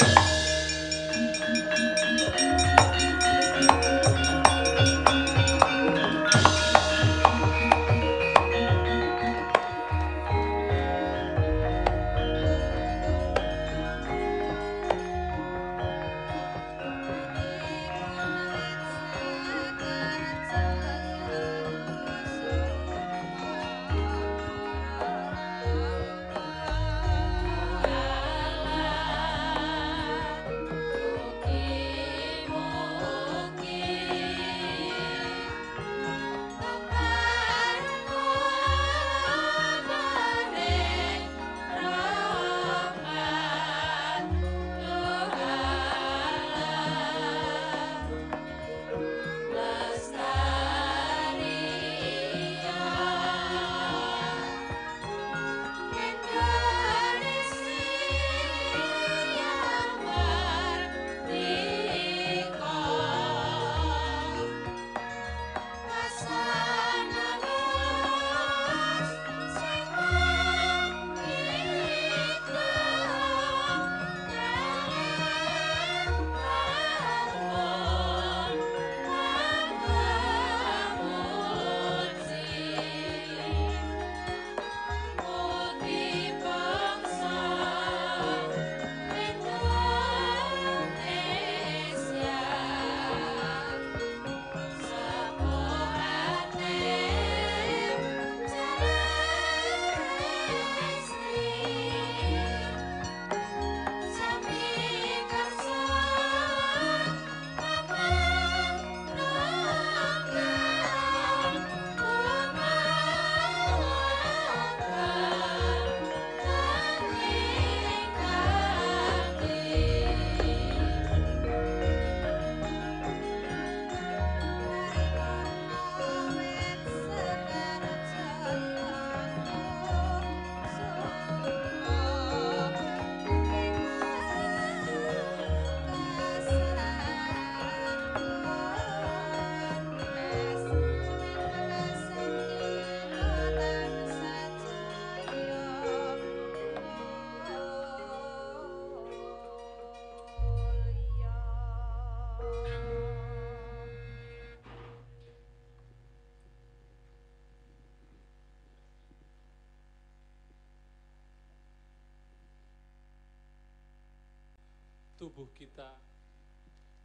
Tubuh kita,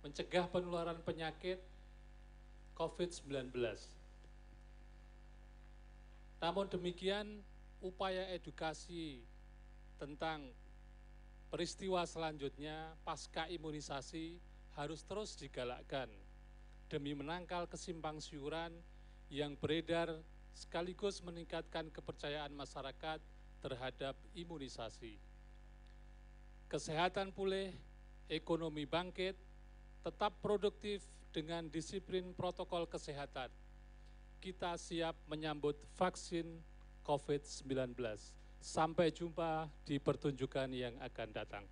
mencegah penularan penyakit COVID-19. Namun demikian, upaya edukasi tentang peristiwa selanjutnya pasca imunisasi harus terus digalakkan demi menangkal kesimpang siuran yang beredar sekaligus meningkatkan kepercayaan masyarakat terhadap imunisasi. Kesehatan pulih, ekonomi bangkit, tetap produktif dengan disiplin protokol kesehatan. Kita siap menyambut vaksin COVID-19. Sampai jumpa di pertunjukan yang akan datang.